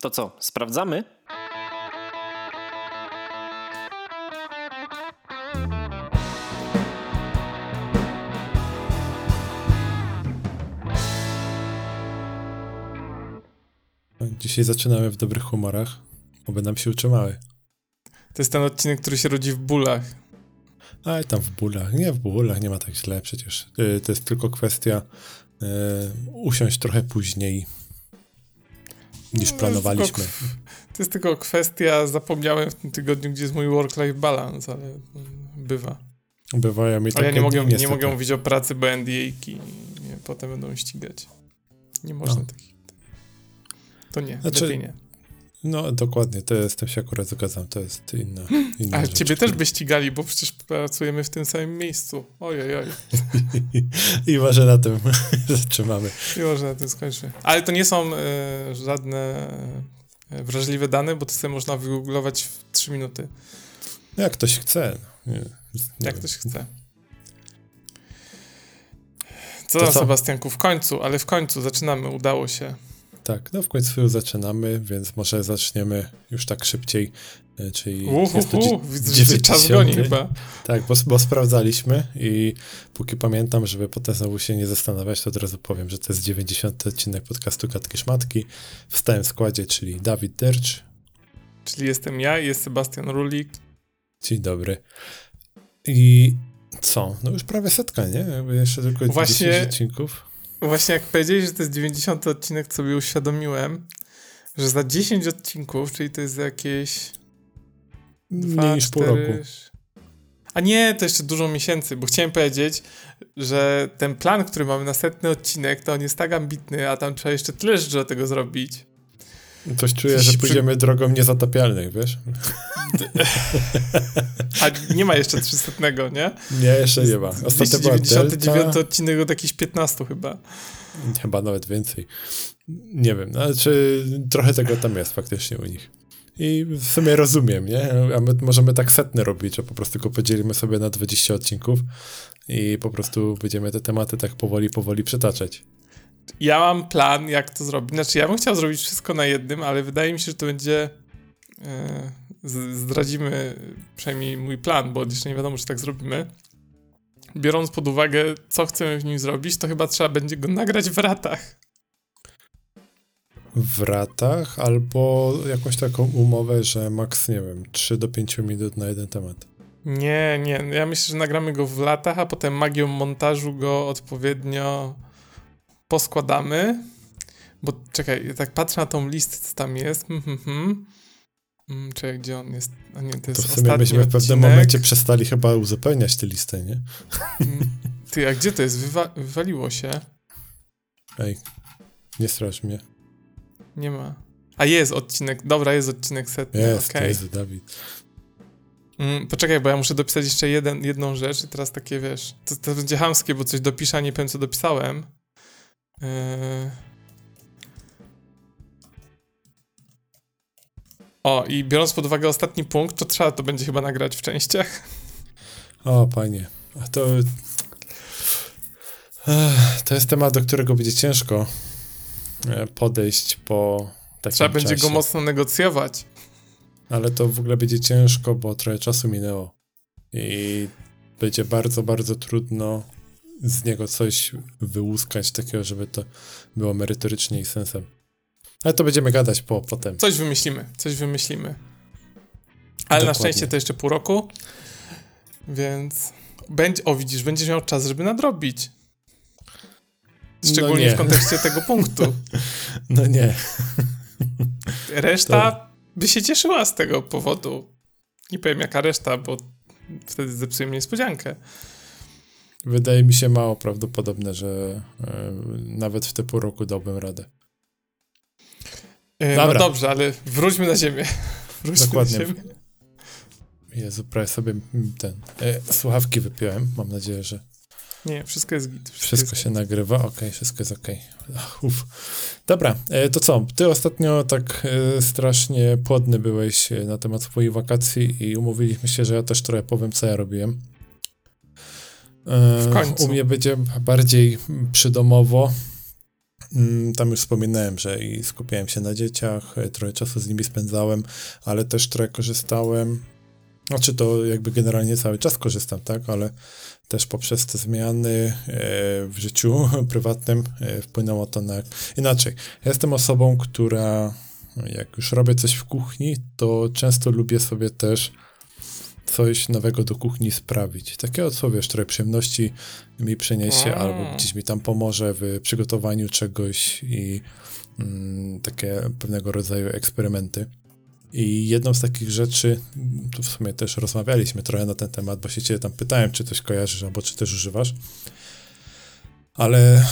To co, sprawdzamy? Dzisiaj zaczynamy w dobrych humorach, oby nam się utrzymały. To jest ten odcinek, który się rodzi w bólach. Ale tam w bólach, nie w bólach, nie ma tak źle przecież. Yy, to jest tylko kwestia yy, usiąść trochę później niż No, planowaliśmy. To jest, tylko, to jest tylko kwestia, zapomniałem w tym tygodniu, gdzie jest mój work-life balance, ale mm, bywa. Bywają mi takie ja nie mogę, nie mogę mówić o pracy, bo NDA-ki nie, potem będą ścigać. Nie można No. takich. To nie, Znaczy, lepiej nie. No dokładnie, to jest, tym się akurat zgadzam, to jest inna, inna Ale rzecz. ciebie też by ścigali, bo przecież pracujemy w tym samym miejscu. Ojej, oj. I może na tym zatrzymamy. I może na tym skończmy. Ale to nie są e, żadne e, wrażliwe dane, bo to sobie można wygooglować w 3 minuty, Jak ktoś chce. Nie, nie jak wiem. ktoś chce. Co To tam, co? Sebastianku? W końcu, ale w końcu zaczynamy, udało się. Tak, no w końcu zaczynamy, więc może zaczniemy już tak szybciej, e, czyli jest to dzie- widzę, czas 90. goni chyba. Tak, bo, bo sprawdzaliśmy i póki pamiętam, żeby potem znowu się nie zastanawiać, to od razu powiem, że to jest 90 odcinek podcastu Katki Szmatki w stałym składzie, czyli Dawid Dercz. Czyli jestem ja i jest Sebastian Rulik. Dzień dobry. I co? No już prawie setka, nie? Jakby jeszcze tylko Właśnie- 10 odcinków. Właśnie jak powiedziałeś, że to jest 90 odcinek, to sobie uświadomiłem, że za 10 odcinków, czyli to jest jakieś Mniej niż pół roku. A nie, to jeszcze dużo miesięcy, bo chciałem powiedzieć, że ten plan, który mamy na setny odcinek, to on jest tak ambitny, a tam trzeba jeszcze tyle rzeczy do tego zrobić. Coś czuję, że przy- pójdziemy drogą niezatapialnych, wiesz? A nie ma jeszcze 300, nie? Nie, jeszcze nie ma. Ostatnio była 299 Delta, odcinek od jakichś 15 chyba. chyba nawet więcej. Nie wiem, no, czy trochę tego tam jest faktycznie u nich. I w sumie rozumiem, nie? A my możemy tak setny robić, że po prostu go podzielimy sobie na 20 odcinków i po prostu będziemy te tematy tak powoli, powoli przetaczać. Ja mam plan, jak to zrobić. Znaczy, ja bym chciał zrobić wszystko na jednym, ale wydaje mi się, że to będzie. E, zdradzimy przynajmniej mój plan, bo jeszcze nie wiadomo, czy tak zrobimy. Biorąc pod uwagę, co chcemy w nim zrobić, to chyba trzeba będzie go nagrać w ratach. W ratach albo jakąś taką umowę, że maks, nie wiem, 3 do 5 minut na jeden temat. Nie, nie. Ja myślę, że nagramy go w latach, a potem magią montażu go odpowiednio poskładamy. Bo czekaj, ja tak patrzę na tą listę, co tam jest. Mhm, mhm. Mm, Czekaj, gdzie on jest? A nie, to To jest w sumie myśmy w pewnym momencie przestali chyba uzupełniać tę listę, nie? Mm, Ty, a gdzie to jest? Wywa wywaliło się? Ej, nie strasz mnie. Nie ma. A jest odcinek, dobra, jest odcinek setny, Jest, okej. jest Dawid. Mm, poczekaj, bo ja muszę dopisać jeszcze jeden, jedną rzecz i teraz takie, wiesz, to, to będzie hamskie, bo coś dopiszę, a nie powiem, co dopisałem. Yy... O, i biorąc pod uwagę ostatni punkt, to trzeba to będzie chyba nagrać w częściach. O, panie. A to. To jest temat, do którego będzie ciężko e, podejść po takim Trzeba będzie czasie. go mocno negocjować. Ale to w ogóle będzie ciężko, bo trochę czasu minęło. I będzie bardzo, bardzo trudno z niego coś wyłuskać takiego, żeby to było merytorycznie i sensem. Ale to będziemy gadać po, potem. Coś wymyślimy, coś wymyślimy. Ale na Dokładnie. szczęście to jeszcze pół roku, więc będzie, o widzisz, będziesz miał czas, żeby nadrobić. Szczególnie No w kontekście tego punktu. No nie. Reszta by się cieszyła z tego powodu. Nie powiem jaka reszta, bo wtedy zepsujemy niespodziankę. Wydaje mi się mało prawdopodobne, że e, nawet w te pół roku dałbym radę. E, No Dobra. dobrze, ale wróćmy na ziemię. Wróćmy Dokładnie. na ziemię. Jezu, prawie sobie ten. E, słuchawki wypiłem. Mam nadzieję, że Nie, wszystko jest git. wszystko jest się nagrywa. Okej, wszystko jest okej. Uff. Dobra, e, to co? Ty ostatnio tak e, strasznie płodny byłeś na temat swoich wakacji i umówiliśmy się, że ja też trochę powiem, co ja robiłem. E, W końcu. U mnie będzie bardziej przydomowo. mm, tam już wspominałem, że i skupiałem się na dzieciach, e, trochę czasu z nimi spędzałem, ale też trochę korzystałem. Znaczy to jakby generalnie cały czas korzystam, tak, ale też poprzez te zmiany e, w życiu prywatnym wpłynęło to na... Inaczej, ja jestem osobą, która jak już robię coś w kuchni, to często lubię sobie też coś nowego do kuchni sprawić. Takiego, co wiesz, trochę przyjemności mi przyniesie, A. albo gdzieś mi tam pomoże w przygotowaniu czegoś i mm, takie pewnego rodzaju eksperymenty. I jedną z takich rzeczy, tu w sumie też rozmawialiśmy trochę na ten temat, bo się cię tam pytałem, czy coś kojarzysz, albo czy też używasz. Ale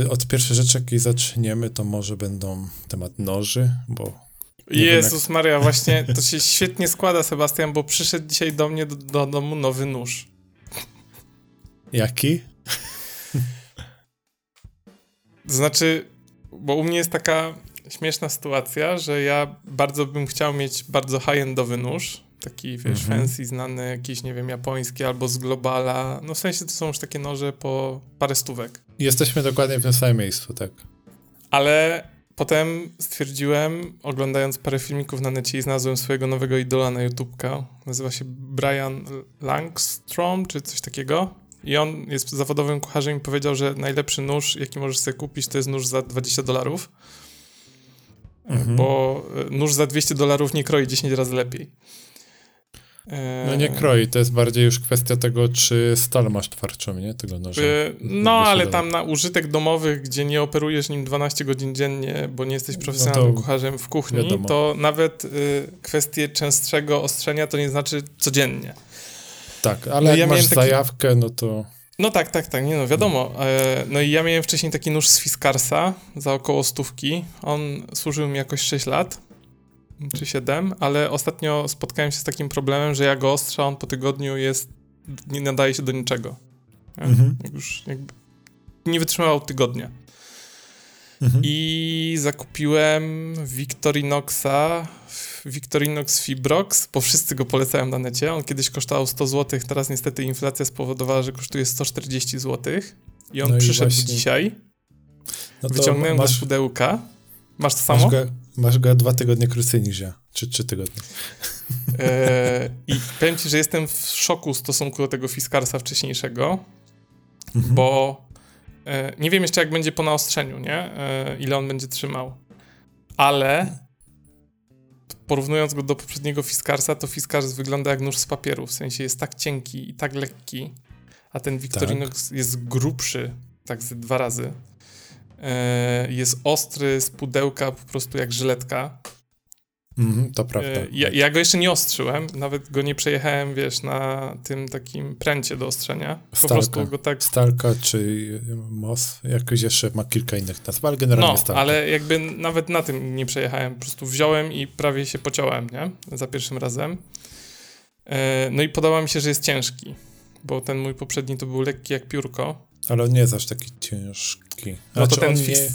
yy, od pierwszej rzeczy, jakiej zaczniemy, to może będą temat noży, bo Jezus jak... Maria, właśnie to się świetnie składa, Sebastian, bo przyszedł dzisiaj do mnie do, do domu nowy nóż. Jaki? Znaczy, bo u mnie jest taka śmieszna sytuacja, że ja bardzo bym chciał mieć bardzo high-endowy nóż, taki, wiesz, mm -hmm. fancy, znany, jakiś, nie wiem, japoński albo z Globala. No w sensie to są już takie noże po parę stówek. Jesteśmy dokładnie w tym samym miejscu, tak. Ale Potem stwierdziłem, oglądając parę filmików na necie i znalazłem swojego nowego idola na YouTubka. Nazywa się Brian Langstrom, czy coś takiego. I on jest zawodowym kucharzem i powiedział, że najlepszy nóż, jaki możesz sobie kupić, to jest nóż za 20 dolarów. Mhm. Bo nóż za 200 dolarów nie kroi 10 razy lepiej. No nie kroi, to jest bardziej już kwestia tego, czy stal masz twardszą, nie? Tego noża. E, no, ale tam na użytek domowy, gdzie nie operujesz nim 12 godzin dziennie, bo nie jesteś profesjonalnym no kucharzem w kuchni, wiadomo. to nawet y, kwestie częstszego ostrzenia to nie znaczy codziennie. Tak, ale no jak ja masz taki... zajawkę, no to... No tak, tak, tak, nie no, wiadomo. E, no i ja miałem wcześniej taki nóż z Fiskarsa za około stówki. On służył mi jakoś 6 lat czy 7, ale ostatnio spotkałem się z takim problemem, że jak go ostrza, on po tygodniu jest, nie nadaje się do niczego. Mhm. Już jakby nie wytrzymał tygodnia. Mhm. I zakupiłem Victorinoxa, Victorinox Fibrox, bo wszyscy go polecają na necie. On kiedyś kosztował 100 zł, teraz niestety inflacja spowodowała, że kosztuje 140 zł. I on no przyszedł i dzisiaj. No Wyciągnąłem masz... go z pudełka. Masz to samo? Masz go, Masz go dwa tygodnie krócej niż ja, czy trzy tygodnie. E, I powiem ci, że jestem w szoku w stosunku do tego Fiskarsa wcześniejszego, mhm. bo e, nie wiem jeszcze jak będzie po naostrzeniu, nie? E, ile on będzie trzymał. Ale porównując go do poprzedniego Fiskarsa, to Fiskars wygląda jak nóż z papieru, w sensie jest tak cienki i tak lekki, a ten Victorinox tak. jest grubszy, tak z dwa razy. E, jest ostry z pudełka po prostu jak żyletka. Mm, to prawda. E, ja, ja, go jeszcze nie ostrzyłem, nawet go nie przejechałem, wiesz, na tym takim pręcie do ostrzenia. Po Stalka. prostu go tak... Stalka czy MOS, jakoś jeszcze ma kilka innych nazw, ale generalnie No, Stalka. ale jakby nawet na tym nie przejechałem, po prostu wziąłem i prawie się pociąłem, nie? Za pierwszym razem. E, no i podoba mi się, że jest ciężki, bo ten mój poprzedni to był lekki jak piórko. Ale on nie jest aż taki ciężki. Znaczy, no to ten fis... nie...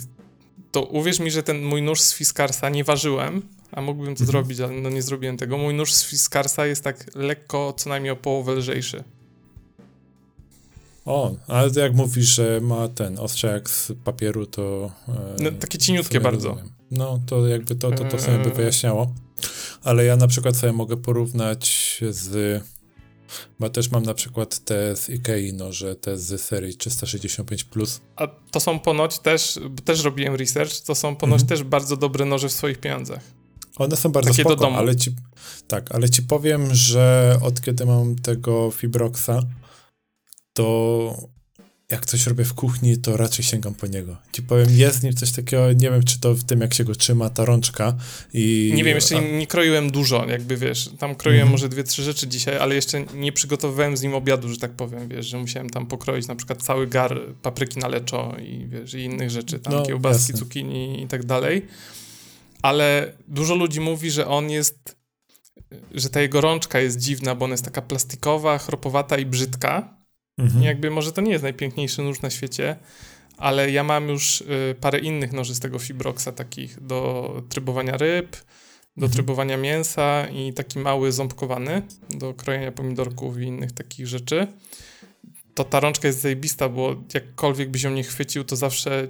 To uwierz mi, że ten mój nóż z Fiskarsa nie ważyłem, a mógłbym to mhm. zrobić, ale no nie zrobiłem tego. Mój nóż z Fiskarsa jest tak lekko, co najmniej o połowę lżejszy. O, ale jak mówisz, że ma ten ostrzejak z papieru, to... E, no, takie cieniutkie bardzo. Rozumiem. No, to jakby to, to, to sobie by e. wyjaśniało. Ale ja na przykład sobie mogę porównać z bo też mam na przykład te z Ikei noże, te z serii 365+. Plus. A to są ponoć też, też robiłem research, to są ponoć mhm. też bardzo dobre noże w swoich pieniądzach. One są bardzo Takie spoko, do domu. ale ci, tak, ale ci powiem, że od kiedy mam tego Fibroxa, to jak coś robię w kuchni, to raczej sięgam po niego. Ci powiem, jest w nim coś takiego, nie wiem, czy to w tym, jak się go trzyma, ta rączka i... Nie wiem, jeszcze A... nie kroiłem dużo, jakby, wiesz, tam kroiłem mm. może dwie, trzy rzeczy dzisiaj, ale jeszcze nie przygotowywałem z nim obiadu, że tak powiem, wiesz, że musiałem tam pokroić na przykład cały gar papryki na leczo i, wiesz, i innych rzeczy, tam no, kiełbaski, jasne. cukinii i tak dalej. Ale dużo ludzi mówi, że on jest, że ta jego rączka jest dziwna, bo ona jest taka plastikowa, chropowata i brzydka, Mhm. Jakby może to nie jest najpiękniejszy nóż na świecie, ale ja mam już y, parę innych noży z tego Fibroxa, takich do trybowania ryb, do mhm. trybowania mięsa i taki mały ząbkowany do krojenia pomidorków i innych takich rzeczy. To ta rączka jest zajebista, bo jakkolwiek byś ją nie chwycił, to zawsze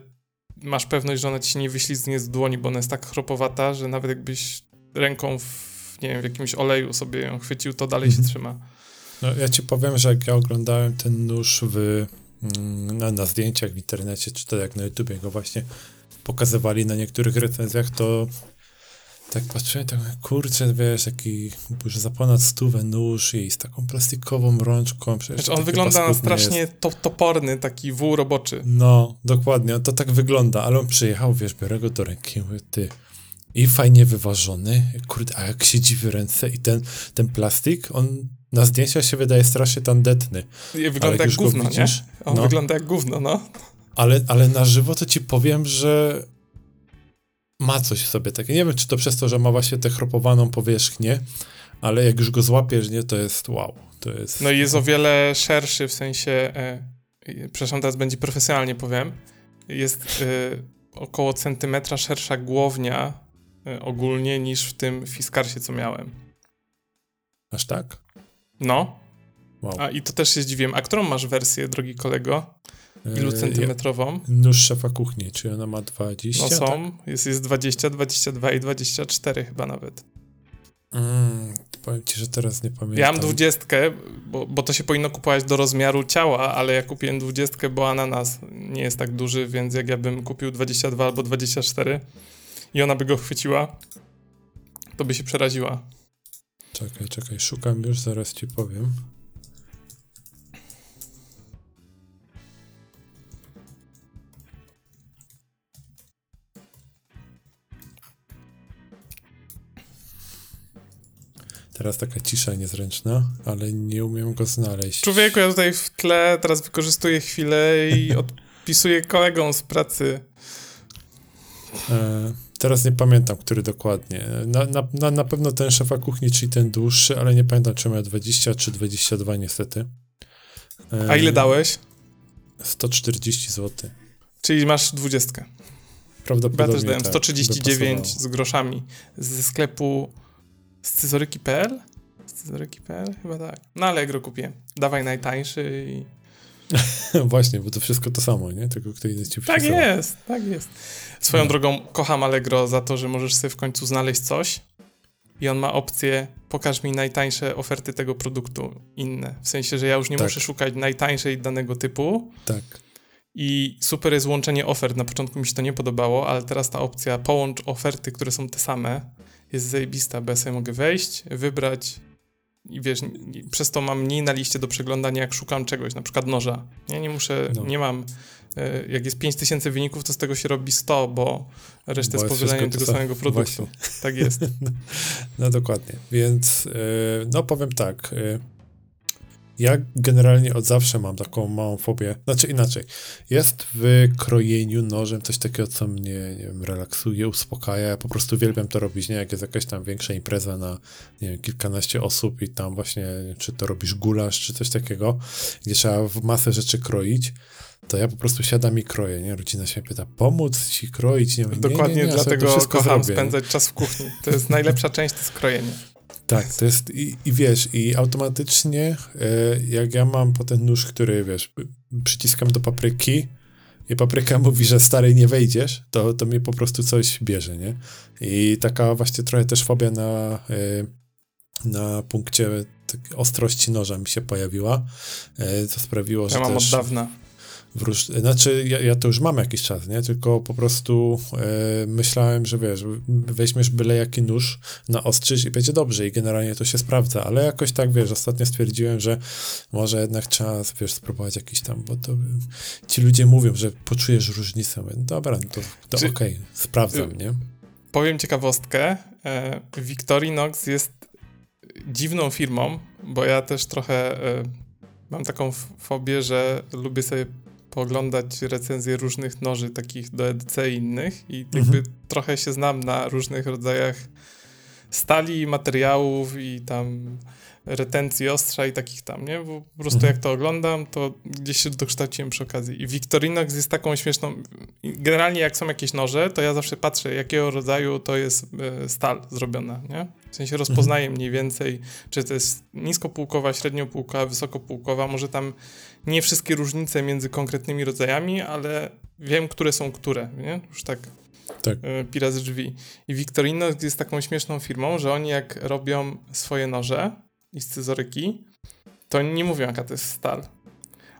masz pewność, że ona ci się nie wyślizgnie z dłoni, bo ona jest tak chropowata, że nawet jakbyś ręką w, nie wiem, w jakimś oleju sobie ją chwycił, to dalej mhm. się trzyma. No, ja ci powiem, że jak ja oglądałem ten nóż w, mm, na, na zdjęciach w internecie, czy to jak na YouTubie go właśnie pokazywali na niektórych recenzjach, to tak patrzyłem, tak kurczę, wiesz, taki już za ponad stówę nóż i z taką plastikową rączką. Przecież znaczy on wygląda na strasznie to, toporny, taki wół roboczy. No, dokładnie, to tak wygląda, ale on przyjechał, wiesz, biorę go do ręki, mówię, ty, i fajnie wyważony, kurde, a jak siedzi w ręce i ten, ten plastik, on na zdjęciach się wydaje strasznie tandetny. Wygląda jak gówno, widzisz, nie? On no, wygląda jak gówno, no. Ale, ale na żywo to ci powiem, że ma coś w sobie takie. Nie wiem, czy to przez to, że ma właśnie tę chropowaną powierzchnię, ale jak już go złapiesz, nie, to jest wow. To jest... No i jest o wiele szerszy, w sensie, e, przepraszam, teraz będzie profesjonalnie powiem, jest e, około centymetra szersza głownia e, ogólnie niż w tym Fiskarsie, co miałem. Aż tak? No. Wow. A i to też się zdziwiłem. A którą masz wersję, drogi kolego? Ilu e, centymetrową? Nóż szefa kuchni, czy ona ma 20? No są, tak? jest, jest 20, 22 i 24 chyba nawet. Mm, powiem ci, że teraz nie pamiętam. Ja mam dwudziestkę, bo, bo to się powinno kupować do rozmiaru ciała, ale ja kupiłem dwudziestkę, bo ananas nie jest tak duży, więc jak ja bym kupił 22 albo 24 i ona by go chwyciła, to by się przeraziła. Czekaj, czekaj, szukam już, zaraz ci powiem. Teraz taka cisza niezręczna, ale nie umiem go znaleźć. Człowieku, ja tutaj w tle teraz wykorzystuję chwilę i odpisuję kolegom z pracy. E, teraz nie pamiętam, który dokładnie. Na, na, na, pewno ten szefa kuchni, czyli ten dłuższy, ale nie pamiętam, czy miał 20 czy 22 niestety. A ile dałeś? 140 zł. Czyli masz 20. Prawdopodobnie. Ja też dałem tak, 139 z groszami ze sklepu Scyzoryki.pl? Scyzoryki.pl? Chyba tak. Na Allegro kupię. Dawaj najtańszy i... Właśnie, bo to wszystko to samo, nie? Tylko kto inny ci Tak jest, tak jest. Swoją no. drogą kocham Allegro za to, że możesz sobie w końcu znaleźć coś i on ma opcję pokaż mi najtańsze oferty tego produktu inne. W sensie, że ja już nie tak. muszę szukać najtańszej danego typu. Tak. I super jest łączenie ofert. Na początku mi się to nie podobało, ale teraz ta opcja połącz oferty, które są te same, jest zajebista, bo ja sobie mogę wejść, wybrać i wiesz, przez to mam mniej na liście do przeglądania, jak szukam czegoś, na przykład noża. Ja nie muszę, no. nie mam, e, jak jest 5000 wyników, to z tego się robi 100, bo resztę bo jest powielaniem tego samego produktu. Właśnie. Tak jest. no dokładnie, więc e, no powiem tak, e, ja generalnie od zawsze mam taką małą fobię, znaczy inaczej. Jest w krojeniu nożem coś takiego, co mnie, nie wiem, relaksuje, uspokaja. Ja po prostu uwielbiam to robić, nie? Jak jest jakaś tam większa impreza na, nie wiem, kilkanaście osób i tam właśnie, czy to robisz gulasz, czy coś takiego, gdzie trzeba w masę rzeczy kroić, to ja po prostu siadam i kroję, nie? Rodzina się pyta, pomóc ci kroić? Nie, Dokładnie nie, nie, nie, dlatego kocham zrobię, spędzać czas w kuchni. To jest najlepsza część, to jest krojenie. Tak, to jest i, i wiesz, i automatycznie e, jak ja mam potem nóż, który wiesz, przyciskam do papryki i papryka mówi, że stary nie wejdziesz, to, to mnie po prostu coś bierze, nie? I taka właśnie trochę też fobia na, e, na punkcie ostrości noża mi się pojawiła, e, co sprawiło, że ja mam też... od dawna w Znaczy, ja, ja, to już mam jakiś czas, nie? Tylko po prostu e, myślałem, że wiesz, weźmiesz byle jaki nóż na ostrzyż i będzie dobrze i generalnie to się sprawdza, ale jakoś tak, wiesz, ostatnio stwierdziłem, że może jednak trzeba, wiesz, spróbować jakiś tam, bo to ci ludzie mówią, że poczujesz różnicę. Mówię, dobra, no to, to okej, okay, sprawdzam, nie? Powiem ciekawostkę. E, Victorinox jest dziwną firmą, bo ja też trochę e, mam taką fobię, że lubię sobie pooglądać recenzje różnych noży, takich do EDC i innych i jakby mhm. trochę się znam na różnych rodzajach stali, materiałów i tam retencji ostrza i takich tam, nie? Bo po prostu Mhm. jak to oglądam, to gdzieś się dokształciłem przy okazji. I Victorinox jest taką śmieszną... Generalnie jak są jakieś noże, to ja zawsze patrzę, jakiego rodzaju to jest e, stal zrobiona, nie? W sensie rozpoznaję mniej więcej, czy to jest niskopółkowa, średniopółkowa, wysokopółkowa. Może tam nie wszystkie różnice między konkretnymi rodzajami, ale wiem, które są które, nie? Już tak Tak. e, pira z drzwi. I Victorinox jest taką śmieszną firmą, że oni jak robią swoje noże i scyzoryki, to oni nie mówią, jaka to jest stal.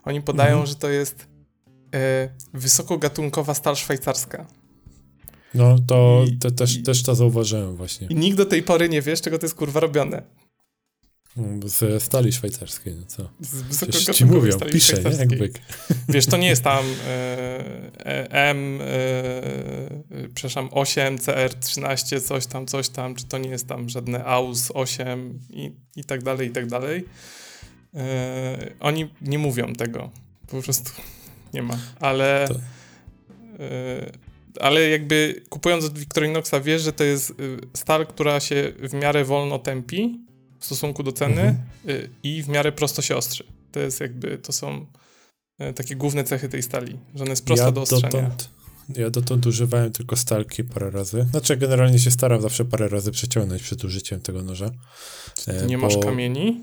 Oni podają, Mhm. że to jest e, wysokogatunkowa stal szwajcarska. No to, I- to też, i- też to zauważyłem właśnie. I nikt do tej pory nie wie, z czego to jest kurwa robione. Mm, Ze stali szwajcarskiej, no co? Z wysokogatunkowej ci mówią, pisze, nie? Jak byk. Wiesz, to nie jest tam e, e, M, e, przepraszam, 8, CR13, coś tam, coś tam, czy to nie jest tam żadne AUS 8 i, i tak dalej, i tak dalej. E, oni nie mówią tego. Po prostu nie ma. Ale, To- e, ale jakby kupując od Victorinoxa wiesz, że to jest e, stal, która się w miarę wolno tępi w stosunku do ceny Mhm. e, i w miarę prosto się ostrzy. To jest jakby, to są e, takie główne cechy tej stali, że ona jest prosta ja do ostrzenia. dotąd, ja dotąd używałem tylko stalki parę razy. Znaczy, generalnie się staram zawsze parę razy przeciągnąć przed użyciem tego noża. E, nie bo- masz kamieni? Nie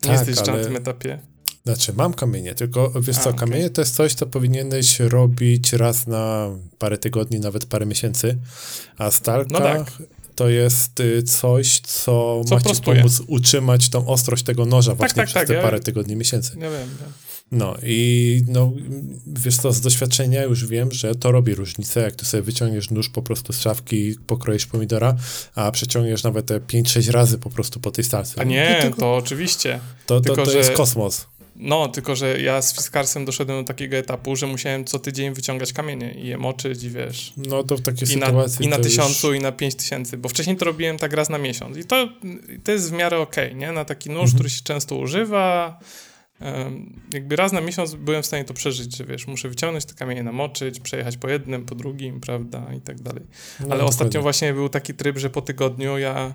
Tak, jesteś ale- na tym etapie. Znaczy, mam kamienie, tylko wiesz A, co, okej. kamienie to jest coś, co powinieneś robić raz na parę tygodni, nawet parę miesięcy, a stalka No tak. To jest y, coś, co, Co ma ci pomóc utrzymać tą ostrość tego noża właśnie tak, przez tak, te ja- parę tygodni, miesięcy. Nie wiem. No i no, wiesz co, z doświadczenia już wiem, że to robi różnicę, jak ty sobie wyciągniesz nóż po prostu z szafki, pokroisz pomidora, a przeciągniesz nawet te 5-6 razy po prostu po tej stalce. A nie, to, to oczywiście. to, to, tylko, to że- jest kosmos. No, tylko że ja z Fiskarsem doszedłem do takiego etapu, że musiałem co tydzień wyciągać kamienie i je moczyć i wiesz. No to w takiej I na, sytuacji I na to już- tysiącu, i na pięć tysięcy, bo wcześniej to robiłem tak raz na miesiąc. I to, to jest w miarę okej, nie? Na taki nóż, Mhm. który się często używa. em, jakby raz na miesiąc byłem w stanie to przeżyć, że wiesz, muszę wyciągnąć te kamienie, namoczyć, przejechać po jednym, po drugim, prawda, i tak dalej. No, Ale ostatnio dokładnie. właśnie był taki tryb, że po tygodniu ja,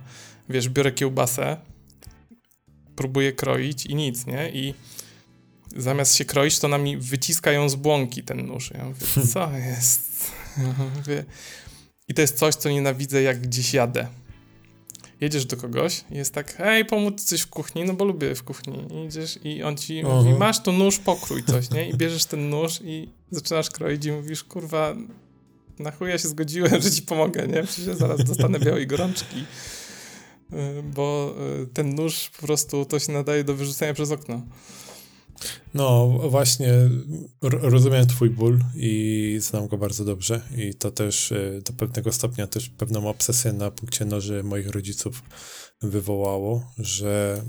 wiesz, biorę kiełbasę, próbuję kroić i nic, nie? I zamiast się kroić, to na mi wyciska ją z błąki ten nóż. Ja mówię, co jest? Ja mówię, I to jest coś, co nienawidzę, jak gdzieś jadę. Jedziesz do kogoś i jest tak, hej, pomóc coś w kuchni, no bo lubię w kuchni. I idziesz i on ci Aha. mówi, masz tu nóż, pokrój coś, nie? I bierzesz ten nóż i zaczynasz kroić i mówisz, kurwa, na chuj ja się zgodziłem, że ci pomogę, nie? Przecież ja zaraz dostanę białej gorączki. Y, Bo y, ten nóż po prostu to się nadaje do wyrzucenia przez okno. No właśnie, rozumiem twój ból i znam go bardzo dobrze i to też y, do pewnego stopnia też pewną obsesję na punkcie noży moich rodziców wywołało, że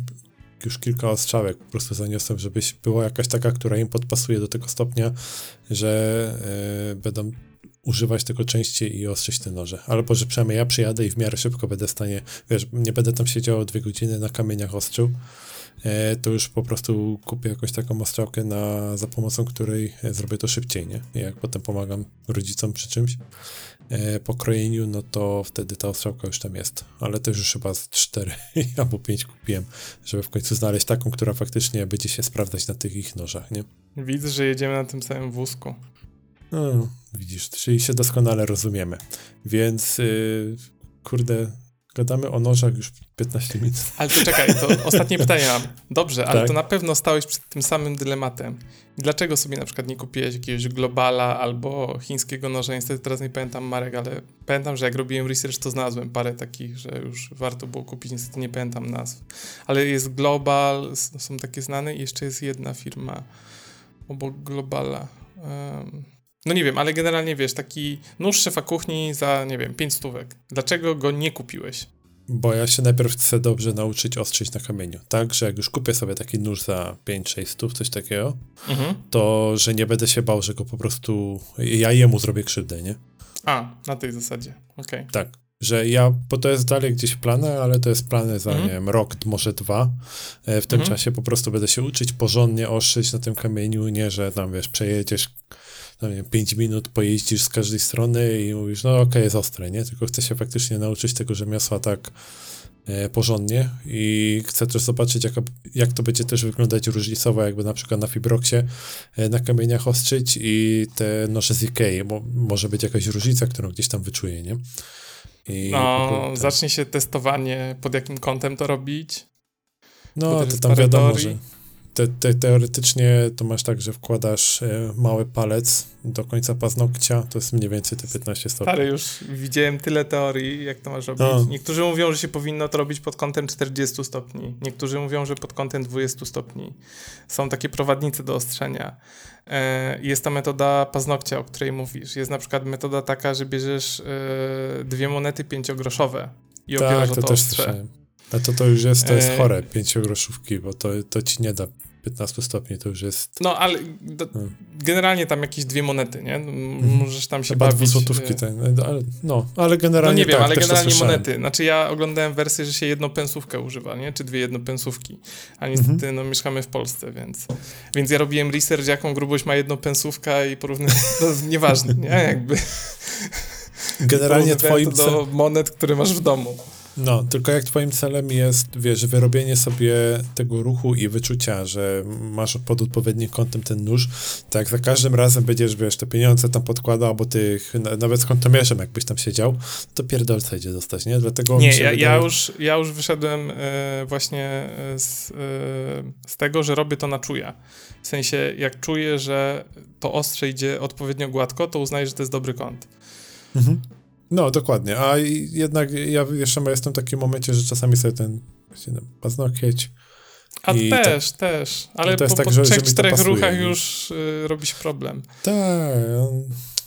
już kilka ostrzałek po prostu zaniosłem, żebyś była jakaś taka, która im podpasuje do tego stopnia, że y, będą używać tego częściej i ostrzyć te noże. Albo, że przynajmniej ja przyjadę i w miarę szybko będę w stanie, wiesz, nie będę tam siedział dwie godziny na kamieniach ostrzył, e, to już po prostu kupię jakąś taką ostrzałkę, na, za pomocą której e, zrobię to szybciej, nie? Jak potem pomagam rodzicom przy czymś e, po krojeniu, no to wtedy ta ostrzałka już tam jest. Ale też już chyba z cztery albo pięć kupiłem, żeby w końcu znaleźć taką, która faktycznie będzie się sprawdzać na tych ich nożach, nie? Widzę, że jedziemy na tym samym wózku. No, widzisz, czyli się doskonale rozumiemy. Więc, yy, kurde, gadamy o nożach już 15 minut. Ale to czekaj, to ostatnie pytanie mam. Dobrze, ale Tak. to na pewno stałeś przed tym samym dylematem. Dlaczego sobie na przykład nie kupiłeś jakiegoś globala albo chińskiego noża? Niestety teraz nie pamiętam marek, ale pamiętam, że jak robiłem research, to znalazłem parę takich, że już warto było kupić. Niestety nie pamiętam nazw. Ale jest Global, są takie znane i jeszcze jest jedna firma obok Globala. Em, no nie wiem, ale generalnie wiesz, taki nóż szefa kuchni za, nie wiem, 5 stówek. Dlaczego go nie kupiłeś? Bo ja się najpierw chcę dobrze nauczyć ostrzyć na kamieniu. Tak, że jak już kupię sobie taki nóż za 5-6 stów, coś takiego, Mhm. to że nie będę się bał, że go po prostu ja jemu zrobię krzywdę, nie? A, na tej zasadzie. Okej. Tak. Że ja, bo to jest dalej gdzieś w planach, ale to jest plany za, Mhm. nie wiem, rok, może dwa. E, W tym Mhm. czasie po prostu będę się uczyć porządnie ostrzyć na tym kamieniu, nie, że tam, wiesz, przejedziesz no nie 5 minut pojeździsz z każdej strony i mówisz, no okej, okay, jest ostre, nie? Tylko chcę się faktycznie nauczyć tego rzemiosła tak e, porządnie i chcę też zobaczyć, jak, jak to będzie też wyglądać różnicowo, jakby na przykład na Fibroxie e, na kamieniach ostrzyć i te noże z Ikei, bo może być jakaś różnica, którą gdzieś tam wyczuję, nie? I no, zacznie się testowanie, pod jakim kątem to robić. No, to tam wiadomo, że te, te, teoretycznie to masz tak, że wkładasz e, mały palec do końca paznokcia, to jest mniej więcej te 15 stopni. Ale już widziałem tyle teorii, jak to masz robić. No. Niektórzy mówią, że się powinno to robić pod kątem 40 stopni. Niektórzy mówią, że pod kątem 20 stopni. Są takie prowadnice do ostrzenia. E, jest ta metoda paznokcia, o której mówisz. Jest na przykład metoda taka, że bierzesz e, dwie monety pięciogroszowe i tak, obierasz to, to też słyszałem. A to to już jest, to jest chore, pięciogroszówki, bo to, to ci nie da 15 stopni to już jest... No, ale do, hmm. generalnie tam jakieś dwie monety, nie? Mhm. Możesz tam się Chyba bawić. złotówki, ten, ale, no, ale generalnie No nie wiem, tak, ale generalnie monety. Znaczy ja oglądałem wersję, że się jedną pensówkę używa, nie? Czy dwie jednopensówki. A niestety, mhm. no, mieszkamy w Polsce, więc... Więc ja robiłem research, jaką grubość ma jednopensówka i porównałem... No, nieważne, nie? Jakby... Generalnie twoim... to do monet, które masz w domu. No, tylko jak twoim celem jest, wiesz, wyrobienie sobie tego ruchu i wyczucia, że masz pod odpowiednim kątem ten nóż, tak za każdym razem będziesz, wiesz, te pieniądze tam podkładał, albo tych, nawet z kątomierzem jakbyś tam siedział, to pierdolca idzie dostać, nie? Dlatego nie, ja, wydaje... ja, już, ja już wyszedłem y, właśnie z, y, z tego, że robię to na czuja. W sensie, jak czuję, że to ostrze idzie odpowiednio gładko, to uznaję, że to jest dobry kąt. Mhm. No, dokładnie. A jednak ja jeszcze jestem w takim momencie, że czasami sobie ten paznokieć. A też, tak, też. Ale po, tak, po że, trzech, czterech ruchach już y, robi się problem. Tak.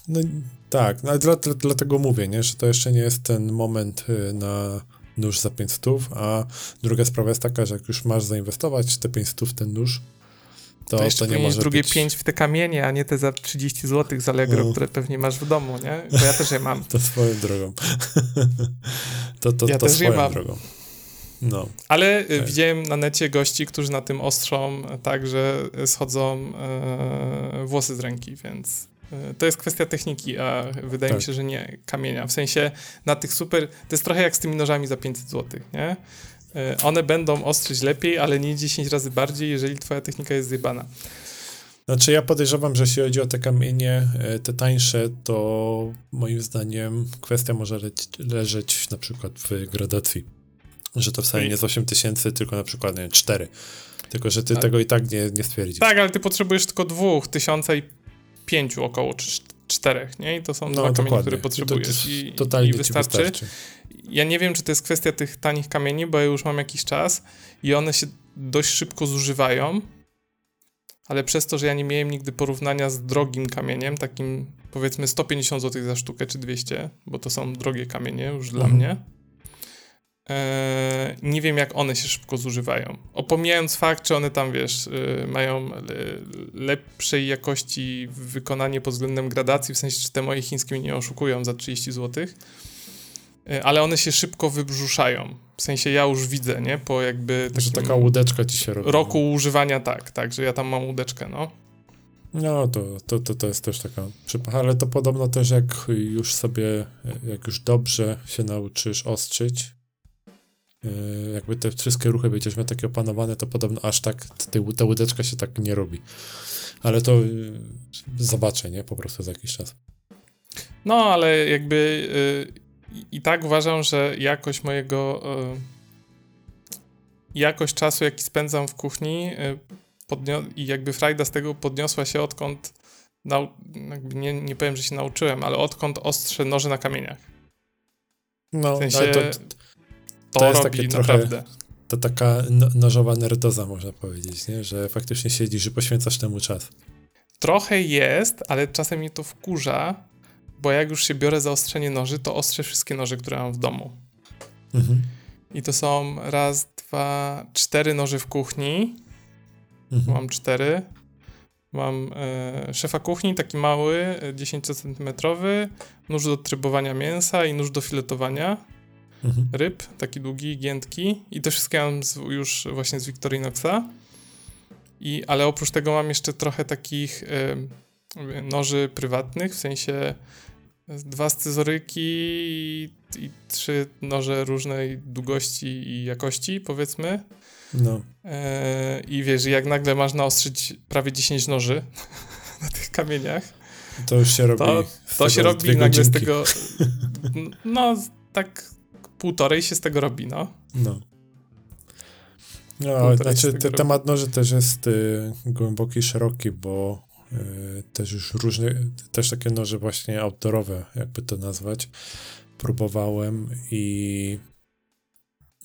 No, tak, no, dla, dla, dlatego mówię, nie, że to jeszcze nie jest ten moment y, na nóż za 500, a druga sprawa jest taka, że jak już masz zainwestować te 500 w ten nóż, to, to jeszcze to nie drugie być... 5 w te kamienie, a nie te za 30 zł z Allegro, no. które pewnie masz w domu, nie? Bo ja też je mam. to swoją drogą. to to, ja to też swoją je mam. drogą. No. Ale tak. widziałem na necie gości, którzy na tym ostrzą tak, że schodzą e, włosy z ręki, więc e, to jest kwestia techniki, a wydaje tak. mi się, że nie kamienia. W sensie na tych super, to jest trochę jak z tymi nożami za 500 zł, nie? E, one będą ostrzyć lepiej, ale nie 10 razy bardziej, jeżeli twoja technika jest zjebana. Znaczy ja podejrzewam, że jeśli chodzi o te kamienie, e, te tańsze, to moim zdaniem kwestia może le leżeć na przykład w gradacji. Że to wcale nie jest 8 tysięcy, tylko na przykład nie, 4. Tylko, że ty tak. tego i tak nie, nie stwierdzisz. Tak, ale ty potrzebujesz tylko dwóch, tysiąca i pięciu około, czy czterech, nie? I to są no, dwa dokładnie. kamienie, które potrzebujesz. I, i, totalnie i wystarczy. wystarczy ja nie wiem, czy to jest kwestia tych tanich kamieni, bo ja już mam jakiś czas i one się dość szybko zużywają, ale przez to, że ja nie miałem nigdy porównania z drogim kamieniem, takim powiedzmy 150 zł za sztukę czy 200, bo to są drogie kamienie już mhm. dla mnie. Eee, nie wiem, jak one się szybko zużywają. Opomijając fakt, czy one tam, wiesz, yy, mają le lepszej jakości wykonanie pod względem gradacji, w sensie, czy te moje chińskie mnie nie oszukują za 30 zł, E, ale one się szybko wybrzuszają. W sensie ja już widzę, nie? Po jakby że taka łódeczka ci się robi. Roku no. używania, tak, tak, że ja tam mam łódeczkę, no. No, to, to, to, to jest też taka przypadek, ale to podobno też jak już sobie, jak już dobrze się nauczysz ostrzyć, e, jakby te wszystkie ruchy będziesz miał takie opanowane, to podobno aż tak ta łódeczka się tak nie robi. Ale to e, zobaczę, nie? Po prostu za jakiś czas. No, ale jakby i, tak uważam, że jakość mojego. Y, jakość czasu, jaki spędzam w kuchni y, i jakby frajda z tego podniosła się odkąd. Nie, nie powiem, że się nauczyłem, ale odkąd ostrzę noże na kamieniach. No, w sensie, to, to, to, to jest takie naprawdę. trochę to taka no, nożowa nerdoza, można powiedzieć, nie? że faktycznie siedzisz i poświęcasz temu czas. Trochę jest, ale czasem mnie to wkurza, bo jak już się biorę za ostrzenie noży, to ostrzę wszystkie noże, które mam w domu. Mhm. I to są raz, dwa, cztery noże w kuchni. Mhm. Mam cztery. Mam e, szefa kuchni, taki mały, 10 e, cm, nóż do trybowania mięsa i nóż do filetowania mhm. ryb, taki długi, giętki. I to wszystkie mam z, już właśnie z Victorinoxa. I, ale oprócz tego mam jeszcze trochę takich e, noży prywatnych, w sensie dwa scyzoryki i, i trzy noże różnej długości i jakości, powiedzmy. No. E, I wiesz, jak nagle masz naostrzyć prawie 10 noży na tych kamieniach, to już się robi. To, to się robi nagle godzinki. z tego. No, tak półtorej się z tego robi, no. No. No, znaczy te, temat noży też jest y, głęboki szeroki, bo też już różne, też takie noże właśnie outdoorowe, jakby to nazwać, próbowałem i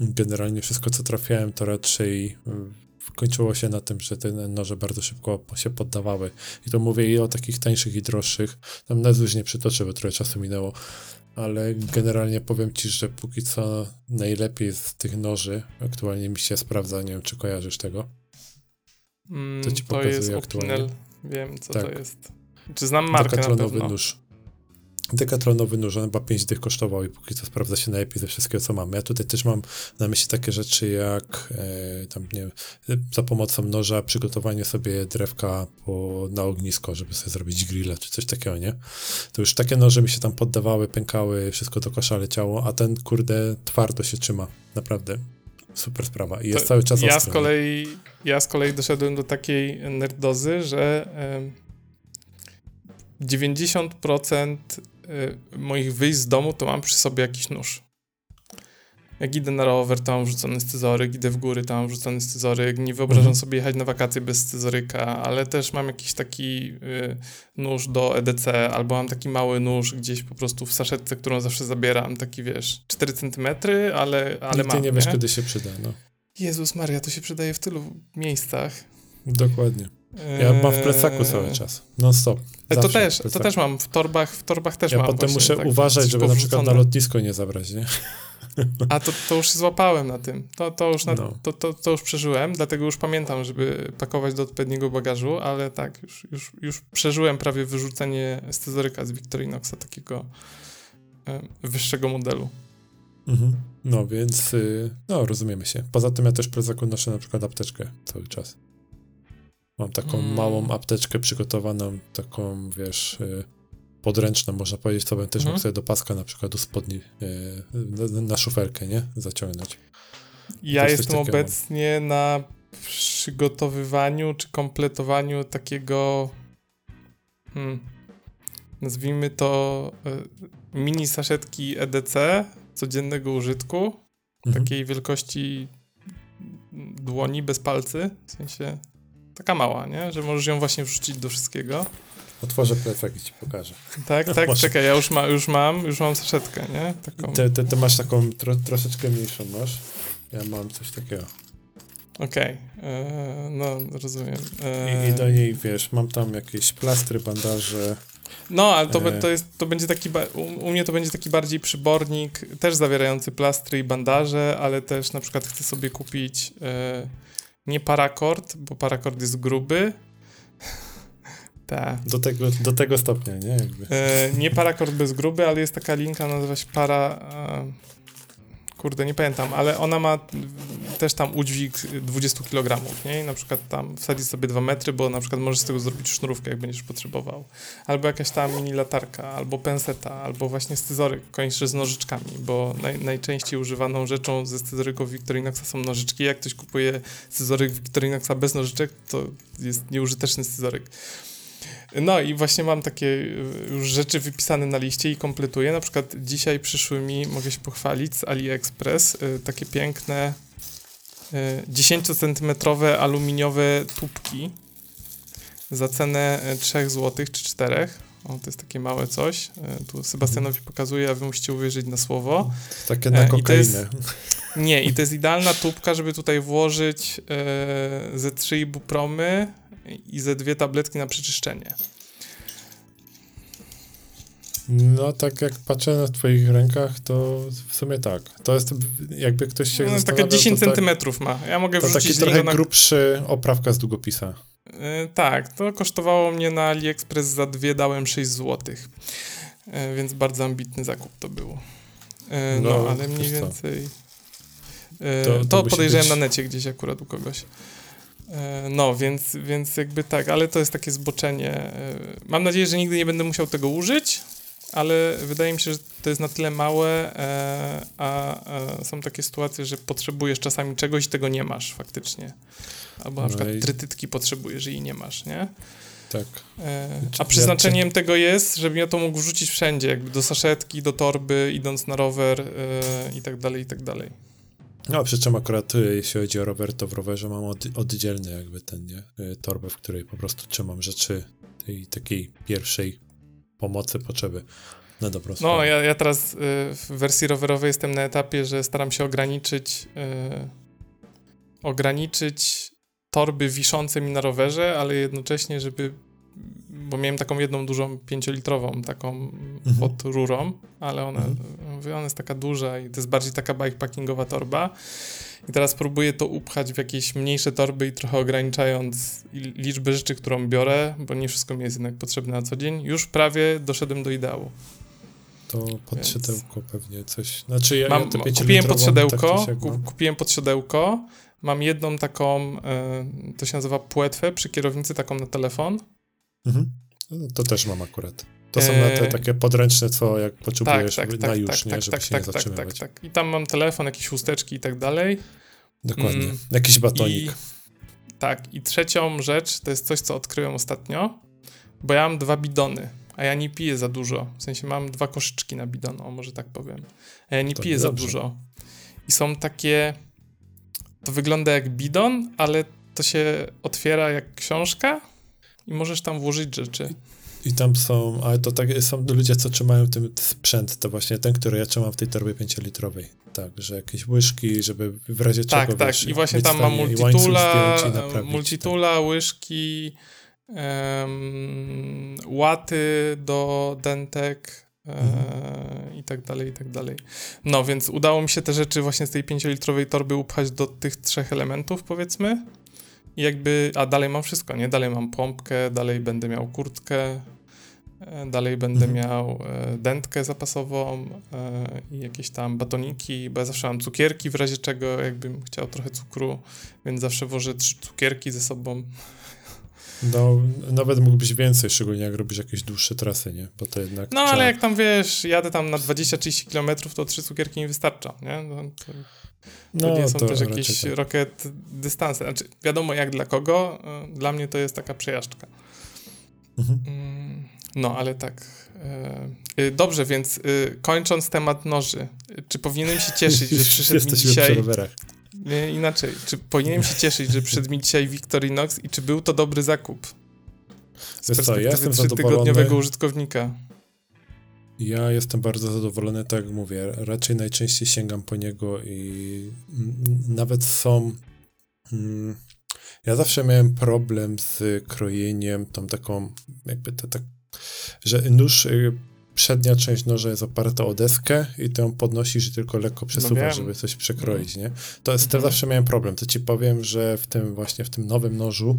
generalnie wszystko, co trafiałem, to raczej y, kończyło się na tym, że te noże bardzo szybko się poddawały. I to mówię i o takich tańszych i droższych. Tam nazwy już nie przytoczę, bo trochę czasu minęło. Ale generalnie powiem ci, że póki co najlepiej z tych noży aktualnie mi się sprawdza. Nie wiem, czy kojarzysz tego. Mm, to ci to jest aktualnie. Opinel. Wiem, co tak. to jest. Czy znam markę na pewno. nóż. Dekatronowy nóż, on chyba 5 dych kosztował i póki co sprawdza się najlepiej ze wszystkiego, co mamy. Ja tutaj też mam na myśli takie rzeczy jak e, tam, nie wiem, za pomocą noża przygotowanie sobie drewka po, na ognisko, żeby sobie zrobić grilla czy coś takiego, nie? To już takie noże mi się tam poddawały, pękały, wszystko do kosza leciało, a ten, kurde, twardo się trzyma. Naprawdę. Super sprawa. I jest to cały czas ja ostry, z kolei, Ja z kolei doszedłem do takiej nerdozy, że... 90% Y, moich wyjść z domu, to mam przy sobie jakiś nóż. Jak idę na rower, to mam wrzucony scyzoryk, idę w góry, to mam wrzucony scyzoryk. Nie wyobrażam mhm. sobie jechać na wakacje bez scyzoryka, ale też mam jakiś taki y, nóż do EDC, albo mam taki mały nóż gdzieś po prostu w saszetce, którą zawsze zabieram, taki wiesz, 4 cm, ale, ale mam. Ty nie wiesz, kiedy się przyda, no. Jezus Maria, to się przydaje w tylu miejscach. Dokładnie. Ja mam w plecaku eee. cały czas. Non stop. Zawsze to też, to też mam. W torbach, w torbach też ja mam. Ja potem muszę tak, uważać, żeby na przykład na lotnisko nie zabrać, nie? A to, to już złapałem na tym. To, to, już na, no. to, to, to już przeżyłem, dlatego już pamiętam, żeby pakować do odpowiedniego bagażu, ale tak, już, już, już przeżyłem prawie wyrzucenie scyzoryka z Victorinoxa, takiego e, wyższego modelu. Mhm. No więc, y, no rozumiemy się. Poza tym ja też plecaku noszę na przykład apteczkę cały czas. Mam taką mm. małą apteczkę przygotowaną, taką, wiesz, y, podręczną, można powiedzieć, to bym też mm. mógł sobie do paska na przykład do spodni y, na, na szufelkę, nie? Zaciągnąć. Ja jestem obecnie mam. na przygotowywaniu czy kompletowaniu takiego hmm, nazwijmy to y, mini saszetki EDC codziennego użytku, mhm. takiej wielkości dłoni bez palcy, w sensie Taka mała, nie? Że możesz ją właśnie wrzucić do wszystkiego. Otworzę plecak i ci pokażę. Tak, tak, masz... czekaj, ja już, ma, już mam, już mam saszetkę, nie? Taką. Ty, ty, ty masz taką tro, troszeczkę mniejszą, masz? Ja mam coś takiego. Okej, okay. E, no rozumiem. E... I, I, do niej, wiesz, mam tam jakieś plastry, bandaże. No, ale to, e... to, jest, to będzie taki, u, u, mnie to będzie taki bardziej przybornik, też zawierający plastry i bandaże, ale też na przykład chcę sobie kupić... E nie parakord, bo parakord jest gruby. Ta. Do tego, do tego stopnia, nie? Jakby. E, nie parakord bez gruby, ale jest taka linka, nazywa się para... E, kurde, nie pamiętam, ale ona ma też tam udźwig 20 kg, nie? I na przykład tam wsadzić sobie 2 metry, bo na przykład możesz z tego zrobić sznurówkę, jak będziesz potrzebował. Albo jakaś tam mini latarka, albo penseta, albo właśnie scyzoryk, kończy z nożyczkami, bo naj, najczęściej używaną rzeczą ze scyzoryków Victorinoxa są nożyczki. Jak ktoś kupuje scyzoryk Victorinoxa bez nożyczek, to jest nieużyteczny scyzoryk. No i właśnie mam takie y, już rzeczy wypisane na liście i kompletuję. Na przykład dzisiaj przyszły mi, mogę się pochwalić, z AliExpress y, takie piękne 10-centymetrowe y, aluminiowe tubki za cenę 3 zł czy 4. O, to jest takie małe coś. Tu Sebastianowi pokazuję, a wy musicie uwierzyć na słowo. Takie na kokainę. Jest, nie, i to jest idealna tubka, żeby tutaj włożyć e, ze trzy ibupromy, i ze dwie tabletki na przeczyszczenie. No, tak jak patrzę na twoich rękach, to w sumie tak. To jest jakby ktoś się no, Takie 10 tak- centymetrów ma. Ja mogę to wrzucić taki trochę na... grubszy oprawka z długopisa. Yy, tak, to kosztowało mnie na AliExpress za dwie dałem 6 zł. Yy, więc bardzo ambitny zakup to było. Yy, no, no, ale mniej więcej... To, to, to podejrzewam być... na necie gdzieś akurat u kogoś. E, no, więc, więc jakby tak, ale to jest takie zboczenie. E, mam nadzieję, że nigdy nie będę musiał tego użyć, ale wydaje mi się, że to jest na tyle małe, e, a, są takie sytuacje, że potrzebujesz czasami czegoś i tego nie masz faktycznie. Albo na no przykład i... trytytki potrzebujesz i nie masz, nie? Tak. A przeznaczeniem tego jest, żebym ja to mógł wrzucić wszędzie, jakby do saszetki, do torby, idąc na rower i tak dalej, i tak dalej. No, przy czym akurat e, jeśli chodzi o rower, to w rowerze mam od, oddzielny jakby ten, nie? E, torbę, w której po prostu trzymam rzeczy tej takiej pierwszej pomocy, potrzeby na dobrą no, sprawę. No, ja, ja teraz y, w wersji rowerowej jestem na etapie, że staram się ograniczyć y, ograniczyć torby wiszące mi na rowerze, ale jednocześnie, żeby bo miałem taką jedną dużą pięciolitrową, taką mhm. pod rurą, ale ona, mhm. ona jest taka duża i to jest bardziej taka bikepackingowa torba. I teraz próbuję to upchać w jakieś mniejsze torby i trochę ograniczając liczbę rzeczy, którą biorę, bo nie wszystko mi jest jednak potrzebne na co dzień. Już prawie doszedłem do ideału. To pod siodełko pewnie coś. Znaczy ja, Mam, ja kupiłem pod siodełko, tak kupiłem pod siodełko. Mam jedną taką, y, to się nazywa płetwę przy kierownicy, taką na telefon. Mhm. No, to też mam akurat. To są te e, takie podręczne, co jak potrzebujesz tak, tak, na tak, już, tak, nie, żeby się nie zatrzymywać. Tak, tak, I tam mam telefon, jakieś chusteczki i tak dalej. Dokładnie. Mm, Jakiś batonik. I, tak. I trzecią rzecz to jest coś, co odkryłem ostatnio, bo ja mam dwa bidony, a ja nie piję za dużo. W sensie mam dwa koszyczki na bidon, o może tak powiem. A ja nie to piję za dużo. I są takie... To wygląda jak bidon, ale to się otwiera jak książka i możesz tam włożyć rzeczy. I tam są, ale to tak, są ludzie, co trzymają ten sprzęt, to właśnie ten, który ja trzymam w tej torbie 5-litrowej. Tak, że jakieś łyżki, żeby w razie tak, czego, Tak, tak, i właśnie tam mam multitula, multitula, tak. łyżki, um, łaty do dentek, e, mhm. i tak dalej, i tak dalej. No, więc udało mi się te rzeczy właśnie z tej 5-litrowej torby upchać do tych trzech elementów, powiedzmy. I jakby, a dalej mam wszystko, nie? Dalej mam pompkę, dalej będę miał kurtkę, e, dalej będę mhm. miał e, dętkę zapasową e, i jakieś tam batoniki, bo ja zawsze mam cukierki w razie czego, jakbym chciał trochę cukru, więc zawsze wożę trzy cukierki ze sobą. No, nawet mógłbyś więcej, szczególnie jak robisz jakieś dłuższe trasy, nie? Bo to jednak. No, ale jak tam wiesz, jadę tam na 20-30 km, to trzy cukierki mi wystarcza, nie? No, to... To no, nie są to też jakieś tak. rocket dystanse. Znaczy, wiadomo jak dla kogo, y, dla mnie to jest taka przejażdżka. Mhm. Mm, no, ale tak. Y, y, dobrze, więc kończąc temat noży, czy powinienem się cieszyć, że przyszedł mi dzisiaj... Nie, inaczej. Czy powinienem się cieszyć, że przyszedł mi dzisiaj Victorinox i czy był to dobry zakup? Z Wiesz perspektywy co, ja trzytygodniowego użytkownika. Ja jestem bardzo zadowolony, tak jak mówię. Raczej najczęściej sięgam po niego i nawet są. Mm, ja zawsze miałem problem z krojeniem, tą taką, jakby to tak, że nóż y, przednia część noża jest oparta o deskę i ją podnosisz i tylko lekko przesuwasz, no żeby coś przekroić, nie? To jest, mhm. zawsze miałem problem. To ci powiem, że w tym właśnie, w tym nowym nożu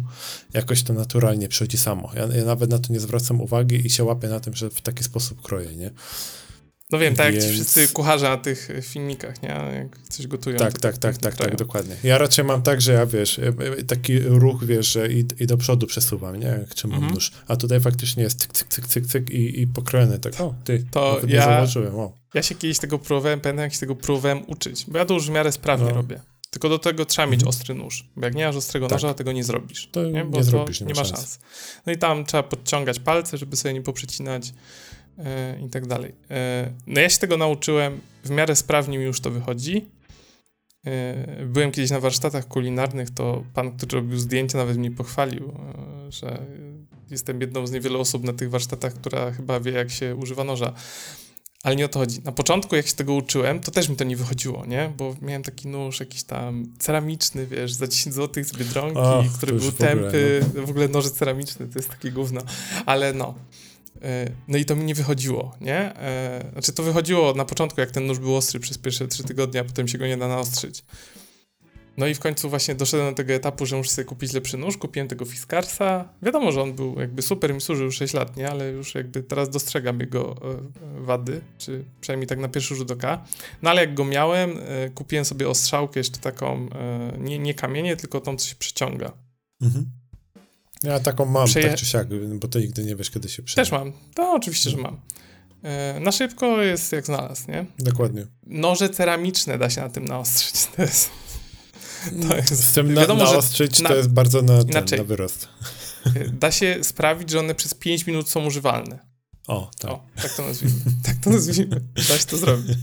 jakoś to naturalnie przychodzi samo. Ja, ja nawet na to nie zwracam uwagi i się łapię na tym, że w taki sposób kroję, nie? No wiem, tak Więc... jak ci wszyscy kucharze na tych filmikach, nie? Jak coś gotują. Tak, tak, tak, tak, tak, dokładnie. Ja raczej mam tak, że ja wiesz, e, e, taki ruch, wiesz, że i, i do przodu przesuwam, nie? Jak trzymam mhm. nóż. A tutaj faktycznie jest cyk, cyk, cyk, cyk, cyk i, i pokrojony tak. O, ty, to ja, nie zauważyłem, wow. Ja się kiedyś tego próbowałem, pamiętam jak się tego próbowałem uczyć, bo ja to już w miarę sprawnie no. robię. Tylko do tego trzeba mieć mhm. ostry nóż. Bo jak nie masz ostrego tak. noża, tego nie zrobisz. To nie, Bo nie zrobisz, nie, nie ma szans. No i tam trzeba podciągać palce, żeby sobie nie poprzecinać E, i tak dalej. E, no ja się tego nauczyłem, w miarę sprawnie mi już to wychodzi. E, byłem kiedyś na warsztatach kulinarnych, to pan, który robił zdjęcia, nawet mnie pochwalił, że jestem jedną z niewielu osób na tych warsztatach, która chyba wie, jak się używa noża. Ale nie o to chodzi. Na początku, jak się tego uczyłem, to też mi to nie wychodziło, nie? Bo miałem taki nóż jakiś tam ceramiczny, wiesz, za 10 zł z Biedronki, który był tępy. W ogóle, no. w ogóle noże ceramiczne, to jest takie gówno. Ale no, E, no i to mi nie wychodziło, nie? E, znaczy to wychodziło na początku, jak ten nóż był ostry przez pierwsze trzy tygodnie, a potem się go nie da naostrzyć. No i w końcu właśnie doszedłem do tego etapu, że muszę sobie kupić lepszy nóż, kupiłem tego Fiskarsa. Wiadomo, że on był jakby super, mi służył 6 lat, nie? Ale już jakby teraz dostrzegam jego e, wady, czy przynajmniej tak na pierwszy rzut oka. No ale jak go miałem, kupiłem sobie ostrzałkę jeszcze taką, nie, nie kamienie, tylko tą, co się przyciąga. Mhm. Ja taką mam, Przeje... tak czy siak, bo to nigdy nie wiesz, kiedy się przyda. Też mam. To oczywiście, że mam. E, na szybko jest jak znalazł, nie? Dokładnie. Noże ceramiczne da się na tym naostrzyć. To jest, to jest, Z tym na, wiadomo, naostrzyć na, to jest bardzo na, ten, na wyrost. E, da się sprawić, że one przez 5 minut są używalne. O, tak. O, tak to nazwijmy. tak to nazwijmy. Da się to zrobić.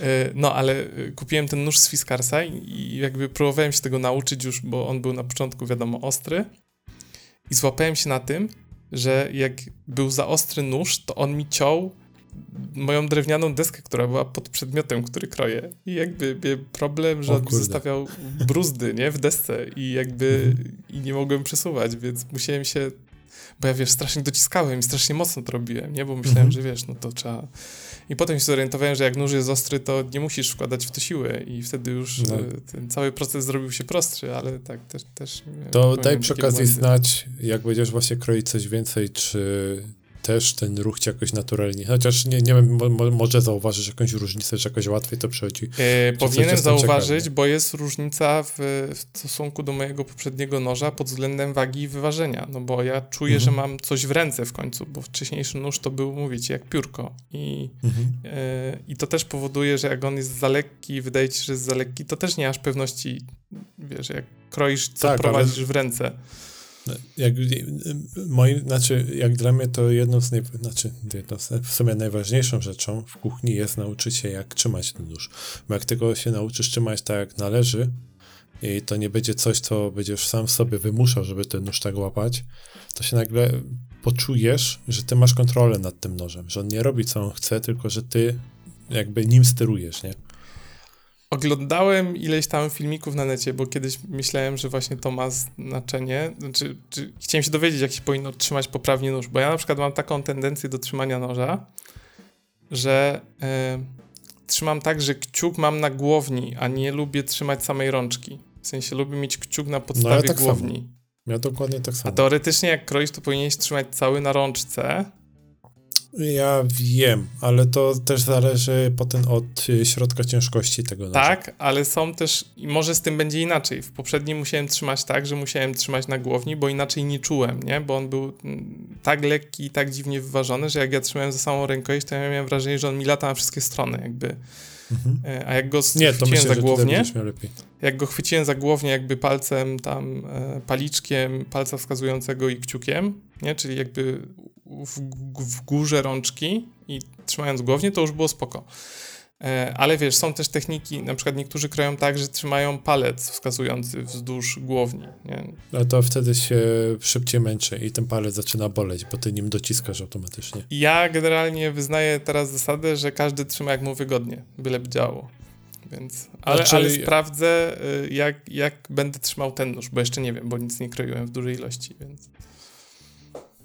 E, no, ale kupiłem ten nóż z Fiskarsa i jakby próbowałem się tego nauczyć już, bo on był na początku, wiadomo, ostry. I złapałem się na tym, że jak był za ostry nóż, to on mi ciął moją drewnianą deskę, która była pod przedmiotem, który kroję. I jakby problem, że on mi zostawiał bruzdy, nie, w desce i jakby i nie mogłem przesuwać, więc musiałem się bo ja, wiesz, strasznie dociskałem i strasznie mocno to robiłem, nie? Bo myślałem, mhm. że wiesz, no to trzeba... I potem się zorientowałem, że jak nóż jest ostry, to nie musisz wkładać w to siłę i wtedy już no. E, ten cały proces zrobił się prostszy, ale tak też... też to daj przy okazji błędy. znać, jak będziesz właśnie kroić coś więcej, czy też ten ruch ci jakoś naturalnie, chociaż nie, nie wiem, mo, może zauważysz jakąś różnicę, czy jakoś łatwiej to przechodzi. E, powinienem zauważyć, bo jest różnica w, w, stosunku do mojego poprzedniego noża pod względem wagi i wyważenia, no bo ja czuję, mhm. że mam coś w ręce w końcu, bo wcześniejszy nóż to był, mówić, jak piórko i, mhm. e, i to też powoduje, że jak on jest za lekki, wydaje ci się, że jest za lekki, to też nie masz pewności, wiesz, jak kroisz, co tak, prowadzisz ale... w ręce. Jak, moi, znaczy, jak dla mnie to jedną z, naj, znaczy, jedną z, w sumie najważniejszą rzeczą w kuchni jest nauczyć się, jak trzymać ten nóż. Bo jak tego się nauczysz trzymać tak, jak należy, i to nie będzie coś, co będziesz sam sobie wymuszał, żeby ten nóż tak łapać, to się nagle poczujesz, że ty masz kontrolę nad tym nożem, że on nie robi, co on chce, tylko że ty jakby nim sterujesz, nie? Oglądałem ileś tam filmików na necie, bo kiedyś myślałem, że właśnie to ma znaczenie. Znaczy, czy, chciałem się dowiedzieć, jak się powinno trzymać poprawnie nóż, bo ja na przykład mam taką tendencję do trzymania noża, że e, trzymam tak, że kciuk mam na głowni, a nie lubię trzymać samej rączki. W sensie lubię mieć kciuk na podstawie no ja tak głowni. Samo. Ja dokładnie tak samo. A teoretycznie jak kroisz, to powinieneś trzymać cały na rączce, ja wiem, ale to też zależy potem od y, środka ciężkości tego noża. Tak, ale są też, i może z tym będzie inaczej. W poprzednim musiałem trzymać tak, że musiałem trzymać na głowni, bo inaczej nie czułem, nie? Bo on był mm, tak lekki i tak dziwnie wyważony, że jak ja trzymałem za samą rękojeść, to ja miałem wrażenie, że on mi lata na wszystkie strony, jakby. Mhm. E, a jak go nie, chwyciłem myślę, za głownię, jak go chwyciłem za głownię jakby palcem tam, e, paliczkiem palca wskazującego i kciukiem, nie? Czyli jakby w, w górze rączki i trzymając głownie, to już było spoko. E, ale wiesz, są też techniki, na przykład niektórzy kroją tak, że trzymają palec wskazujący wzdłuż głowni. Nie? No to wtedy się szybciej męczy i ten palec zaczyna boleć, bo ty nim dociskasz automatycznie. Ja generalnie wyznaję teraz zasadę, że każdy trzyma jak mu wygodnie, byleby działało. Więc, ale, znaczy... ale sprawdzę, y, jak, jak będę trzymał ten nóż, bo jeszcze nie wiem, bo nic nie kroiłem w dużej ilości, więc...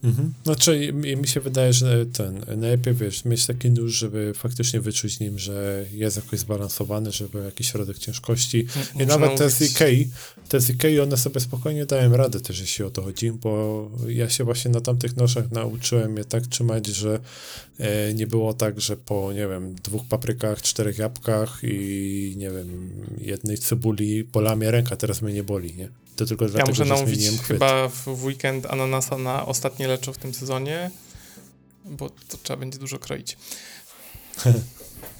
Mhm. Znaczy, mi się wydaje, że ten, najlepiej, wiesz, mieć taki nóż, żeby faktycznie wyczuć nim, że jest jakoś zbalansowany, żeby jakiś środek ciężkości. I nawet te z Ikei, te z Ikei, one sobie spokojnie dają radę też, jeśli o to chodzi, bo ja się właśnie na tamtych nożach nauczyłem je tak trzymać, że e, nie było tak, że po, nie wiem, dwóch paprykach, czterech jabłkach i, nie wiem, jednej cebuli bola mnie ręka, teraz mnie nie boli, nie? To tylko ja dlatego, muszę namówić chyba w weekend ananasa na ostatnie leczo w tym sezonie, bo to trzeba będzie dużo kroić.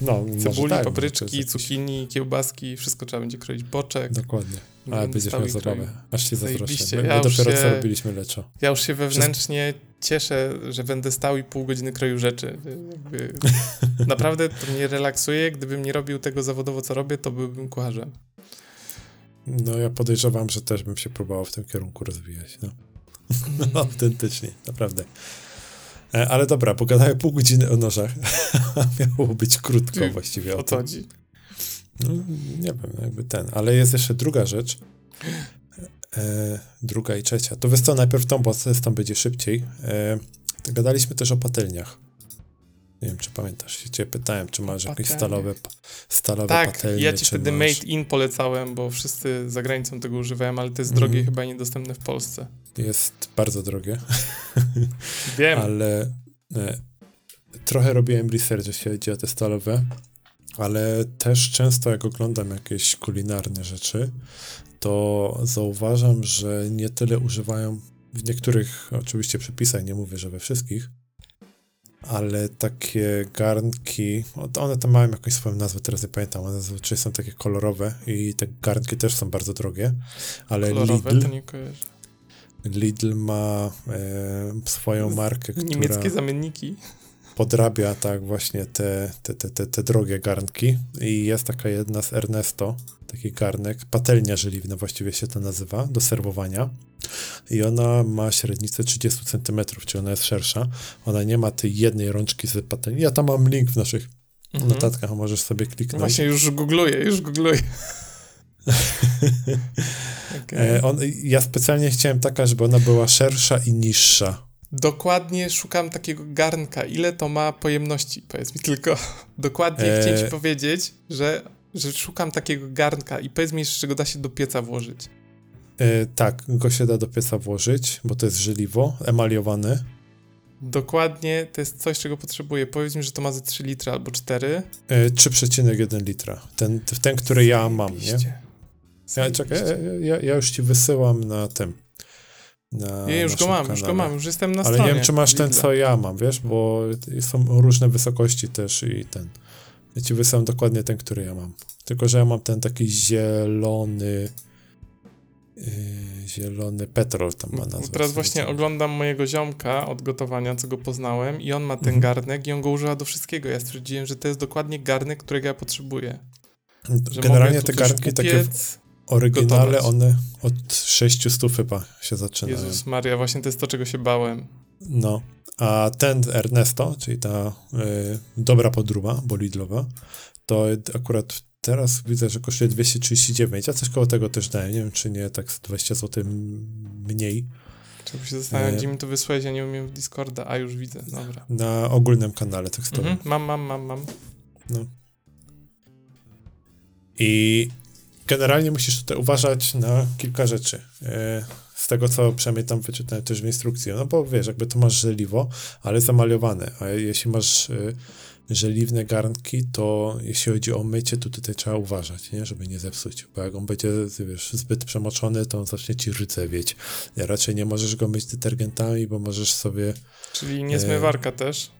No, Cebuli, tak, papryczki, cukinii, kiełbaski, wszystko trzeba będzie kroić, boczek. Dokładnie. Ale będziesz miał zabawę. Aż się zazdroszczę. My, ja my dopiero się, co robiliśmy leczo. Ja już się wewnętrznie cieszę, że będę stał i pół godziny kroił rzeczy. Jakby, naprawdę to mnie relaksuje. Gdybym nie robił tego zawodowo, co robię, to byłbym kucharzem. No ja podejrzewam, że też bym się próbował w tym kierunku rozwijać. No. Mm. Autentycznie, naprawdę. E, ale dobra, pogadałem pół godziny o nożach. Miało być krótko właściwie. O co chodzi? No, nie wiem, jakby ten. Ale jest jeszcze druga rzecz. E, druga i trzecia. To wiesz co, najpierw tą, bo tam będzie szybciej. E, gadaliśmy też o patelniach. Nie wiem, czy pamiętasz, cię pytałem, czy masz jakieś stalowe, stalowe tak, patelnie. ja ci wtedy masz... Made In polecałem, bo wszyscy za granicą tego używają, ale to jest drogie mm. chyba niedostępne w Polsce. Jest bardzo drogie. Wiem. ale e, trochę robiłem research, jeśli chodzi o te stalowe, ale też często jak oglądam jakieś kulinarne rzeczy, to zauważam, że nie tyle używają w niektórych oczywiście przepisach, nie mówię, że we wszystkich, ale takie garnki, one tam mają jakąś swoją nazwę, teraz nie pamiętam, one zazwyczaj są takie kolorowe i te garnki też są bardzo drogie, ale kolorowe, Lidl, to nie kojarzę. Lidl ma e, swoją markę, która... Niemieckie zamienniki. Podrabia tak właśnie te, te, te, te, te drogie garnki i jest taka jedna z Ernesto, taki garnek, patelnia żeliwna właściwie się to nazywa, do serwowania i ona ma średnicę 30 cm, czyli ona jest szersza. Ona nie ma tej jednej rączki z patelni. Ja tam mam link w naszych mhm. notatkach, możesz sobie kliknąć. Właśnie już googluję, już googluję. okay. on, ja specjalnie chciałem taka, żeby ona była szersza i niższa. Dokładnie szukam takiego garnka. Ile to ma pojemności? Powiedz mi tylko. Dokładnie e... chciałem ci powiedzieć, że, że szukam takiego garnka i powiedz mi jeszcze, czego da się do pieca włożyć. E, tak, go się da do pieca włożyć, bo to jest żeliwo, emaliowane. Dokładnie, to jest coś, czego potrzebuję. Powiedz mi, że to ma ze 3 litry albo 4. E, 3,1 litra. Ten, ten który ja mam, nie? Ja, czekaj, ja, ja, już ci wysyłam na tym. Na ja już go mam, kanale. już go mam, już jestem na Ale stronie. nie wiem, czy masz ten, co ja mam, wiesz, bo są różne wysokości też i ten. Ja ci wysyłam dokładnie ten, który ja mam. Tylko, że ja mam ten taki zielony Yy, zielony petrol tam ma nazwę. Teraz właśnie oglądam mojego ziomka od gotowania, co go poznałem i on ma ten mhm. garnek i on go używa do wszystkiego. Ja stwierdziłem, że to jest dokładnie garnek, którego ja potrzebuję. Że Generalnie te garnki takie w oryginale, gotować. one od 600 chyba się zaczynają. Jezus Maria, właśnie to jest to, czego się bałem. No, a ten Ernesto, czyli ta y, dobra podruba, bolidlowa, to akurat Teraz widzę, że kosztuje 239, a coś koło tego też dałem. Nie wiem, czy nie tak 20 zł mniej. Czego się zastanawiam, e... gdzie mi to wysłałeś, ja nie umiem w Discorda, a już widzę, dobra. Na ogólnym kanale tekstowym. Mhm, mam, mam, mam, mam. No. I generalnie musisz tutaj uważać na kilka rzeczy. Z tego, co przynajmniej tam wyczytałem też w instrukcji. No bo wiesz, jakby to masz żeliwo, ale zamaliowane, a jeśli masz e, żeliwne garnki, to jeśli chodzi o mycie, to tutaj trzeba uważać, nie? żeby nie zepsuć, bo jak on będzie wiesz, zbyt przemoczony, to on zacznie ci rdzewieć. Ja raczej nie możesz go myć detergentami, bo możesz sobie... Czyli nie zmywarka e, też?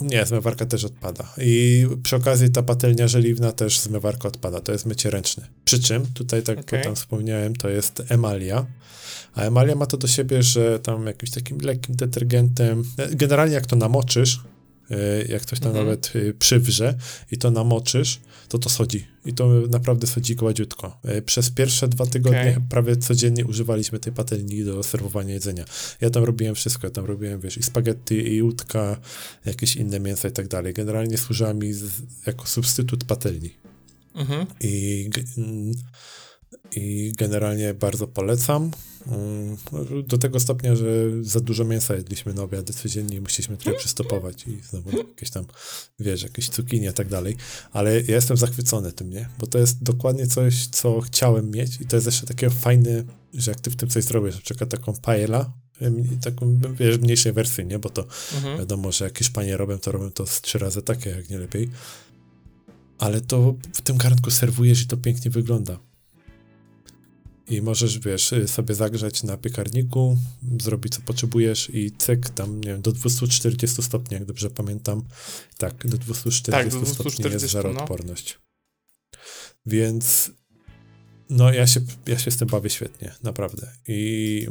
Nie, zmywarka też odpada. I przy okazji ta patelnia żeliwna też zmywarka odpada. To jest mycie ręczne. Przy czym, tutaj tak okay. tam wspomniałem, to jest emalia. A emalia ma to do siebie, że tam jakimś takim lekkim detergentem, generalnie jak to namoczysz, E, jak coś tam mhm. nawet e, przywrze i to namoczysz, to to schodzi. I to naprawdę schodzi gładziutko. E, przez pierwsze dwa tygodnie okay. prawie codziennie używaliśmy tej patelni do serwowania jedzenia. Ja tam robiłem wszystko. Ja tam robiłem, wiesz, i spaghetti, i łódka, jakieś inne mięsa i tak dalej. Generalnie służyła mi z, jako substytut patelni. Mhm. I, mm, I generalnie bardzo polecam. Mm, do tego stopnia, że za dużo mięsa jedliśmy na obiady codziennie i musieliśmy trochę przystopować i znowu jakieś tam, wiesz, jakieś cukinie i tak dalej. Ale ja jestem zachwycony tym, nie? Bo to jest dokładnie coś, co chciałem mieć i to jest jeszcze takie fajne, że jak ty w tym coś zrobisz, na przykład taką paella, taką, wiesz, mniejszej wersji, nie? Bo to mhm. wiadomo, że jak Hiszpanie robią, to robią to z trzy razy takie, jak nie lepiej. Ale to w tym garnku serwujesz i to pięknie wygląda i możesz, wiesz, sobie zagrzać na piekarniku, zrobić co potrzebujesz i cyk, tam, nie wiem, do 240 stopni, jak dobrze pamiętam. Tak, do 240, tak, do 240 stopni jest żaroodporność. No. Więc no ja się, ja się z tym bawię świetnie, naprawdę. I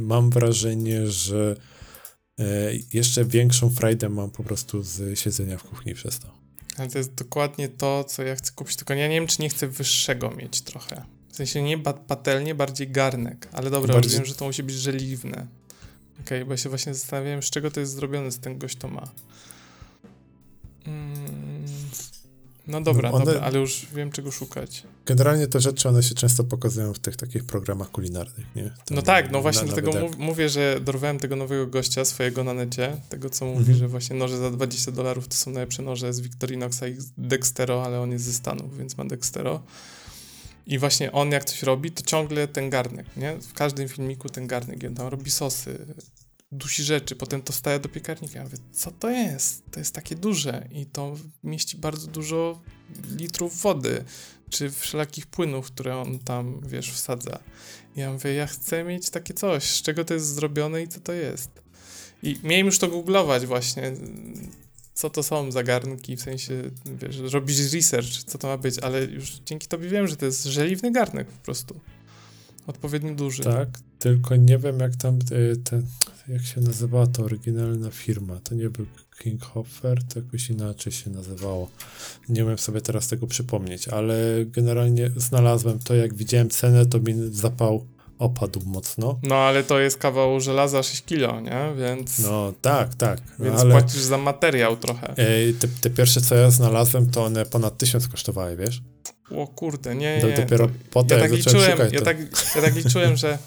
mam wrażenie, że e, jeszcze większą frajdę mam po prostu z siedzenia w kuchni przez to. Ale to jest dokładnie to, co ja chcę kupić, tylko ja nie wiem, czy nie chcę wyższego mieć trochę. W sensie nie patelnie, bardziej garnek. Ale dobra, bardziej... wiem, że to musi być żeliwne. Okej, okay, bo ja się właśnie zastanawiałem, z czego to jest zrobione, z ten gość to ma. Mm. No dobra, no one... dobra, ale już wiem, czego szukać. Generalnie te rzeczy, one się często pokazują w tych takich programach kulinarnych, nie? To no tak, no właśnie dlatego jak... mówię, że dorwałem tego nowego gościa swojego na necie, tego co mówi, mhm. że właśnie noże za 20 dolarów to są najlepsze noże z Victorinoxa i Dextero, ale on jest ze Stanów, więc ma Dextero. I właśnie on jak coś robi, to ciągle ten garnek, nie? W każdym filmiku ten garnek, on tam robi sosy, dusi rzeczy, potem to staje do piekarnika. Ja mówię, co to jest? To jest takie duże i to mieści bardzo dużo litrów wody. czy wszelakich płynów, które on tam, wiesz, wsadza. I ja mówię, ja chcę mieć takie coś, z czego to jest zrobione i co to jest. I miałem już to googlować właśnie, co to są zagarnki, w sensie, wiesz, robić research, co to ma być, ale już dzięki tobie wiem, że to jest żeliwny garnek po prostu. Odpowiednio duży. Tak, tylko nie wiem jak tam y, ten, jak się nazywała ta oryginalna firma. To nie był Kinghofer, to jakoś inaczej się nazywało. Nie umiem sobie teraz tego przypomnieć, ale generalnie znalazłem to, jak widziałem cenę, to mi zapał opadł mocno. No, ale to jest kawał żelaza 6 kilo, nie? Więc... No, tak, tak. Więc ale, płacisz za materiał trochę. Ej, te, te, pierwsze, co ja znalazłem, to one ponad 1000 kosztowały, wiesz? O kurde, nie, nie. dopiero to, potem, ja tak liczyłem, szukać, ja, tak, ja tak liczyłem, że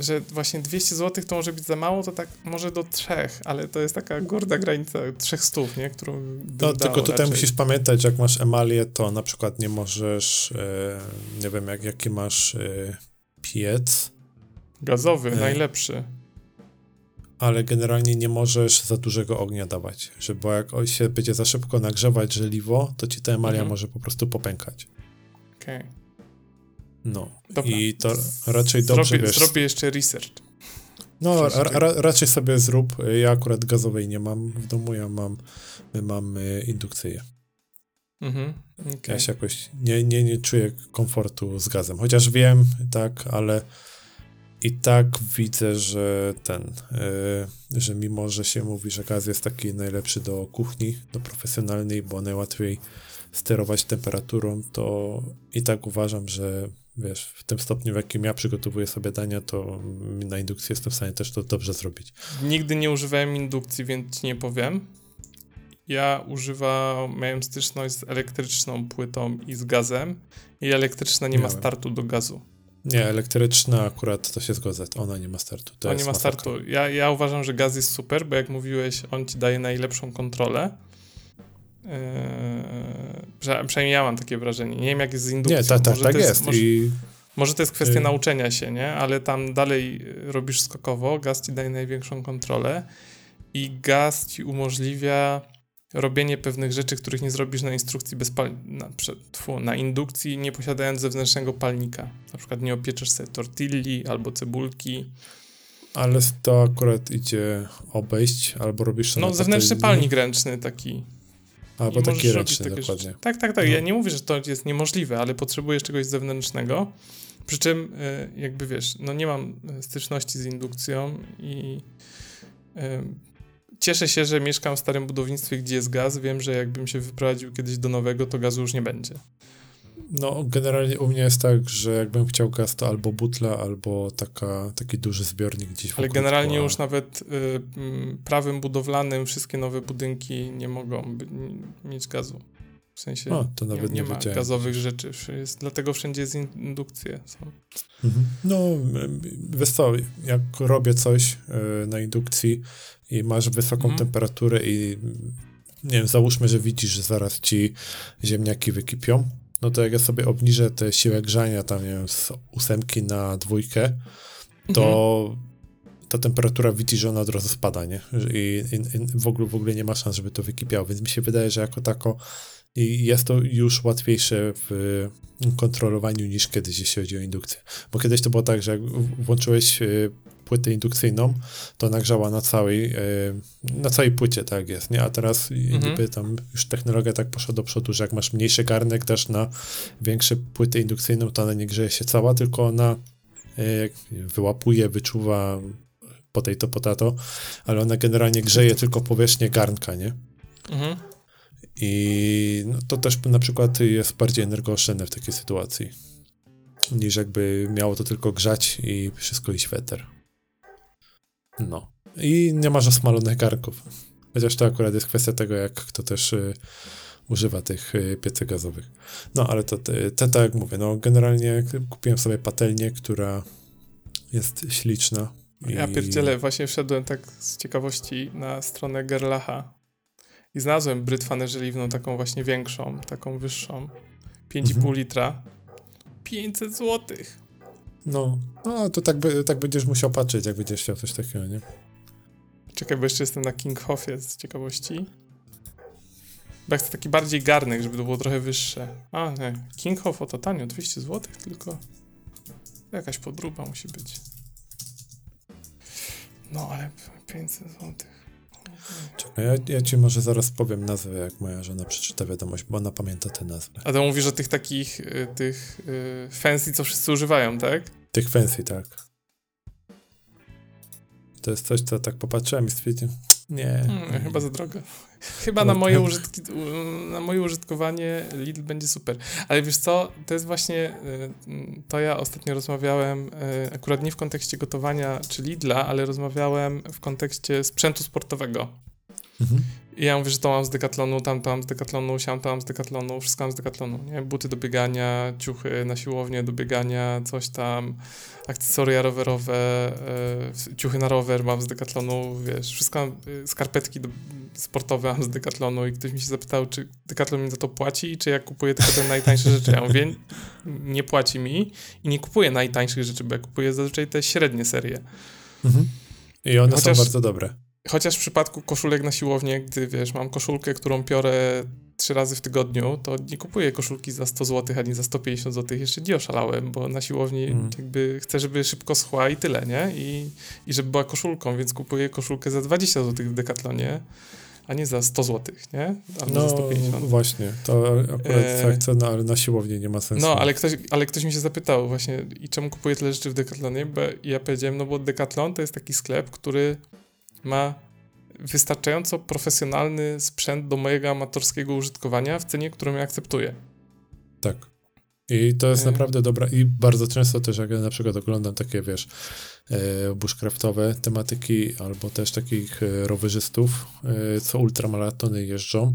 że właśnie 200 zł to może być za mało, to tak może do trzech, ale to jest taka gorda granica trzech stów, nie? Którą No tylko tutaj raczej. musisz pamiętać, jak masz emalię, to na przykład nie możesz, e, nie wiem, jak, jaki masz e, piec. Gazowy, e, najlepszy. Ale generalnie nie możesz za dużego ognia dawać, że bo jak się będzie za szybko nagrzewać żeliwo, to ci ta emalia mhm. może po prostu popękać. Okej. Okay. No. Dobra. I to raczej dobrze zrobię, wiesz. Zrobię jeszcze research. No, ra, raczej sobie zrób. Ja akurat gazowej nie mam w domu, ja mam, my mamy indukcyję. Mhm, okay. Ja się jakoś nie, nie, nie czuję komfortu z gazem. Chociaż wiem, tak, ale i tak widzę, że ten, yy, że mimo, że się mówi, że gaz jest taki najlepszy do kuchni, do profesjonalnej, bo najłatwiej sterować temperaturą, to i tak uważam, że wiesz, w tym stopniu, w jakim ja przygotowuję sobie dania, to na indukcji jestem w stanie też to dobrze zrobić. Nigdy nie używałem indukcji, więc nie powiem. Ja używam, miałem styczność z elektryczną płytą i z gazem i elektryczna nie Miałem. ma startu do gazu. Nie, elektryczna akurat to się zgodzę, ona nie ma startu. To, to nie ma startu. Ja, ja uważam, że gaz jest super, bo jak mówiłeś, on ci daje najlepszą kontrolę Yy, przynajmniej ja mam takie wrażenie. Nie wiem, jak jest z indukcją. Nie, tak, tak, tak jest. jest. Może, I... może, to jest kwestia y... nauczenia się, nie? Ale tam dalej robisz skokowo, gaz ci daje największą kontrolę i gaz ci umożliwia robienie pewnych rzeczy, których nie zrobisz na instrukcji bez pal... na, tfu, na indukcji, nie posiadając zewnętrznego palnika. Na przykład nie opieczesz sobie tortilli albo cebulki. Ale to akurat idzie obejść, albo robisz to No, zewnętrzny palnik ręczny taki. Albo taki ręczny, dokładnie. Rzeczy. Tak, tak, tak. No. Ja nie mówię, że to jest niemożliwe, ale potrzebujesz czegoś zewnętrznego. Przy czym, e, jakby wiesz, no nie mam styczności z indukcją i e, cieszę się, że mieszkam w starym budownictwie, gdzie jest gaz. Wiem, że jakbym się wyprowadził kiedyś do nowego, to gazu już nie będzie. No, generalnie u mnie jest tak, że jakbym chciał gaz, to albo butla, albo taka, taki duży zbiornik gdzieś Ale generalnie już nawet y, prawem budowlanym wszystkie nowe budynki nie mogą mieć gazu. W sensie o, to nawet nie, nie, nie ma gazowych rzeczy. Jest, dlatego wszędzie jest indukcje. Są. Mhm. No, wiesz co, jak robię coś y, na indukcji i masz wysoką mhm. temperaturę i nie wiem, załóżmy, że widzisz, że zaraz ci ziemniaki wykipią, no to jak ja sobie obniżę tę siłę grzania tam, nie wiem, z ósemki na dwójkę, to mhm. ta temperatura widzi, że ona od razu spada, nie? I, i, I, w, ogóle, w ogóle nie ma szans, żeby to wykipiało, więc mi się wydaje, że jako tako i jest to już łatwiejsze w kontrolowaniu niż kiedyś, jeśli chodzi o indukcję. Bo kiedyś to było tak, że jak włączyłeś y, płytę indukcyjną, to nagrzała na całej, e, na całej płycie, tak jest, nie? A teraz mhm. niby tam już technologia tak poszła do przodu, że jak masz mniejszy garnek też na większe płytę indukcyjną, to ona nie grzeje się cała, tylko ona e, wyłapuje, wyczuwa po tej to potato, ale ona generalnie grzeje tylko powierzchnię garnka, nie? Mhm. I no, to też na przykład jest bardziej energooszczędne w takiej sytuacji niż jakby miało to tylko grzać i wszystko iść weter. No. I nie masz osmalonych garków. Chociaż to akurat jest kwestia tego, jak kto też y, używa tych y, piecy gazowych. No, ale to, te, tak jak mówię, no generalnie kupiłem sobie patelnię, która jest śliczna. I... Ja pierdzielę, właśnie wszedłem tak z ciekawości na stronę Gerlacha i znalazłem brytwanę żeliwną, taką właśnie większą, taką wyższą. 5,5 mhm. litra. 500 złotych. No, no to tak, by, tak będziesz musiał patrzeć, jak będziesz chciał coś takiego, nie? Czekaj, bo jeszcze jestem na King Hoffie z ciekawości. Bo ja chcę taki bardziej garnek, żeby to było trochę wyższe. A, nie. King of to tanio, 200 zł tylko. Jakaś podróba musi być. No, ale 500 zł. Czekaj, ja, ja ci może zaraz powiem nazwę, jak moja żona przeczyta wiadomość, bo ona pamięta te nazwy. A to mówisz o tych takich, y, tych y, fancy, co wszyscy używają, tak? Tych fancy, tak. To jest coś, co tak popatrzyłem i stwierdziłem, nie. Hmm, chyba za drogo. Chyba na moje, użytki, na moje użytkowanie Lidl będzie super. Ale wiesz co, to jest właśnie, y, to ja ostatnio rozmawiałem, y, akurat nie w kontekście gotowania czy Lidla, ale rozmawiałem w kontekście sprzętu sportowego. Mhm. I ja mówię, że to mam z Decathlonu, tam to mam z Decathlonu, siam to mam z Decathlonu, wszystko mam z Decathlonu, nie? Buty do biegania, ciuchy na siłownię do biegania, coś tam, akcesoria rowerowe, e, ciuchy na rower mam z Decathlonu, wiesz, wszystko, y, skarpetki do, sportowe mam z Decathlonu i ktoś mi się zapytał, czy Decathlon mi za to płaci, czy ja kupuję tylko te najtańsze rzeczy. Ja mówię, nie płaci mi i nie kupuję najtańszych rzeczy, bo ja kupuję zazwyczaj te średnie serie. Mhm. I one Chociaż... są bardzo dobre. Chociaż w przypadku koszulek na siłownię, gdy wiesz, mam koszulkę, którą piorę trzy razy w tygodniu, to nie kupuję koszulki za 100 zł, ani za 150 zł. Jeszcze nie oszalałem, bo na siłowni mm. jakby chcę, żeby szybko schła i tyle, nie? I, I żeby była koszulką, więc kupuję koszulkę za 20 zł w Decathlonie, a nie za 100 zł, nie? Albo no, za 150. właśnie, to akurat e... tak cena, ale na siłowni nie ma sensu. No, ale ktoś, ale ktoś mi się zapytał właśnie, i czemu kupuję tyle rzeczy w Decathlonie? Bo ja powiedziałem, no bo Decathlon to jest taki sklep, który ma wystarczająco profesjonalny sprzęt do mojego amatorskiego użytkowania w cenie, którą ja akceptuję. Tak. I to jest y. naprawdę dobra i bardzo często też jak ja na przykład oglądam takie, wiesz, e, bushcraftowe tematyki albo też takich e, rowerzystów, e, co ultramaratony jeżdżą,